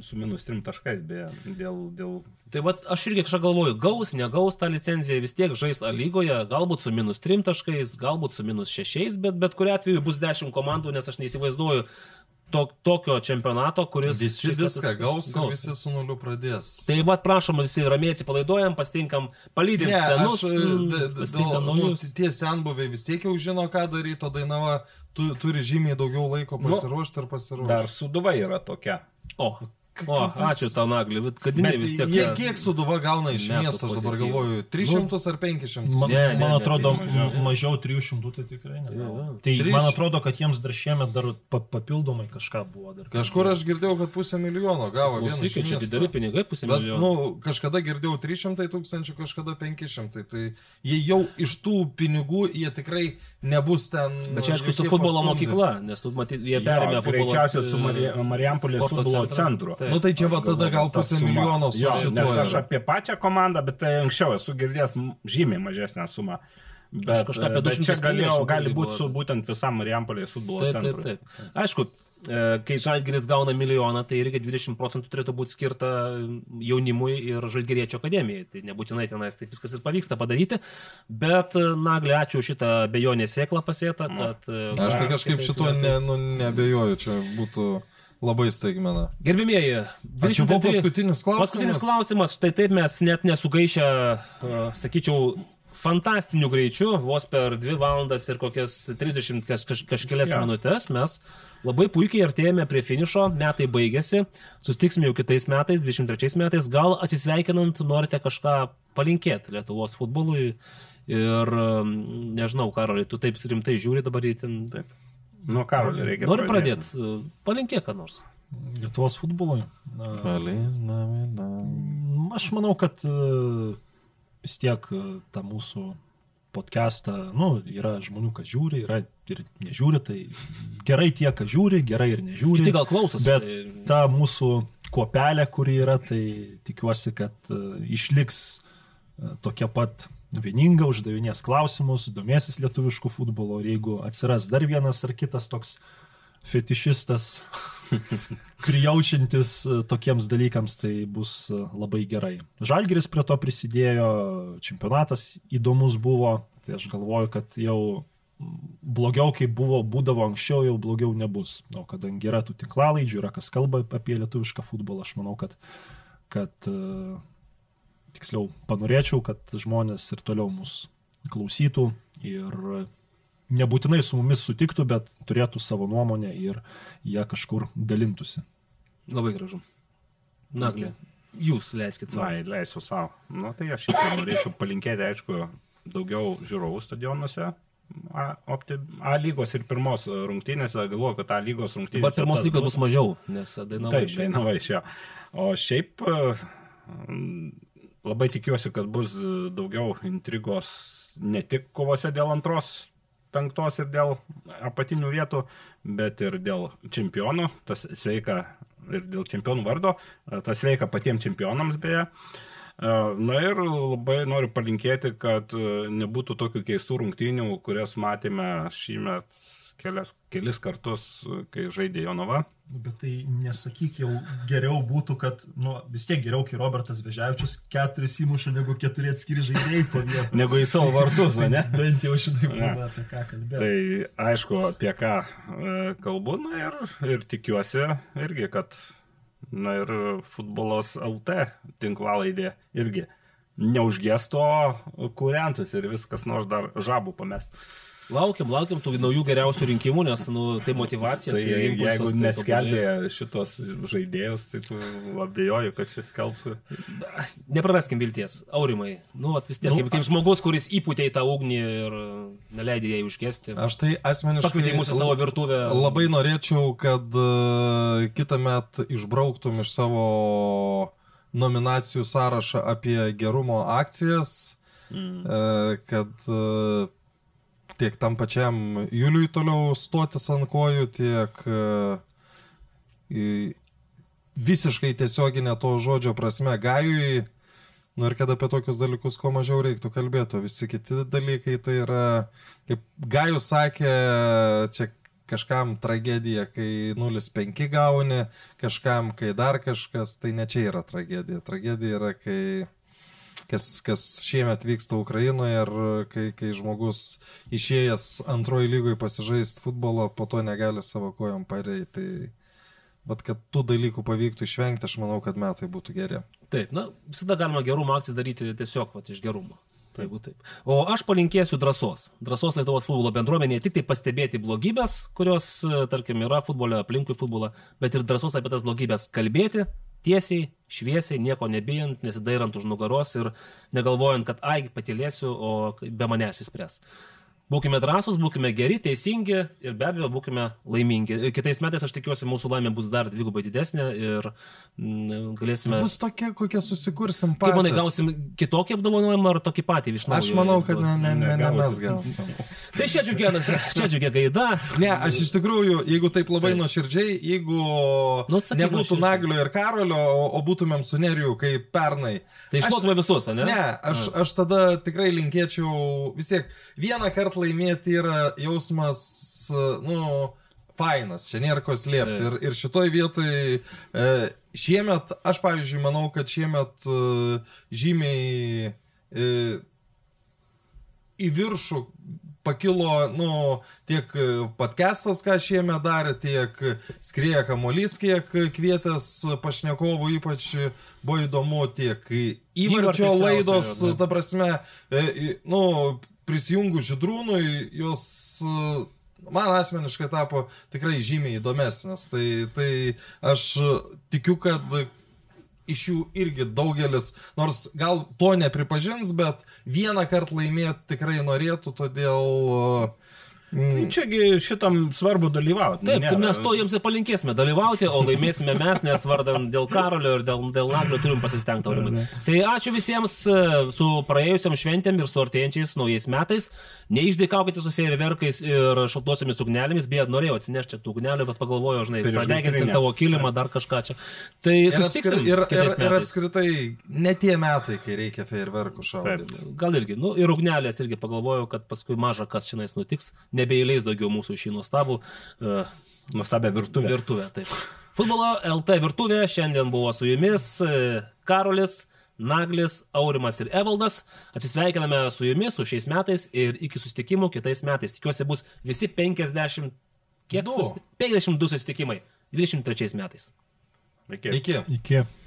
S5: su minus trim taškais, beje, dėl, dėl
S3: Tai va, aš irgi kažką galvoju, gaus, negaus tą licenciją, vis tiek žais A lygoje, galbūt su minus 3 taškais, galbūt su minus 6, bet bet kuriu atveju bus 10 komandų, nes aš neįsivaizduoju to, tokio čempionato, kuris...
S4: Visi viską gaus, gaus. visi su nuliu pradės.
S3: Tai va, prašom, visi ramiai atsipalaiduojam, pastinkam, palydėm
S4: Ne,
S3: senus,
S4: aš, d-
S3: pasitinkam
S4: dėl- nu, tie senbuviai vis tiek jau žino, ką daryti, o Dainava tu, turi žymiai daugiau laiko pasiruošti ir pasiruošti.
S5: dar suduva yra tokia.
S3: O, o, ačiū tau, Nagli,
S4: Bet
S3: vis tiek...
S4: jie kiek suduva gauna iš
S3: metų
S4: miesto, aš dabar galvoju, 300 ar 500?
S6: Man,
S3: Ne, ne,
S6: man
S3: ne,
S6: atrodo,
S3: tai
S6: mažiau.
S3: mažiau.
S6: mažiau 300 tai tikrai ne.
S3: Jo, jo.
S6: Tai
S4: Trys-
S6: man atrodo, kad jiems dar šiemet dar pa, papildomai kažką buvo. Dar
S4: Kažkur aš girdėjau, kad pusę milijono gavo
S3: Klausykit, čia dideli pinigai, pusė
S4: Bet,
S3: milijono.
S4: nu, kažkada girdėjau 300 tūkstančių, kažkada 500. Tai jie jau iš tų pinigų, jie tikrai nebus ten.
S3: Bet čia aišku su futbolo
S4: pastumdyti.
S3: mokykla, nes tu matyt, jie perėmė futbolo.
S5: greičiausiai su Mari- Marijampolės futbolo centru.
S3: Taip.
S4: Nu tai čia va tada gal pusę
S5: suma.
S4: milijono su šituo.
S5: Nes aš apie pačią komandą, bet tai anksčiau esu girdėjęs žymiai mažesnę sumą. Bet,
S3: kažką apie
S5: bet čia
S3: 250
S5: galėjo, gali būti su būtent visam Marijampolės futbolo
S3: Taip, taip,
S5: centru.
S3: taip. Aišku, e, kai Žalgiris gauna milijoną, tai irgi 20 procentų turėtų būti skirta jaunimui ir Žalgiriečio akademijai. Tai nebūtinai tenais taip viskas ir pavyksta padaryti, bet e, Nagli, ačiū šitą bejonę sėklą pasėtą, kad... e,
S4: Aš tai kažkaip šituo ne,
S3: metais-
S4: nu, nebejoju, čia būtų labai staigmena.
S3: Gerbimieji,
S4: Čia buvo
S3: 23
S4: paskutinis klausimas.
S3: Paskutinis klausimas, štai taip mes net nesugaišę, sakyčiau, fantastiniu greičiu, vos per 2 valandas ir kokias 30 kaž, kaž, kažkelias ja. minutės mes labai puikiai artėjame prie finišo, metai baigėsi, sustiksime jau kitais metais, 23 metais, gal atsisveikinant norite kažką palinkėti Lietuvos futbolui ir nežinau, Karolai, tu taip rimtai žiūri dabar į ten. Taip.
S5: Nu, Karolį reikia.
S3: Noriu pradėti, palinkėk ką nors.
S6: Lietuvos futbolui. Na,
S4: Palės, nami, nami.
S6: Aš manau, kad e, vis tiek e, tą mūsų podcastą, nu, yra žmonių, kas žiūri, yra ir nežiūri, tai gerai tie, kas žiūri, gerai ir nežiūri.
S3: Kiti gal klausosi,
S6: Bet
S3: tai-
S6: ta mūsų kuopelė, kuri yra, tai tikiuosi, kad uh, išliks uh, tokia pat vieninga, uždavinės klausimus, domėsis lietuviškų futbolo ir jeigu atsiras dar vienas ar kitas toks fetišistas, prijaučiantis uh, tokiems dalykams, tai bus uh, labai gerai. Žalgeris prie to prisidėjo, čempionatas įdomus buvo, tai aš galvoju, kad jau blogiau, kaip buvo, būdavo anksčiau, jau blogiau nebus. O kadangi yra tų tinklalaidžių, yra kas kalba apie lietuvišką futbolą, aš manau, kad, kad e, tiksliau, panorėčiau, kad žmonės ir toliau mus klausytų ir nebūtinai su mumis sutiktų, bet turėtų savo nuomonę ir ją kažkur dalintųsi.
S3: Labai gražu. Naglė, jūs leiskit savo.
S5: Na, leisiu savo. Nu, tai aš irgi norėčiau palinkėti, aišku, daugiau žiūrovų stadionuose. A, opti, A lygos ir pirmos rungtynėse, galvoju, kad A lygos rungtynėse.
S3: Dabar pirmos lygos bus mažiau, nes dainavai.
S5: Taip,
S3: šiandien.
S5: dainavai iš jo. O šiaip e, labai tikiuosi, kad bus daugiau intrigos ne tik kovose dėl antros, penktos ir dėl apatinių vietų, bet ir dėl čempionų, tas sveika ir dėl čempionų vardo, tas sveika patiems čempionams beje. E, Na ir labai noriu palinkėti, kad e, nebūtų tokių keistų rungtynių, kurias matėme šįmet kelias, kelis kartus, kai žaidė Jonava.
S6: Bet tai nesakyk, jau geriau būtų, kad, nu, vis tiek geriau, kai Robertas Vežiavičius keturis įmuša, negu keturi atskiri žaidėjai po vietą.
S5: Negu į savo vartus, ne?
S6: Bent jau šitaip
S5: Ne.
S6: būna apie ką kalbėti.
S5: Tai aišku, apie ką e, kalbu, na ir, ir tikiuosi irgi, kad, na ir futbolas LT tinklalaidė irgi neužgesto kuriantus ir viskas nors dar žabų pamest.
S3: Laukiam, laukiam tų naujų geriausių rinkimų, nes nu, tai motivacija.
S5: Tai
S3: impulsas,
S5: jeigu
S3: tai
S5: neskelbė šitos žaidėjus, tai tu abejoju, kad šis skelbsiu.
S3: tobulėja. Nepraraskim vilties. Aurimai, nu, vis tiek,
S6: Nu,
S3: kaip, kaip žmogus, kuris įpūtė į tą ugnį ir neleidė jai užgesti.
S4: Aš tai asmeniškai
S3: Pakvietė mūsų savo virtuvę.
S4: Labai norėčiau, kad uh, kitą metą išbrauktum iš savo nominacijų sąrašą apie gerumo akcijas, mm. uh, kad uh, tiek tam pačiam Juliui toliau stotis ant kojų, tiek į- visiškai tiesioginė to žodžio prasme Gajui. Nu ir kad apie tokius dalykus kuo mažiau reiktų kalbėti, o visi kiti dalykai tai yra, kaip Gajus sakė, čia kažkam tragedija, kai 0,5 gauni, kažkam, kai dar kažkas, tai ne čia yra tragedija. Tragedija yra, kai kas, kas šiemet vyksta Ukrainoje ir kai, kai žmogus išėjęs antroji lygoje pasižaisti futbolo, po to negali savo kojom pareiti. Tai, bet kad tų dalykų pavyktų išvengti, aš manau, kad metai būtų geri.
S3: Taip, na, visada galima gerumo akcijas daryti tiesiog vat, iš gerumo. Jeigu taip. O aš palinkėsiu drąsos. Drąsos Lietuvos futbolo bendruomenėje tik tai pastebėti blogybės, kurios, tarkim, yra futbole, aplinkui futbolą, bet ir drąsos apie tas blogybės kalbėti tiesiai, šviesiai, nieko nebijant, nesidairant už nugaros ir negalvojant, kad ai, patilėsiu, o be manęs įspręs. Būkime drąsūs, būkime geri, teisingi ir be abejo būkime laimingi. Kitais metais aš tikiuosi mūsų laimė bus dar dvigubai didesnė ir mm, galėsime...
S4: Bus tokia, kokia susikursim
S3: Kaip
S4: patys.
S3: manai, gausim kitokį apdovanojimą ar tokį patį iš naujo?
S4: Aš manau, kad ne, ne, ne, ne mes gausim.
S3: Tai čia džiugia, čia džiugia gaida.
S4: Ne, aš iš tikrųjų, jeigu taip labai nuoširdžiai, jeigu
S3: Nu, sakyk
S4: nebūtų. Naglio ir Karolio, o, būtumėm su Neriju kaip pernai.
S3: Tai
S4: Aš-
S3: išlotume visus, ne?
S4: Ne, aš, aš tada tikrai linkėčiau vis tiek vieną kartą laimėti yra jausmas, nu, fainas, čia nėra ko slėpti. Ir, ir šitoj vietoj e, šiemet, aš pavyzdžiui, manau, kad šiemet e, žymiai e, į viršų pakilo, nu, tiek podcastas, ką šiemet darė, tiek skrieja kamolys, kiek kvietęs pašnekovų, ypač buvo įdomu, tiek įvarčio laidos, ta prasme, e, nu, prisijungų žydrūnui, jos e, man asmeniškai tapo tikrai žymiai įdomesnės. Tai, tai aš tikiu, kad iš jų irgi daugelis, nors gal to nepripažins, bet vieną kartą laimėti tikrai norėtų, todėl...
S5: Tai čiagi šitam svarbu dalyvauti.
S3: Taip, tai mes to jiems ir palinkėsime dalyvauti, o laimėsime mes, nes vardan dėl Karolio ir dėl, dėl Naglio turim pasistengti, Aurimai. Tai ačiū visiems e, su praėjusiam šventėm ir su artėjančiais naujais metais. Neišdėkaukite su fejerverkais ir šaltosiamis ugnelėmis, beje, norėjau atsinešti tų ugnelių, bet pagalvojau, žinai,
S5: Prieš
S3: padeginsim tavo kilimą, dar kažką čia. Tai
S4: Ir,
S3: susitiksim
S4: ir, ir, ir apskritai, ne tie metai, kai reikia fejerverkų šaudyti.
S3: Gal irgi, nu ir ugnelės irgi pagalvojau, kad paskui maža kas šiandien nutiks, nebeįleis daugiau mūsų šį nuostabų uh,
S5: Nuostabę virtuvę.
S3: virtuvę. Taip. Futbolo LT virtuvė šiandien buvo su jumis e, Karolis, Naglis, Aurimas ir Evaldas. Atsisveikiname su jumis su šiais metais ir iki susitikimų kitais metais. Tikiuosi bus visi 50, kiek?
S4: Du.
S3: Susi... 52 susitikimai 23 metais.
S5: Iki.
S4: Iki.
S6: Iki.